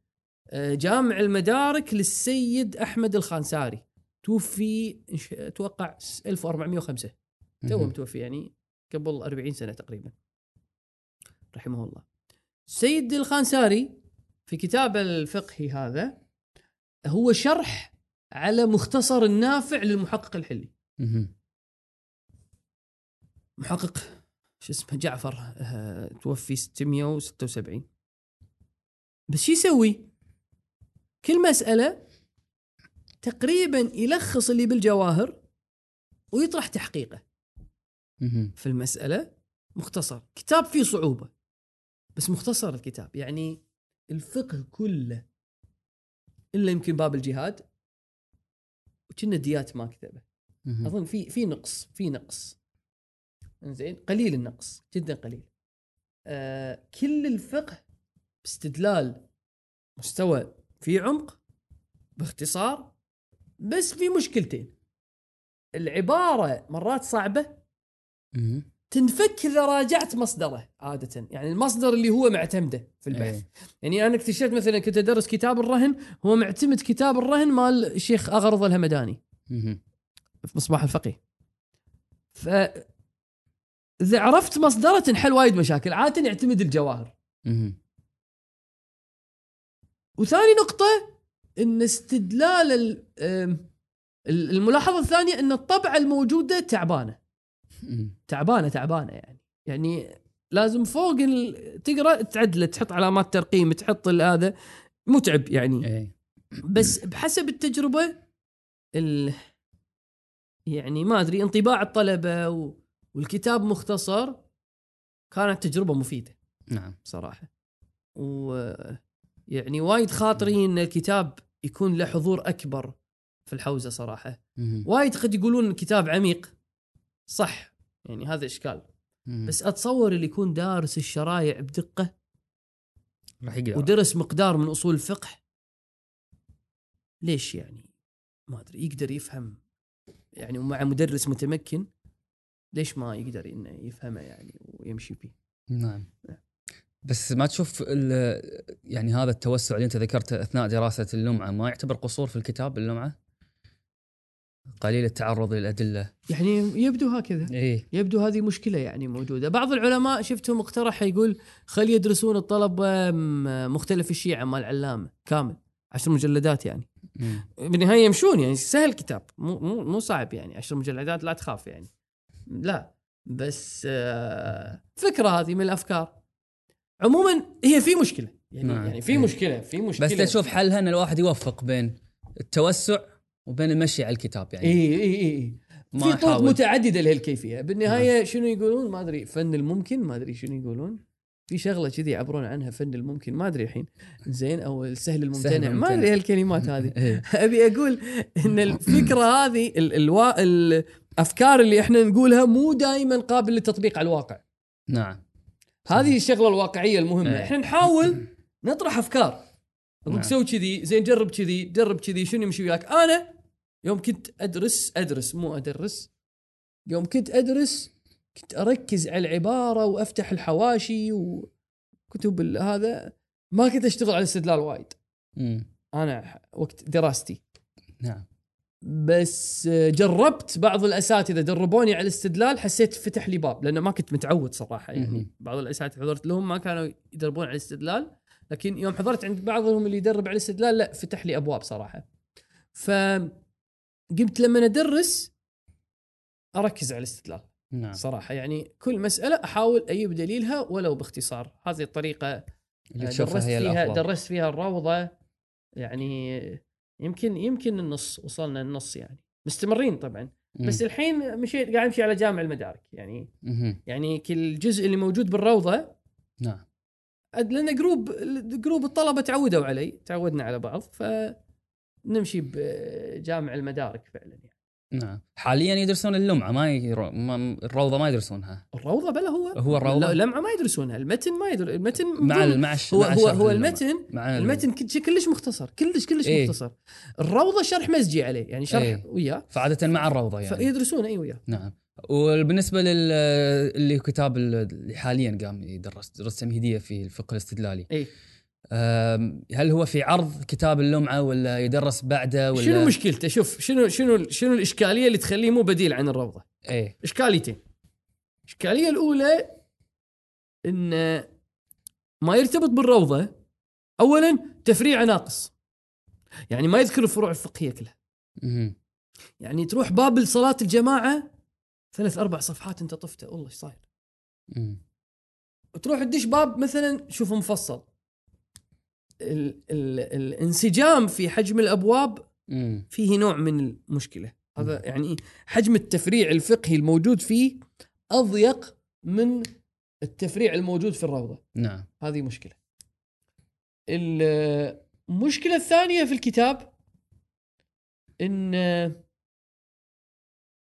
S1: أه جامع المدارك للسيد أحمد الخانساري. توفي أتوقع 1405 تو. متوفي يعني قبل 40 سنة تقريبا. رحمه الله. سيد الخانساري في كتابه الفقهي هذا هو شرح على مختصر النافع للمحقق الحلي. محقق شو اسمه جعفر آه، توفي 676 بس شو يسوي؟ كل مسألة تقريبا يلخص اللي بالجواهر ويطرح تحقيقه. في المسألة مختصر. كتاب فيه صعوبة بس مختصر الكتاب. يعني الفقه كله إلا يمكن باب الجهاد وكنا ديات ما كتبه. أظن في في نقص في نقص. زين قليل النقص جدا قليل آه كل الفقه باستدلال مستوى في عمق باختصار بس في مشكلتين العبارة مرات صعبة
S2: مم.
S1: تنفك إذا راجعت مصدره عادة يعني المصدر اللي هو معتمده في البحث
S2: إيه.
S1: يعني أنا اكتشفت مثلا كنت أدرس كتاب الرهن هو معتمد كتاب الرهن مال الشيخ أغرض الهمداني. في مصباح الفقيه ف اذا عرفت مصدره تنحل وايد مشاكل عادة يعتمد الجواهر. وثاني نقطة إن استدلال الملاحظة الثانية إن الطبعه الموجودة
S2: تعبانة.
S1: تعبانة تعبانة يعني. يعني لازم فوق تقرأ تعدله تحط علامات ترقيم تحط هذا. متعب يعني.
S2: إيه.
S1: بس بحسب التجربة ال يعني ما أدري انطباع الطلبة و... والكتاب مختصر كانت تجربة مفيدة.
S2: نعم.
S1: صراحة. و يعني وايد خاطري إن الكتاب يكون له حضور أكبر في الحوزة صراحة.
S2: مم.
S1: وايد قد يقولون الكتاب عميق. صح. يعني هذا إشكال.
S2: مم.
S1: بس أتصور اللي يكون دارس الشرايع بدقة
S2: راح يقدر
S1: ودرس مقدار من أصول الفقه ليش يعني؟ ما أدري. يقدر يفهم. يعني ومع مدرس متمكن ليش ما يقدر إنه يفهمه يعني ويمشي فيه؟
S2: نعم. بس ما تشوف يعني هذا التوسع اللي أنت ذكرته أثناء دراسة اللمعة ما يعتبر قصور في الكتاب اللمعة؟ قليل التعرض للأدلة.
S1: يعني يبدو هكذا.
S2: إيه.
S1: يبدو هذه مشكلة يعني موجودة. بعض العلماء شفتهم اقترح يقول خل يدرسون الطلبه مختلف الشيعة مال العلامه كامل عشر مجلدات يعني.
S2: مم.
S1: بالنهاية يمشون يعني سهل كتاب مو مو مو صعب يعني عشر مجلدات لا تخاف يعني. لا بس آه، فكرة هذه من الأفكار. عموما هي في مشكلة يعني
S2: نعم.
S1: يعني في
S2: إيه.
S1: مشكلة في مشكلة.
S2: بس تشوف حلها إن الواحد يوفق بين التوسع وبين المشي على الكتاب يعني.
S1: اي اي اي
S2: ما
S1: في طرق. متعددة لهالكيفية. بالنهاية شنو يقولون؟ ما أدري فن الممكن؟ ما أدري شنو يقولون. في شغلة كذي يعبرون عنها فن الممكن. ما أدري الحين. زين أو السهل الممتنع. ما. أدري هالكلمات هذه. <laughs>
S2: إيه.
S1: أبي أقول إن الفكرة هذه ال- الوا... الافكار اللي إحنا نقولها مو دائما قابل للتطبيق على الواقع.
S2: نعم.
S1: هذه الشغلة الواقعية المهمة.
S2: إيه.
S1: إحنا نحاول <laughs> نطرح أفكار. أقول
S2: نعم.
S1: سوي كذي زين جرب كذي جرب كذي شنو يمشي وياك. أنا يوم كنت أدرس أدرس مو أدرس يوم كنت أدرس كنت أركز على العبارة وأفتح الحواشي وكتب ال- هذا ما كنت أشتغل على الاستدلال وايد.
S2: مم.
S1: أنا وقت دراستي.
S2: نعم.
S1: بس جربت بعض الأساتذة دربوني على الاستدلال حسيت فتح لي باب لأنه ما كنت متعود صراحة يعني. بعض الأساتذة حضرت لهم ما كانوا يدربون على الاستدلال لكن يوم حضرت عند بعضهم اللي يدرب على الاستدلال لا فتح لي أبواب صراحة. ف قمت لما أدرس أركز على الاستدلال
S2: نعم.
S1: صراحة. يعني كل مسألة أحاول أجيب دليلها ولو باختصار. هذه الطريقة
S2: اللي
S1: درست
S2: تشوفها هي
S1: فيها
S2: الأفضل.
S1: درست فيها الروضة يعني يمكن يمكن النص وصلنا النص يعني مستمرين طبعا
S2: مم.
S1: بس الحين مشيت قاعد أمشي على جامع المدارك يعني. يعني كل جزء اللي موجود بالروضة
S2: نعم
S1: لأن group group الطلبة تعودوا علي تعودنا على بعض فنمشي بجامع المدارك فعلا يعني.
S2: نعم حاليا يدرسون اللمعة ما, يرو... ما الروضة ما يدرسونها
S1: الروضة بلا هو
S2: هو الروضة؟
S1: لا اللمعه ما يدرسونها المتن ما يدر المتن
S2: مع ال- مع.
S1: هو
S2: مع
S1: هو هو. المتن
S2: مع ال-
S1: المتن كل- كلش مختصر كلش كلش
S2: إيه.
S1: مختصر الروضة شرح مزجي عليه يعني شرح
S2: إيه.
S1: وياه
S2: فعادة مع الروضة يعني
S1: فيدرسونه اي وياه
S2: نعم وبالنسبة لل اللي كتاب اللي حاليا قام يدرس درس تمهيدية في الفقه الاستدلالي أم، هل هو في عرض كتاب اللمعة ولا يدرس بعده ولا
S1: شنو مشكلته؟ شوف شنو شنو شنو الإشكالية اللي تخليه مو بديل عن الروضة؟
S2: إيه.
S1: إشكاليتين. الإشكالية الأولى إن ما يرتبط بالروضة اولا تفريع ناقص. يعني ما يذكر الفروع الفقهية كلها.
S2: مهم.
S1: يعني تروح باب صلاه الجماعة ثلاث أربع صفحات أنت طفته. والله إيش صاير. تروح تدش باب مثلا شوفه مفصل. ال ال الانسجام في حجم
S2: الأبواب.
S1: فيه نوع من المشكلة. هذا يعني حجم التفريع الفقهي الموجود فيه أضيق من التفريع الموجود في الروضة.
S2: نعم.
S1: هذه مشكلة. المشكلة الثانية في الكتاب إن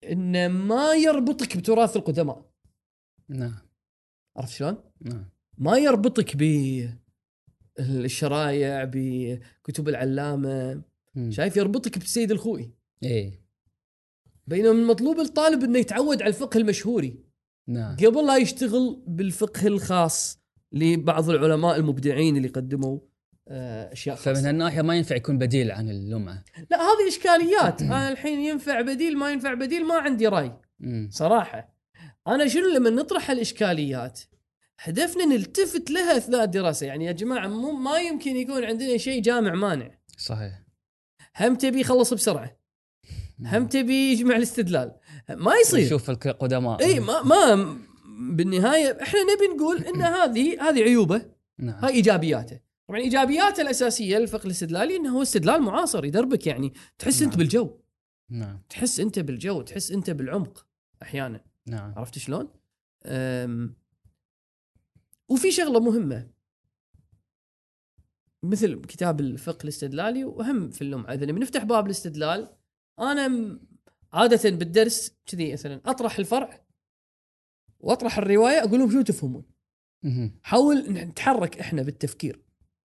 S1: إن ما يربطك بتراث القدماء.
S2: نعم.
S1: عرفت شلون؟
S2: نعم.
S1: ما يربطك بالشرايع بكتب العلامة
S2: مم.
S1: شايف يربطك بالسيد الخوئي.
S2: إيه.
S1: بينما المطلوب الطالب إنه يتعود على الفقه المشهوري.
S2: نعم.
S1: قبل لا يشتغل بالفقه الخاص لبعض العلماء المبدعين اللي قدموا آه، أشياء
S2: فمن
S1: خاصه
S2: هالناحية ما ينفع يكون بديل عن اللمعة.
S1: لا هذه إشكاليات. أنا الحين ينفع بديل ما ينفع بديل ما عندي رأي.
S2: مم.
S1: صراحة. أنا شنو لما نطرح الاشكاليات هدفنا نلتفت لها أثناء الدراسة. يعني يا جماعة مو ما يمكن يكون عندنا شيء جامع مانع.
S2: صحيح.
S1: هم تبي يخلص بسرعة. هم تبي يجمع الاستدلال. ما يصير.
S2: شوف القدماء
S1: إي ما ما بالنهاية إحنا نبي نقول إن <coughs> هذه هذه عيوبه.
S2: نعم.
S1: هاي إيجابياته. طبعا إيجابياته الأساسية الفقه الاستدلالي إنه هو استدلال معاصر يدربك. يعني تحس أنت
S2: نعم.
S1: بالجو.
S2: نعم.
S1: تحس أنت بالجو تحس أنت بالعمق أحيانا.
S2: نعم.
S1: عرفت شلون؟ أم، وفي شغلة مهمة مثل كتاب الفقه الاستدلالي وهم في اللمعة إذا نبي نفتح باب الاستدلال أنا عادة بالدرس كذي مثلا أطرح الفرع وأطرح الرواية أقول لهم شو تفهمون؟ حاول نتحرك إحنا بالتفكير.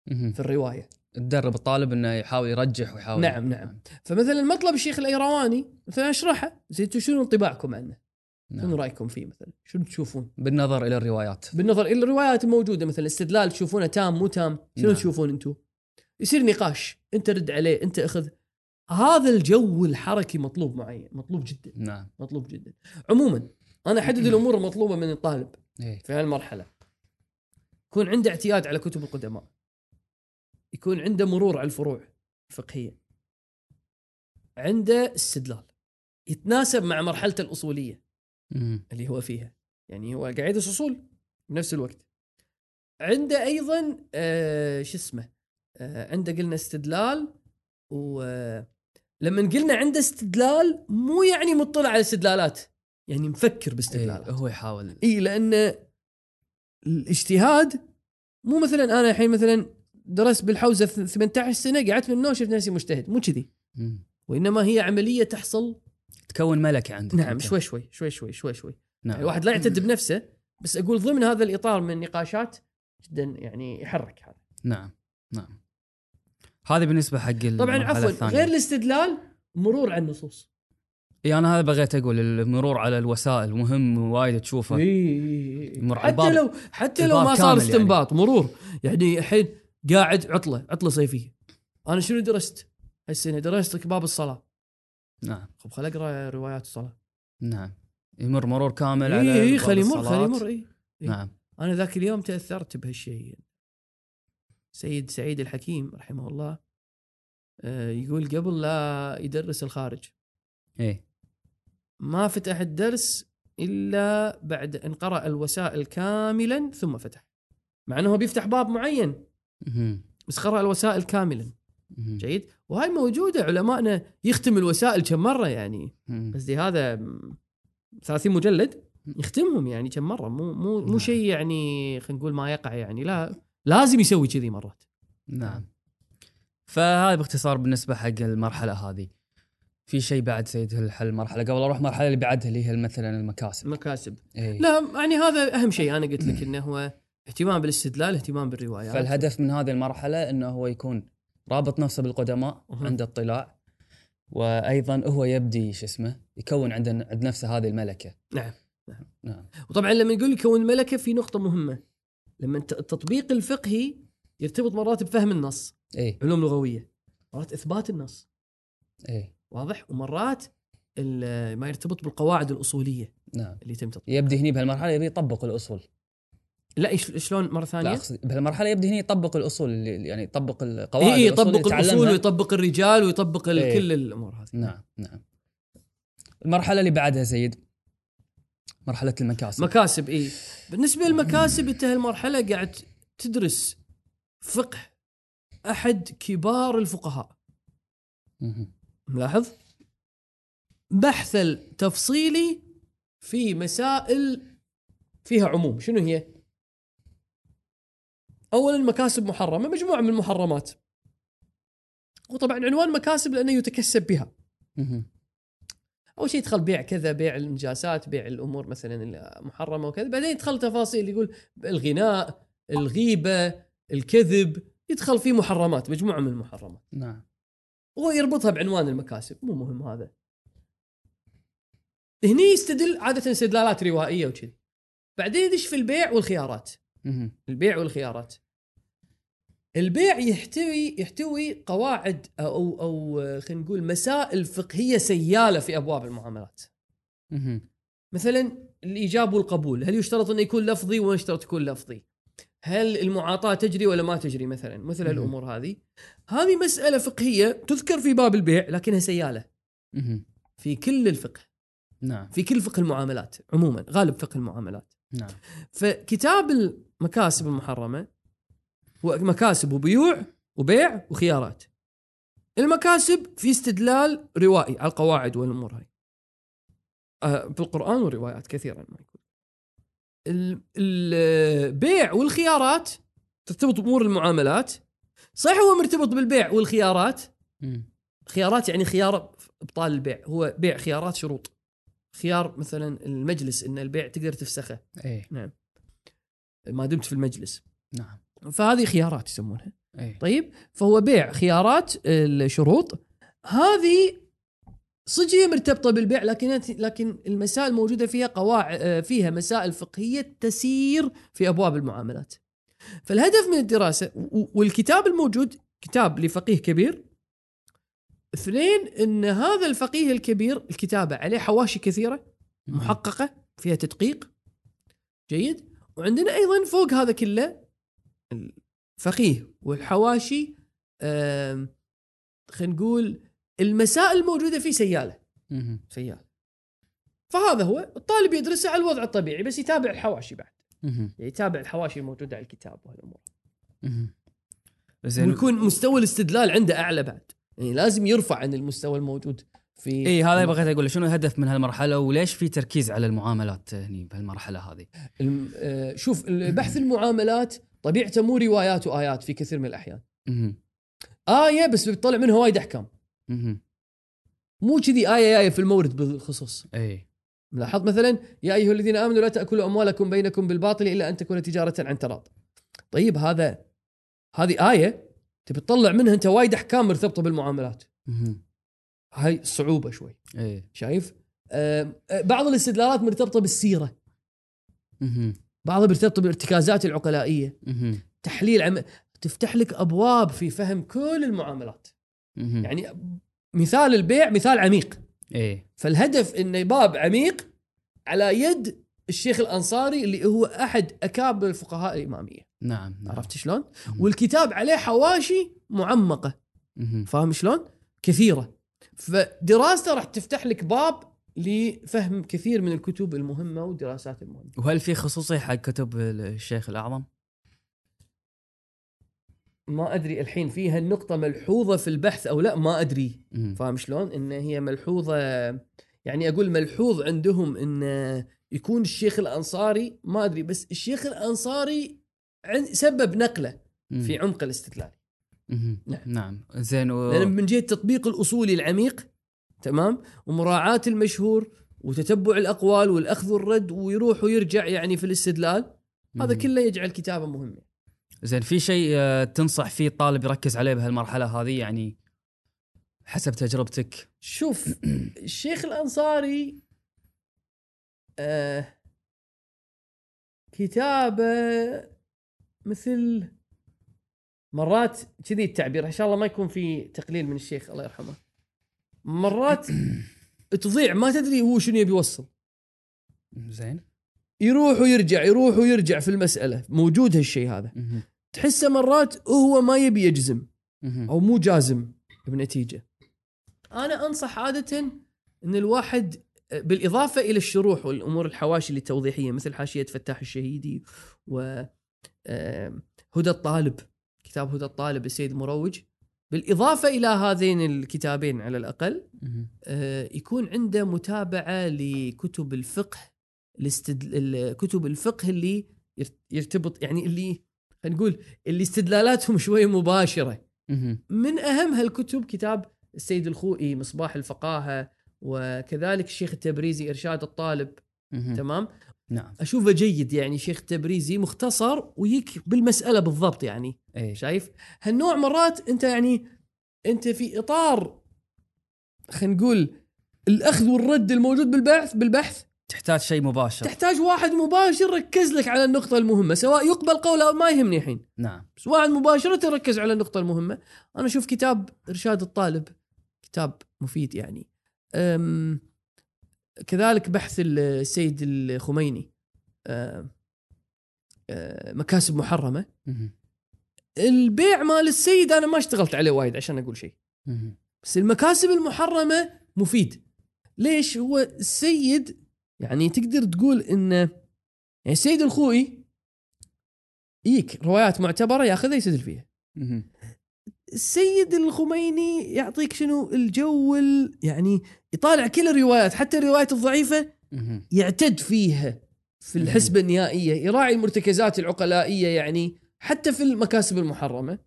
S1: في الرواية
S2: تدرب الطالب إنه يحاول يرجح ويحاول
S1: نعم، نعم. فمثلا مطلب الشيخ الأيرواني مثلا أشرحه زين شنو انطباعكم عنه؟ شنو
S2: نعم.
S1: رأيكم فيه مثلا؟ شنو تشوفون؟
S2: بالنظر إلى الروايات.
S1: بالنظر إلى الروايات الموجوده مثلا الاستدلال تشوفونه تام مو تام؟ شنو
S2: نعم.
S1: تشوفون أنتم يصير نقاش. أنت رد عليه أنت أخذ. هذا الجو الحركي مطلوب معي مطلوب جدا.
S2: نعم.
S1: مطلوب جدا. عموما أنا أحدد <clears throat> الأمور المطلوبة من الطالب
S2: إيه.
S1: في هالمرحلة. يكون عنده اعتياد على كتب القدماء. يكون عنده مرور على الفروع الفقهيه عنده استدلال. يتناسب مع مرحلته
S2: الأصولية.
S1: اللي هو فيها. يعني هو قاعد يدرس اصول بنفس الوقت. عنده أيضا آه شو اسمه آه عنده قلنا استدلال ولما قلنا عنده استدلال مو يعني مطلع على استدلالات يعني مفكر باستدلالات.
S2: إيه هو يحاول.
S1: إي لأن الاجتهاد مو مثلا أنا الحين مثلا درست بالحوزة ث- 18 سنة قعدت من النوم شفت نفسي مجتهد مو كذي. وإنما هي عملية تحصل
S2: تكون ملكة عندك
S1: نعم. شوي شوي شوي شوي شوي شوي.
S2: نعم.
S1: يعني الواحد لا يعتد بنفسه بس أقول ضمن هذا الإطار من النقاشات جدا يعني يحرك هذا.
S2: نعم نعم. هذه بالنسبة حق
S1: طبعا عفوا. غير الاستدلال مرور على النصوص.
S2: إي أنا هذا بغيت أقول المرور على الوسائل مهم وايد تشوفه.
S1: حتى
S2: على الباب-
S1: لو حتى لو ما صار
S2: يعني.
S1: استنباط مرور. يعني الحين قاعد عطلة عطلة صيفية. أنا شنو درست؟ هالسنة درست باب الصلاة.
S2: نعم.
S1: خب خل أقرأ روايات الصلاة.
S2: نعم. يمر مرور كامل على
S1: اي خلي يمر. خلي يمر اي إيه.
S2: نعم.
S1: أنا ذاك اليوم تأثرت بهالشيء. سيد سعيد الحكيم رحمه الله آه، يقول قبل لا يدرس الخارج.
S2: إيه.
S1: ما فتح الدرس إلا بعد أن قرأ الوسائل كاملا ثم فتح. مع أنه بيفتح باب معين. بس قرأ الوسائل كاملا. جيد؟ وهاي موجودة. علمائنا يختم الوسائل كم مرة يعني. قصدي هذا م- 30 مجلد يختمهم يعني كم مرة. مو مو مو
S2: نعم.
S1: شيء يعني خلينا نقول ما يقع يعني. لا لازم يسوي كذي مرات.
S2: نعم. فهذا باختصار بالنسبة حق المرحلة هذه. في شيء بعد سيد الحل المرحله قبل أروح المرحله اللي بعدها اللي هي مثلا المكاسب.
S1: مكاسب
S2: إيه.
S1: لا يعني هذا أهم شيء أنا قلت لك إنه هو اهتمام بالاستدلال اهتمام بالروايات.
S2: فالهدف من هذه المرحلة إنه هو يكون رابط نفسه بالقدماء
S1: أها.
S2: عنده اطلاع وأيضا هو يبدي شو اسمه يكون عند عند نفسه هذه الملكة.
S1: نعم
S2: نعم.
S1: وطبعا لما يقول يكون ملكة في نقطة مهمة لما الت- التطبيق الفقهي يرتبط مرات بفهم النص
S2: إي.
S1: علوم لغوية مرات إثبات النص.
S2: إي.
S1: واضح؟ ومرات ما يرتبط بالقواعد الأصولية
S2: نعم.
S1: اللي يتم تطبيقها.
S2: يبدي هني بهالمرحلة يبي يطبق الأصول.
S1: لا شلون مرة
S2: لا
S1: ثانية؟
S2: أقصد بهالمرحلة يبدي هني يطبق الأصول اللي يعني يطبق القواعد إي
S1: يطبق
S2: الأصول.
S1: ويطبق الرجال ويطبق
S2: إيه.
S1: كل الأمور هذه
S2: نعم نعم المرحلة اللي بعدها سيد مرحلة المكاسب
S1: مكاسب إي بالنسبة للمكاسب أنت هالمرحلة قاعد تدرس فقه أحد كبار الفقهاء. ملاحظ بحث التفصيلي في مسائل فيها عموم شنو هي اولا مكاسب محرمة مجموعة من المحرمات. وطبعا عنوان مكاسب لأنه يتكسب بها. أول شيء يدخل بيع كذا بيع النجاسات بيع الأمور مثلا المحرمه وكذا. بعدين يدخل تفاصيل يقول الغناء الغيبة الكذب. يدخل فيه محرمات مجموعة من المحرمات.
S2: نعم.
S1: هو يربطها بعنوان المكاسب. مو مهم هذا. هني يستدل عادة استدلالات روائية وكذي. بعدين يدش في البيع والخيارات. البيع والخيارات. البيع يحتوي يحتوي قواعد أو أو خلينا نقول مسائل فقهية سيالة في أبواب المعاملات. مثلا الإيجاب والقبول هل يشترط انه يكون لفظي ولا يشترط يكون لفظي؟ هل المعاطاة تجري ولا ما تجري مثلا؟ مثل. الأمور هذه. هذه مسألة فقهية تذكر في باب البيع لكنها
S2: سيالة.
S1: في كل الفقه.
S2: نعم.
S1: في كل فقه المعاملات عموما غالب فقه المعاملات.
S2: نعم.
S1: فكتاب المكاسب المحرمة مكاسب وبيوع وبيع وخيارات. المكاسب في استدلال روائي على القواعد والأمور هاي. آه، في القرآن والروايات كثيرا ما يكون ال- البيع والخيارات ترتبط بأمور المعاملات. صحيح هو مرتبط بالبيع والخيارات. خيارات يعني خيار ابطال البيع. هو بيع خيارات شروط. خيار مثلا المجلس إن البيع تقدر تفسخه.
S2: إيه.
S1: ما دمت في المجلس.
S2: نعم.
S1: فهذه خيارات يسمونها.
S2: إيه.
S1: طيب؟ فهو بيع خيارات الشروط. هذه صدق هي مرتبطة بالبيع لكن لكن المسائل الموجوده فيها قواعد فيها مسائل فقهية تسير في أبواب المعاملات. فالهدف من الدراسة والكتاب الموجود كتاب لفقيه كبير. اثنين إن هذا الفقيه الكبير الكتابة عليه حواشي
S2: كثيرة.
S1: محققة فيها تدقيق. جيد. وعندنا أيضا فوق هذا كله الفقيه والحواشي خلينا نقول المسائل الموجوده فيه
S2: سيالة.
S1: سيالة فهذا هو الطالب يدرسه على الوضع الطبيعي بس يتابع الحواشي بعد. يعني يتابع الحواشي الموجوده على الكتاب وهالأمور
S2: مهم. زين
S1: ويكون مستوى الاستدلال عنده أعلى بعد يعني لازم يرفع عن المستوى الموجود في
S2: إي هذا بغيت أقول شنو الهدف من هالمرحلة وليش في تركيز على المعاملات هني بهالمرحلة هذه؟
S1: الم- آه، شوف بحث المعاملات طبيعته مو روايات وايات في كثير من
S2: الأحيان.
S1: آية بس بتطلع منها وايد
S2: أحكام.
S1: مو كذي آية إيه في المورد بالخصوص.
S2: إي.
S1: لاحظت مثلا يا أيها الذين آمنوا لا تأكلوا أموالكم بينكم بالباطل إلا أن تكون تجارة عن تراض. طيب هذا هذه آية تبي تطلع منها أنت وايد أحكام مرتبطة بالمعاملات. هاي صعوبة شوي.
S2: إي.
S1: شايف؟ آه، بعض الاستدلالات مرتبطة
S2: بالسيرة.
S1: بعضها مرتبطه بالارتكازات
S2: العقلائية.
S1: تحليل عم... تفتح لك أبواب في فهم كل المعاملات. يعني مثال البيع مثال عميق
S2: اي
S1: فالهدف إنه باب عميق على يد الشيخ الأنصاري اللي هو أحد أكابر الفقهاء الإمامية
S2: نعم نعم.
S1: عرفت شلون. والكتاب عليه حواشي
S2: معمقة.
S1: فاهم شلون كثيرة فدراسته راح تفتح لك باب لفهم كثير من الكتب المهمة والدراسات المهمة
S2: وهل في خصوصي حق كتب الشيخ الأعظم؟
S1: ما أدري الحين فيها النقطة ملحوظة في البحث أو لا ما
S2: أدري.
S1: فاهم شلون إن هي ملحوظة يعني أقول ملحوظ عندهم إن يكون الشيخ الأنصاري ما أدري بس الشيخ الأنصاري عن- سبب نقله. في عمق الاستدلال. نعم.
S2: نعم زين و...
S1: لأن من جهة التطبيق الأصولي العميق تمام؟ ومراعاة المشهور وتتبع الأقوال والأخذ والرد ويروح ويرجع يعني في الاستدلال. هذا. كله يجعل كتابة مهمة.
S2: زين في شيء آه، تنصح فيه الطالب يركز عليه بهالمرحلة هذه؟ يعني حسب تجربتك.
S1: شوف <clears throat> الشيخ الأنصاري آه كتابة مثل مرات كذي التعبير. إن شاء الله ما يكون في تقليل من الشيخ الله يرحمه. مرات تضيع ما تدري هو شنو يبي يوصل.
S2: زين.
S1: يروح ويرجع يروح ويرجع في المسألة. موجود هالشيء هذا. تحسه مرات هو ما يبي يجزم. أو مو جازم بنتيجة. أنا أنصح عادة إن الواحد بالإضافة إلى الشروح والأمور الحواشي التوضيحية مثل حاشية فتاح الشهيدي و هدى الطالب كتاب هدى الطالب السيد المروج بالإضافة إلى هذين الكتابين على
S2: الأقل.
S1: آه، يكون عنده متابعة لكتب الفقه الاستدل... كتب الفقه اللي يرت- يرتبط يعني اللي نقول اللي استدلالاتهم <laughs> شوي
S2: مباشرة.
S1: من أهم هالكتب كتاب السيد الخوئي مصباح الفقاهة وكذلك الشيخ التبريزي إرشاد الطالب. تمام
S2: نعم.
S1: أشوفه جيد يعني شيخ التبريزي مختصر ويك بالمسألة بالضبط يعني
S2: اي
S1: شايف؟ هالنوع مرات أنت يعني أنت في إطار خلينا نقول الأخذ والرد الموجود بالبحث بالبحث
S2: تحتاج شيء مباشر.
S1: تحتاج واحد مباشر ركز لك على النقطة المهمة سواء يقبل قوله أو ما يهمني الحين.
S2: نعم.
S1: بس واحد مباشره ركز على النقطة المهمة. أنا أشوف كتاب إرشاد الطالب كتاب مفيد يعني. أم كذلك بحث السيد الخميني أم أم مكاسب
S2: محرمة.
S1: البيع مال السيد أنا ما اشتغلت عليه وايد عشان أقول شيء. بس المكاسب المحرمة مفيد ليش هو السيد يعني تقدر تقول انه يعني السيد الخوئي يجيك روايات معتبرة ياخذها يستدل فيها. السيد الخميني يعطيك شنو الجو ال- يعني يطالع كل الروايات حتى الروايات
S2: الضعيفة.
S1: يعتد فيها في الحسبة النهائية يراعي المرتكزات العقلائية يعني حتى في المكاسب
S2: المحرمة.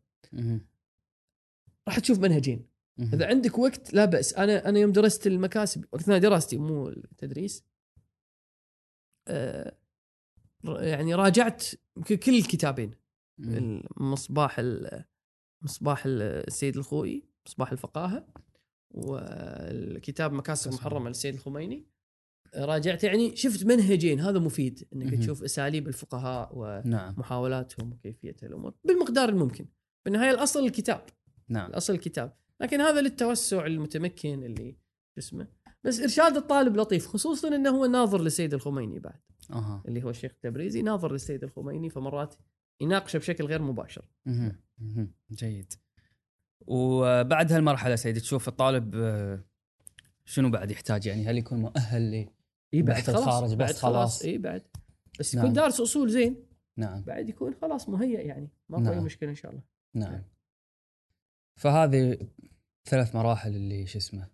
S1: راح تشوف منهجين. إذا عندك وقت لا بأس أنا أنا يوم درست المكاسب اثناء دراستي مو التدريس آه، يعني راجعت كل الكتابين. المصباح ال- مصباح ال- السيد الخوئي مصباح الفقاهة والكتاب مكاسب. محرمة للسيد الخميني. راجعت يعني شفت منهجين هذا مفيد إنك
S2: مهم.
S1: تشوف أساليب الفقهاء
S2: نعم.
S1: ومحاولاتهم وكيفية الأمور بالمقدار الممكن. بالنهاية الأصل الكتاب.
S2: نعم.
S1: الأصل الكتاب. لكن هذا للتوسع المتمكن اللي شو اسمه بس إرشاد الطالب لطيف خصوصا إنه هو ناظر للسيد الخميني بعد.
S2: أها.
S1: اللي هو الشيخ التبريزي ناظر للسيد الخميني فمرات يناقشه بشكل غير مباشر.
S2: جيد. وبعد هالمرحلة سيدي تشوف الطالب آه، شنو بعد يحتاج؟ يعني هل يكون مؤهل لي
S1: اي
S2: بعد بس
S1: بعد
S2: خلاص.
S1: اي بعد. بس
S2: نعم.
S1: يكون دارس أصول زين.
S2: نعم.
S1: بعد يكون خلاص مهيئ يعني. ما في
S2: نعم.
S1: اي مشكلة إن شاء الله.
S2: نعم. فهذه ثلاث مراحل اللي شو اسمه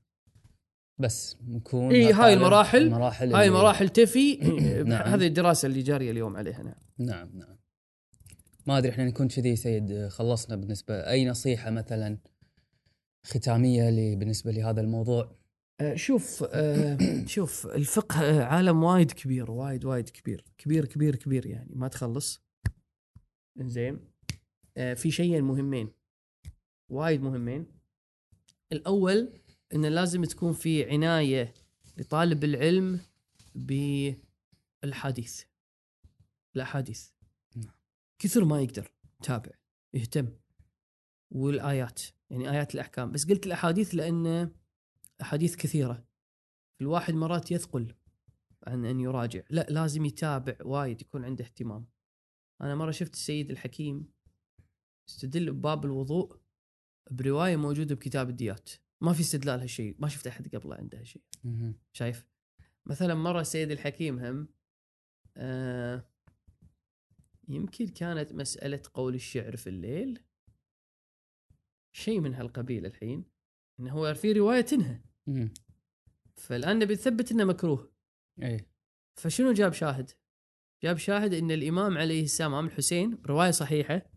S2: بس نكون
S1: إي، هاي المراحل-
S2: المراحل
S1: هاي
S2: اللي-
S1: مراحل تفي. <coughs> <coughs>
S2: نعم.
S1: هذه الدراسة اللي جارية اليوم عليها نعم.
S2: نعم نعم. ما أدري إحنا نكون كذي سيد خلصنا بالنسبة أي نصيحة مثلا ختامية بالنسبة لهذا الموضوع؟
S1: آه، شوف آه، <clears throat> شوف الفقه عالم وايد كبير وايد وايد كبير كبير كبير كبير يعني ما تخلص. زين في شيئين مهمين وايد مهمين. الأول انه لازم تكون في عناية لطالب العلم بالحديث
S2: الأحاديث.
S1: كثر ما يقدر. يتابع يهتم. والآيات يعني آيات الأحكام. بس قلت الأحاديث لأن أحاديث كثيرة. الواحد مرات يثقل عن أن يراجع. لا لازم يتابع وايد يكون عنده اهتمام. أنا مرة شفت السيد الحكيم استدل بباب الوضوء برواية موجودة بكتاب الديات. ما في استدلال هالشيء. ما شفت أحد قبله عنده هالشيء. شايف؟ مثلا مرة السيد الحكيم هم آه يمكن كانت مسألة قول الشعر في الليل شيء من هالقبيل الحين إنه هو في رواية تنهى. فالآن نبي نثبت إنه مكروه
S2: اي
S1: فشنو جاب شاهد؟ جاب شاهد إن الإمام عليه السلام امام الحسين رواية صحيحة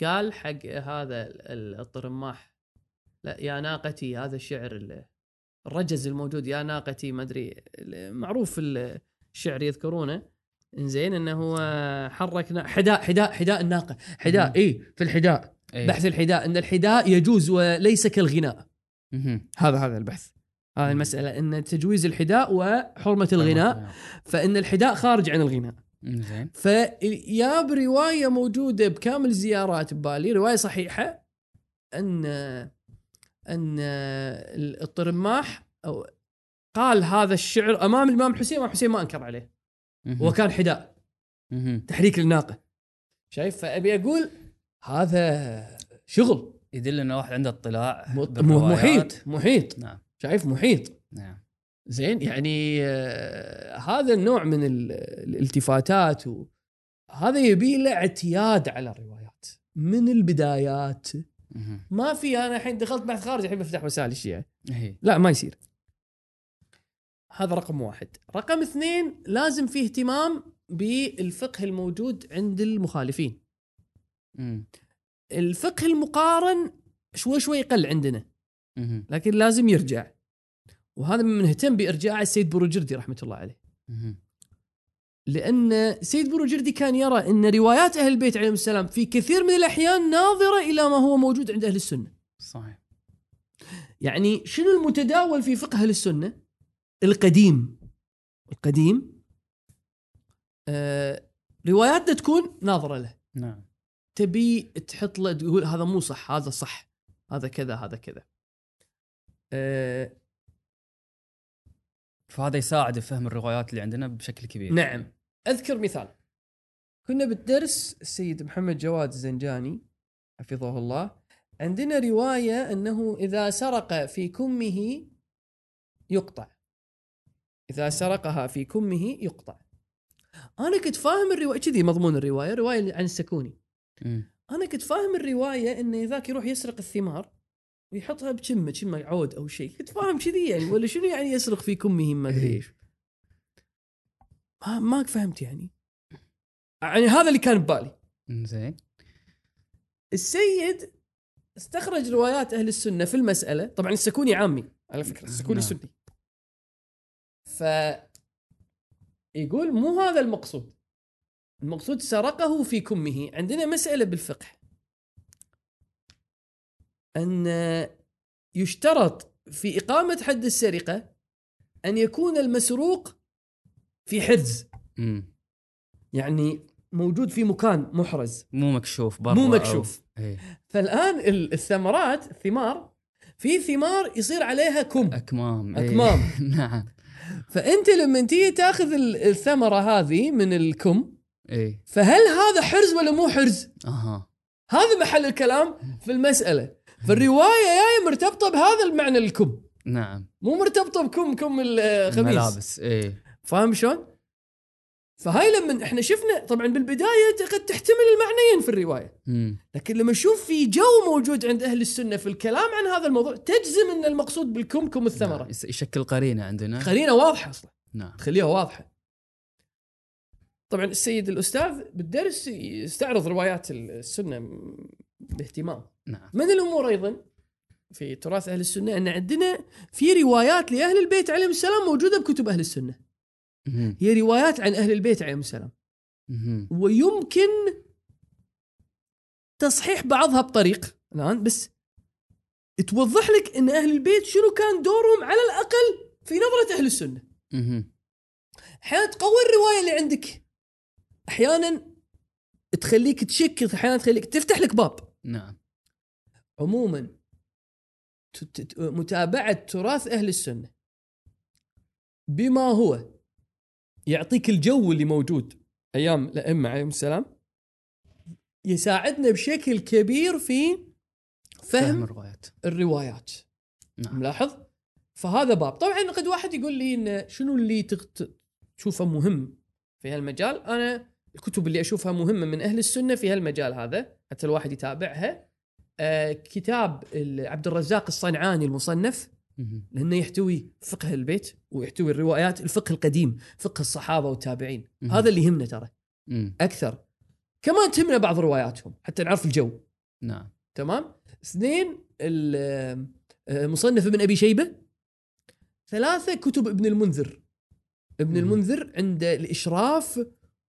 S1: قال حق هذا ال- الطرماح لا يا ناقتي هذا الشعر ال- الرجز الموجود يا ناقتي ما أدري معروف ال- الشعر يذكرونه إنزين إنه هو حركنا حداء حداء حداء الناقة. حداء
S2: مم.
S1: اي في الحداء.
S2: إي.
S1: بحث الحداء. إن الحداء يجوز وليس كالغناء.
S2: مهم.
S1: هذا هذا البحث. هذه
S2: مم.
S1: المسألة. إن تجويز الحداء وحرمة الغناء فإن الحداء خارج عن الغناء.
S2: زين
S1: فيا بروايه موجودة بكامل الزيارات ببالي رواية صحيحة ان أن الطرماح أو قال هذا الشعر أمام الإمام الحسين الامام الحسين ما أنكر عليه. هو كان حداء. تحريك للناقة. شايف؟ فأبي أقول هذا شغل.
S2: يدل ان واحد عنده اطلاع.
S1: محيط محيط.
S2: نعم.
S1: شايف؟ محيط.
S2: نعم.
S1: زين يعني آه، هذا النوع من ال- الالتفاتات و هذا يبي له اعتياد على الروايات. من البدايات. ما في أنا الحين دخلت بحث خارجي الحين بفتح وسائل الشيعة.
S2: إي.
S1: لا ما يصير. هذا رقم واحد. رقم اثنين لازم في اهتمام بالفقه الموجود عند المخالفين.
S2: مم.
S1: الفقه المقارن شوي شوي يقل عندنا. لكن لازم يرجع. وهذا من نهتم بإرجاع السيد بروجردي رحمة الله عليه. لأن سيد بروجردي كان يرى إن روايات أهل البيت عليهم السلام في كثير من الأحيان ناظرة إلى ما هو موجود عند أهل السنة.
S2: صحيح.
S1: يعني شنو المتداول في فقه أهل السنة؟ القديم. القديم آه رواياتنا تكون ناظرة له.
S2: نعم.
S1: تبي تحط له تقول هذا مو صح هذا صح هذا كذا هذا كذا. آه
S2: فهذا يساعد في فهم الروايات اللي عندنا بشكل كبير.
S1: نعم. أذكر مثال. كنا بالدرس السيد محمد جواد الزنجاني حفظه الله عندنا رواية أنه إذا سرق في كمه يقطع. إذا سرقها في كمه يقطع. أنا كنت فاهم الرواية كذي مضمون الرواية رواية عن السكوني. أنا كنت فاهم الرواية انه ذاك يروح يسرق الثمار ويحطها بكمه كمه عود أو شيء. كنت فاهم كذي يعني ولا شنو يعني يسرق في كمه ما أدري إيش. ما ما فهمت يعني. يعني هذا اللي كان ببالي.
S2: زين
S1: السيد استخرج روايات أهل السنة في المسألة. طبعا السكوني عامي على فكرة السكوني
S2: نعم.
S1: سني. ف يقول مو هذا المقصود المقصود سرقه في كمه عندنا مسألة بالفقه أن يشترط في إقامة حد السرقة أن يكون المسروق في حرز
S2: مم.
S1: يعني موجود في مكان محرز
S2: مو مكشوف برا
S1: مو
S2: أو-
S1: مكشوف.
S2: إي.
S1: فالآن ال- الثمرات الثمار في ثمار يصير عليها كم
S2: أكمام إي.
S1: أكمام. <laughs>
S2: نعم
S1: فأنت لما تيجي تاخذ ال- الثمرة هذه من الكم
S2: اي
S1: فهل هذا حرز ولا مو حرز؟
S2: أها.
S1: هذا محل الكلام في المسألة. فالرواية جاية مرتبطة بهذا المعنى الكم.
S2: نعم.
S1: مو مرتبطة بكم كم الخميس
S2: الملابس إيه.
S1: فاهم شلون؟ فهاي لما إحنا شفنا طبعا بالبداية قد تحتمل المعنيين في الرواية.
S2: مم.
S1: لكن لما نشوف في جو موجود عند أهل السنة في الكلام عن هذا الموضوع تجزم إن المقصود بالكم كم الثمرة.
S2: نعم. يشكل قرينة عندنا.
S1: قرينة واضحة أصلا.
S2: نعم.
S1: تخليها واضحة. طبعا السيد الأستاذ بالدرس يستعرض روايات السنة باهتمام.
S2: نعم.
S1: من الأمور أيضا في تراث أهل السنة؟ أن عندنا في روايات لأهل البيت عليهم السلام موجودة بكتب أهل
S2: السنة.
S1: هي روايات عن أهل البيت عليهم السلام. ويمكن تصحيح بعضها بطريق الآن بس توضح لك إن أهل البيت شنو كان دورهم على الأقل في نظرة أهل
S2: السنة.
S1: أحيانا تقوي الرواية اللي عندك. أحيانا تخليك تشك أحيانا تخليك تفتح لك باب.
S2: نعم.
S1: عموما متابعة تراث أهل السنة بما هو يعطيك الجو اللي موجود. أيام الأئمة عليهم السلام يساعدنا بشكل كبير في
S2: فهم
S1: فهم
S2: الروايات.
S1: الروايات.
S2: نعم.
S1: ملاحظ؟ فهذا باب. طبعا قد واحد يقول لي إن شنو اللي تغ- تشوفه مهم في هالمجال؟ أنا الكتب اللي أشوفها مهمة من أهل السنة في هالمجال هذا حتى الواحد يتابعها. آه كتاب عبد الرزاق الصنعاني المصنف. لأنه يحتوي فقه البيت ويحتوي الروايات الفقه القديم فقه الصحابة والتابعين. هذا اللي يهمنا ترى. أكثر. كمان تهمنا بعض رواياتهم حتى نعرف الجو.
S2: نعم.
S1: تمام؟ اثنين آه، مصنف ابن أبي شيبة. ثلاثة كتب ابن المنذر. ابن
S2: مم.
S1: المنذر عنده الإشراف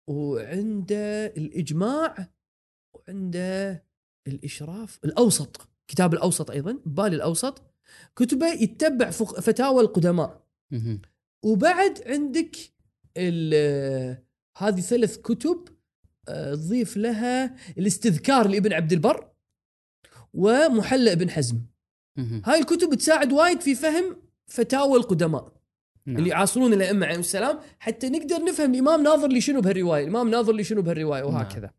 S1: وعنده الإجماع وعنده الإشراف الأوسط. كتاب الأوسط أيضا بالي الأوسط. كتبه يتبع فتاوى القدماء. وبعد عندك هذه ثلاث كتب آه، تضيف لها الاستذكار لابن عبد البر ومحلى ابن حزم. هاي الكتب تساعد وايد في فهم فتاوى القدماء
S2: نعم.
S1: اللي يعاصرون الأئمة عليهم السلام. حتى نقدر نفهم الإمام ناظر لي شنو بهالرواية الإمام ناظر لي شنو بهالرواية وهكذا.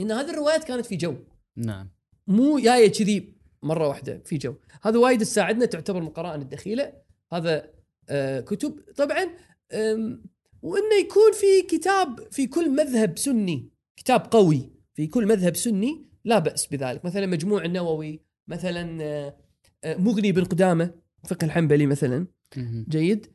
S1: إن هذه الروايات كانت في جو.
S2: نعم.
S1: مو جاية كذي مرة واحدة في جو. هذا وايد تساعدنا تعتبر من القرائن الدخيلة. هذا آه كتب. طبعا وإنه يكون في كتاب في كل مذهب سني كتاب قوي في كل مذهب سني لا بأس بذلك. مثلا مجموع النووي مثلا آه، آه، مغني بن قدامة فقه الحنبلي مثلا. جيد.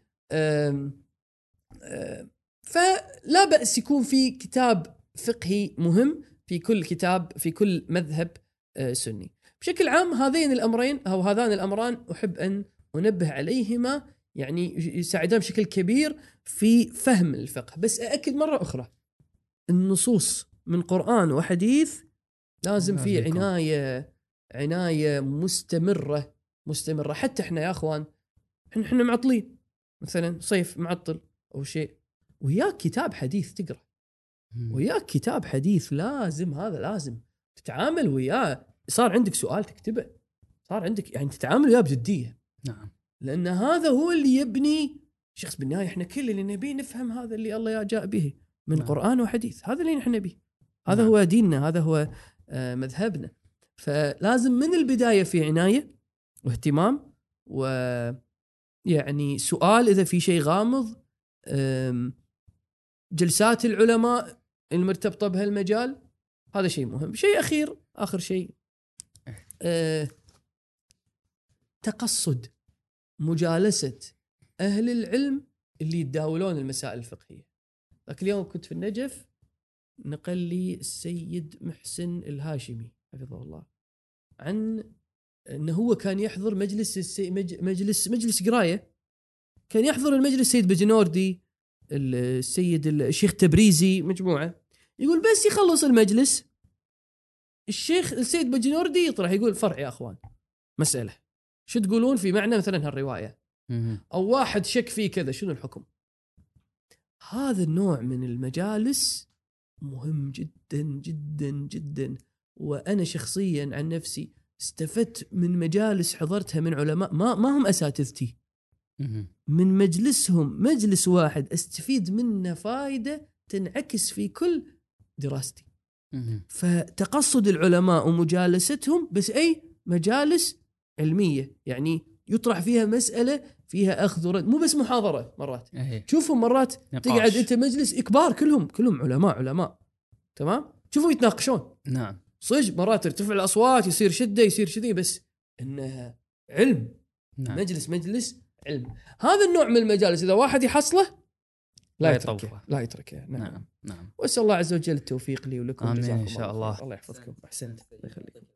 S1: فلا بأس يكون في كتاب فقهي مهم في كل كتاب في كل مذهب سني. بشكل عام هذين الأمرين أو هذان الأمران أحب أن أنبه عليهما يعني يساعدان بشكل كبير في فهم الفقه. بس أأكد مرة أخرى النصوص من قرآن وحديث لازم في. عناية عناية مستمرة مستمرة. حتى إحنا يا أخوان إحنا إحنا معطلين. مثلا صيف معطل أو شيء وياك كتاب حديث
S2: تقرأ.
S1: وياك كتاب حديث لازم هذا لازم تتعامل وياه. صار عندك سؤال تكتبه. صار عندك يعني تتعامل وياه بجدية.
S2: نعم.
S1: لأن هذا هو اللي يبني شخص بالنهاية إحنا كل اللي نبيه نفهم هذا اللي الله جاء به من
S2: نعم.
S1: قرآن وحديث. هذا اللي نحن نبيه. هذا
S2: نعم.
S1: هو ديننا هذا هو آه، مذهبنا. فلازم من البداية في عناية واهتمام و يعني سؤال إذا في شيء غامض جلسات العلماء المرتبطة بهالمجال هذا شيء مهم. شيء أخير آخر شيء تقصد مجالسة أهل العلم اللي يتداولون المسائل الفقهية. ذاك اليوم كنت في النجف نقل لي السيد محسن الهاشمي حفظه الله عن إنه هو كان يحضر مجلس السي مج مجلس مجلس قراية. كان يحضر المجلس السيد بجنوردي السيد الشيخ تبريزي مجموعة. يقول بس يخلص المجلس الشيخ السيد بجنوردي يطرح يقول فرع يا أخوان مسألة شو تقولون في معنى مثلا
S2: هالرواية.
S1: أو واحد شك فيه كذا شنو الحكم هذا النوع من المجالس مهم جدا جدا جدا وأنا شخصيا عن نفسي استفدت من مجالس حضرتها من علماء ما ما هم
S2: أساتذتي.
S1: من مجلسهم مجلس واحد أستفيد منه فائده تنعكس في كل دراستي. فتقصد العلماء ومجالستهم بس أي مجالس علمية يعني يطرح فيها مسألة فيها أخذ ورد مو بس محاضرة مرات.
S2: إيه.
S1: تشوفهم مرات
S2: نقاش.
S1: تقعد أنت مجلس كبار كلهم كلهم علماء علماء. تمام؟ تشوفهم يتناقشون.
S2: نعم.
S1: صدق مرات ترتفع الأصوات يصير شدة يصير كذي بس انها علم.
S2: نعم.
S1: مجلس مجلس علم. هذا النوع من المجالس إذا واحد يحصله لا
S2: لا
S1: يتركه. لا يتركه. نعم,
S2: نعم نعم.
S1: وأسأل الله عز وجل التوفيق لي ولكم
S2: إن
S1: جزاكم
S2: شاء
S1: الله.
S2: الله.
S1: يحفظكم. أحسنت. الله يخليك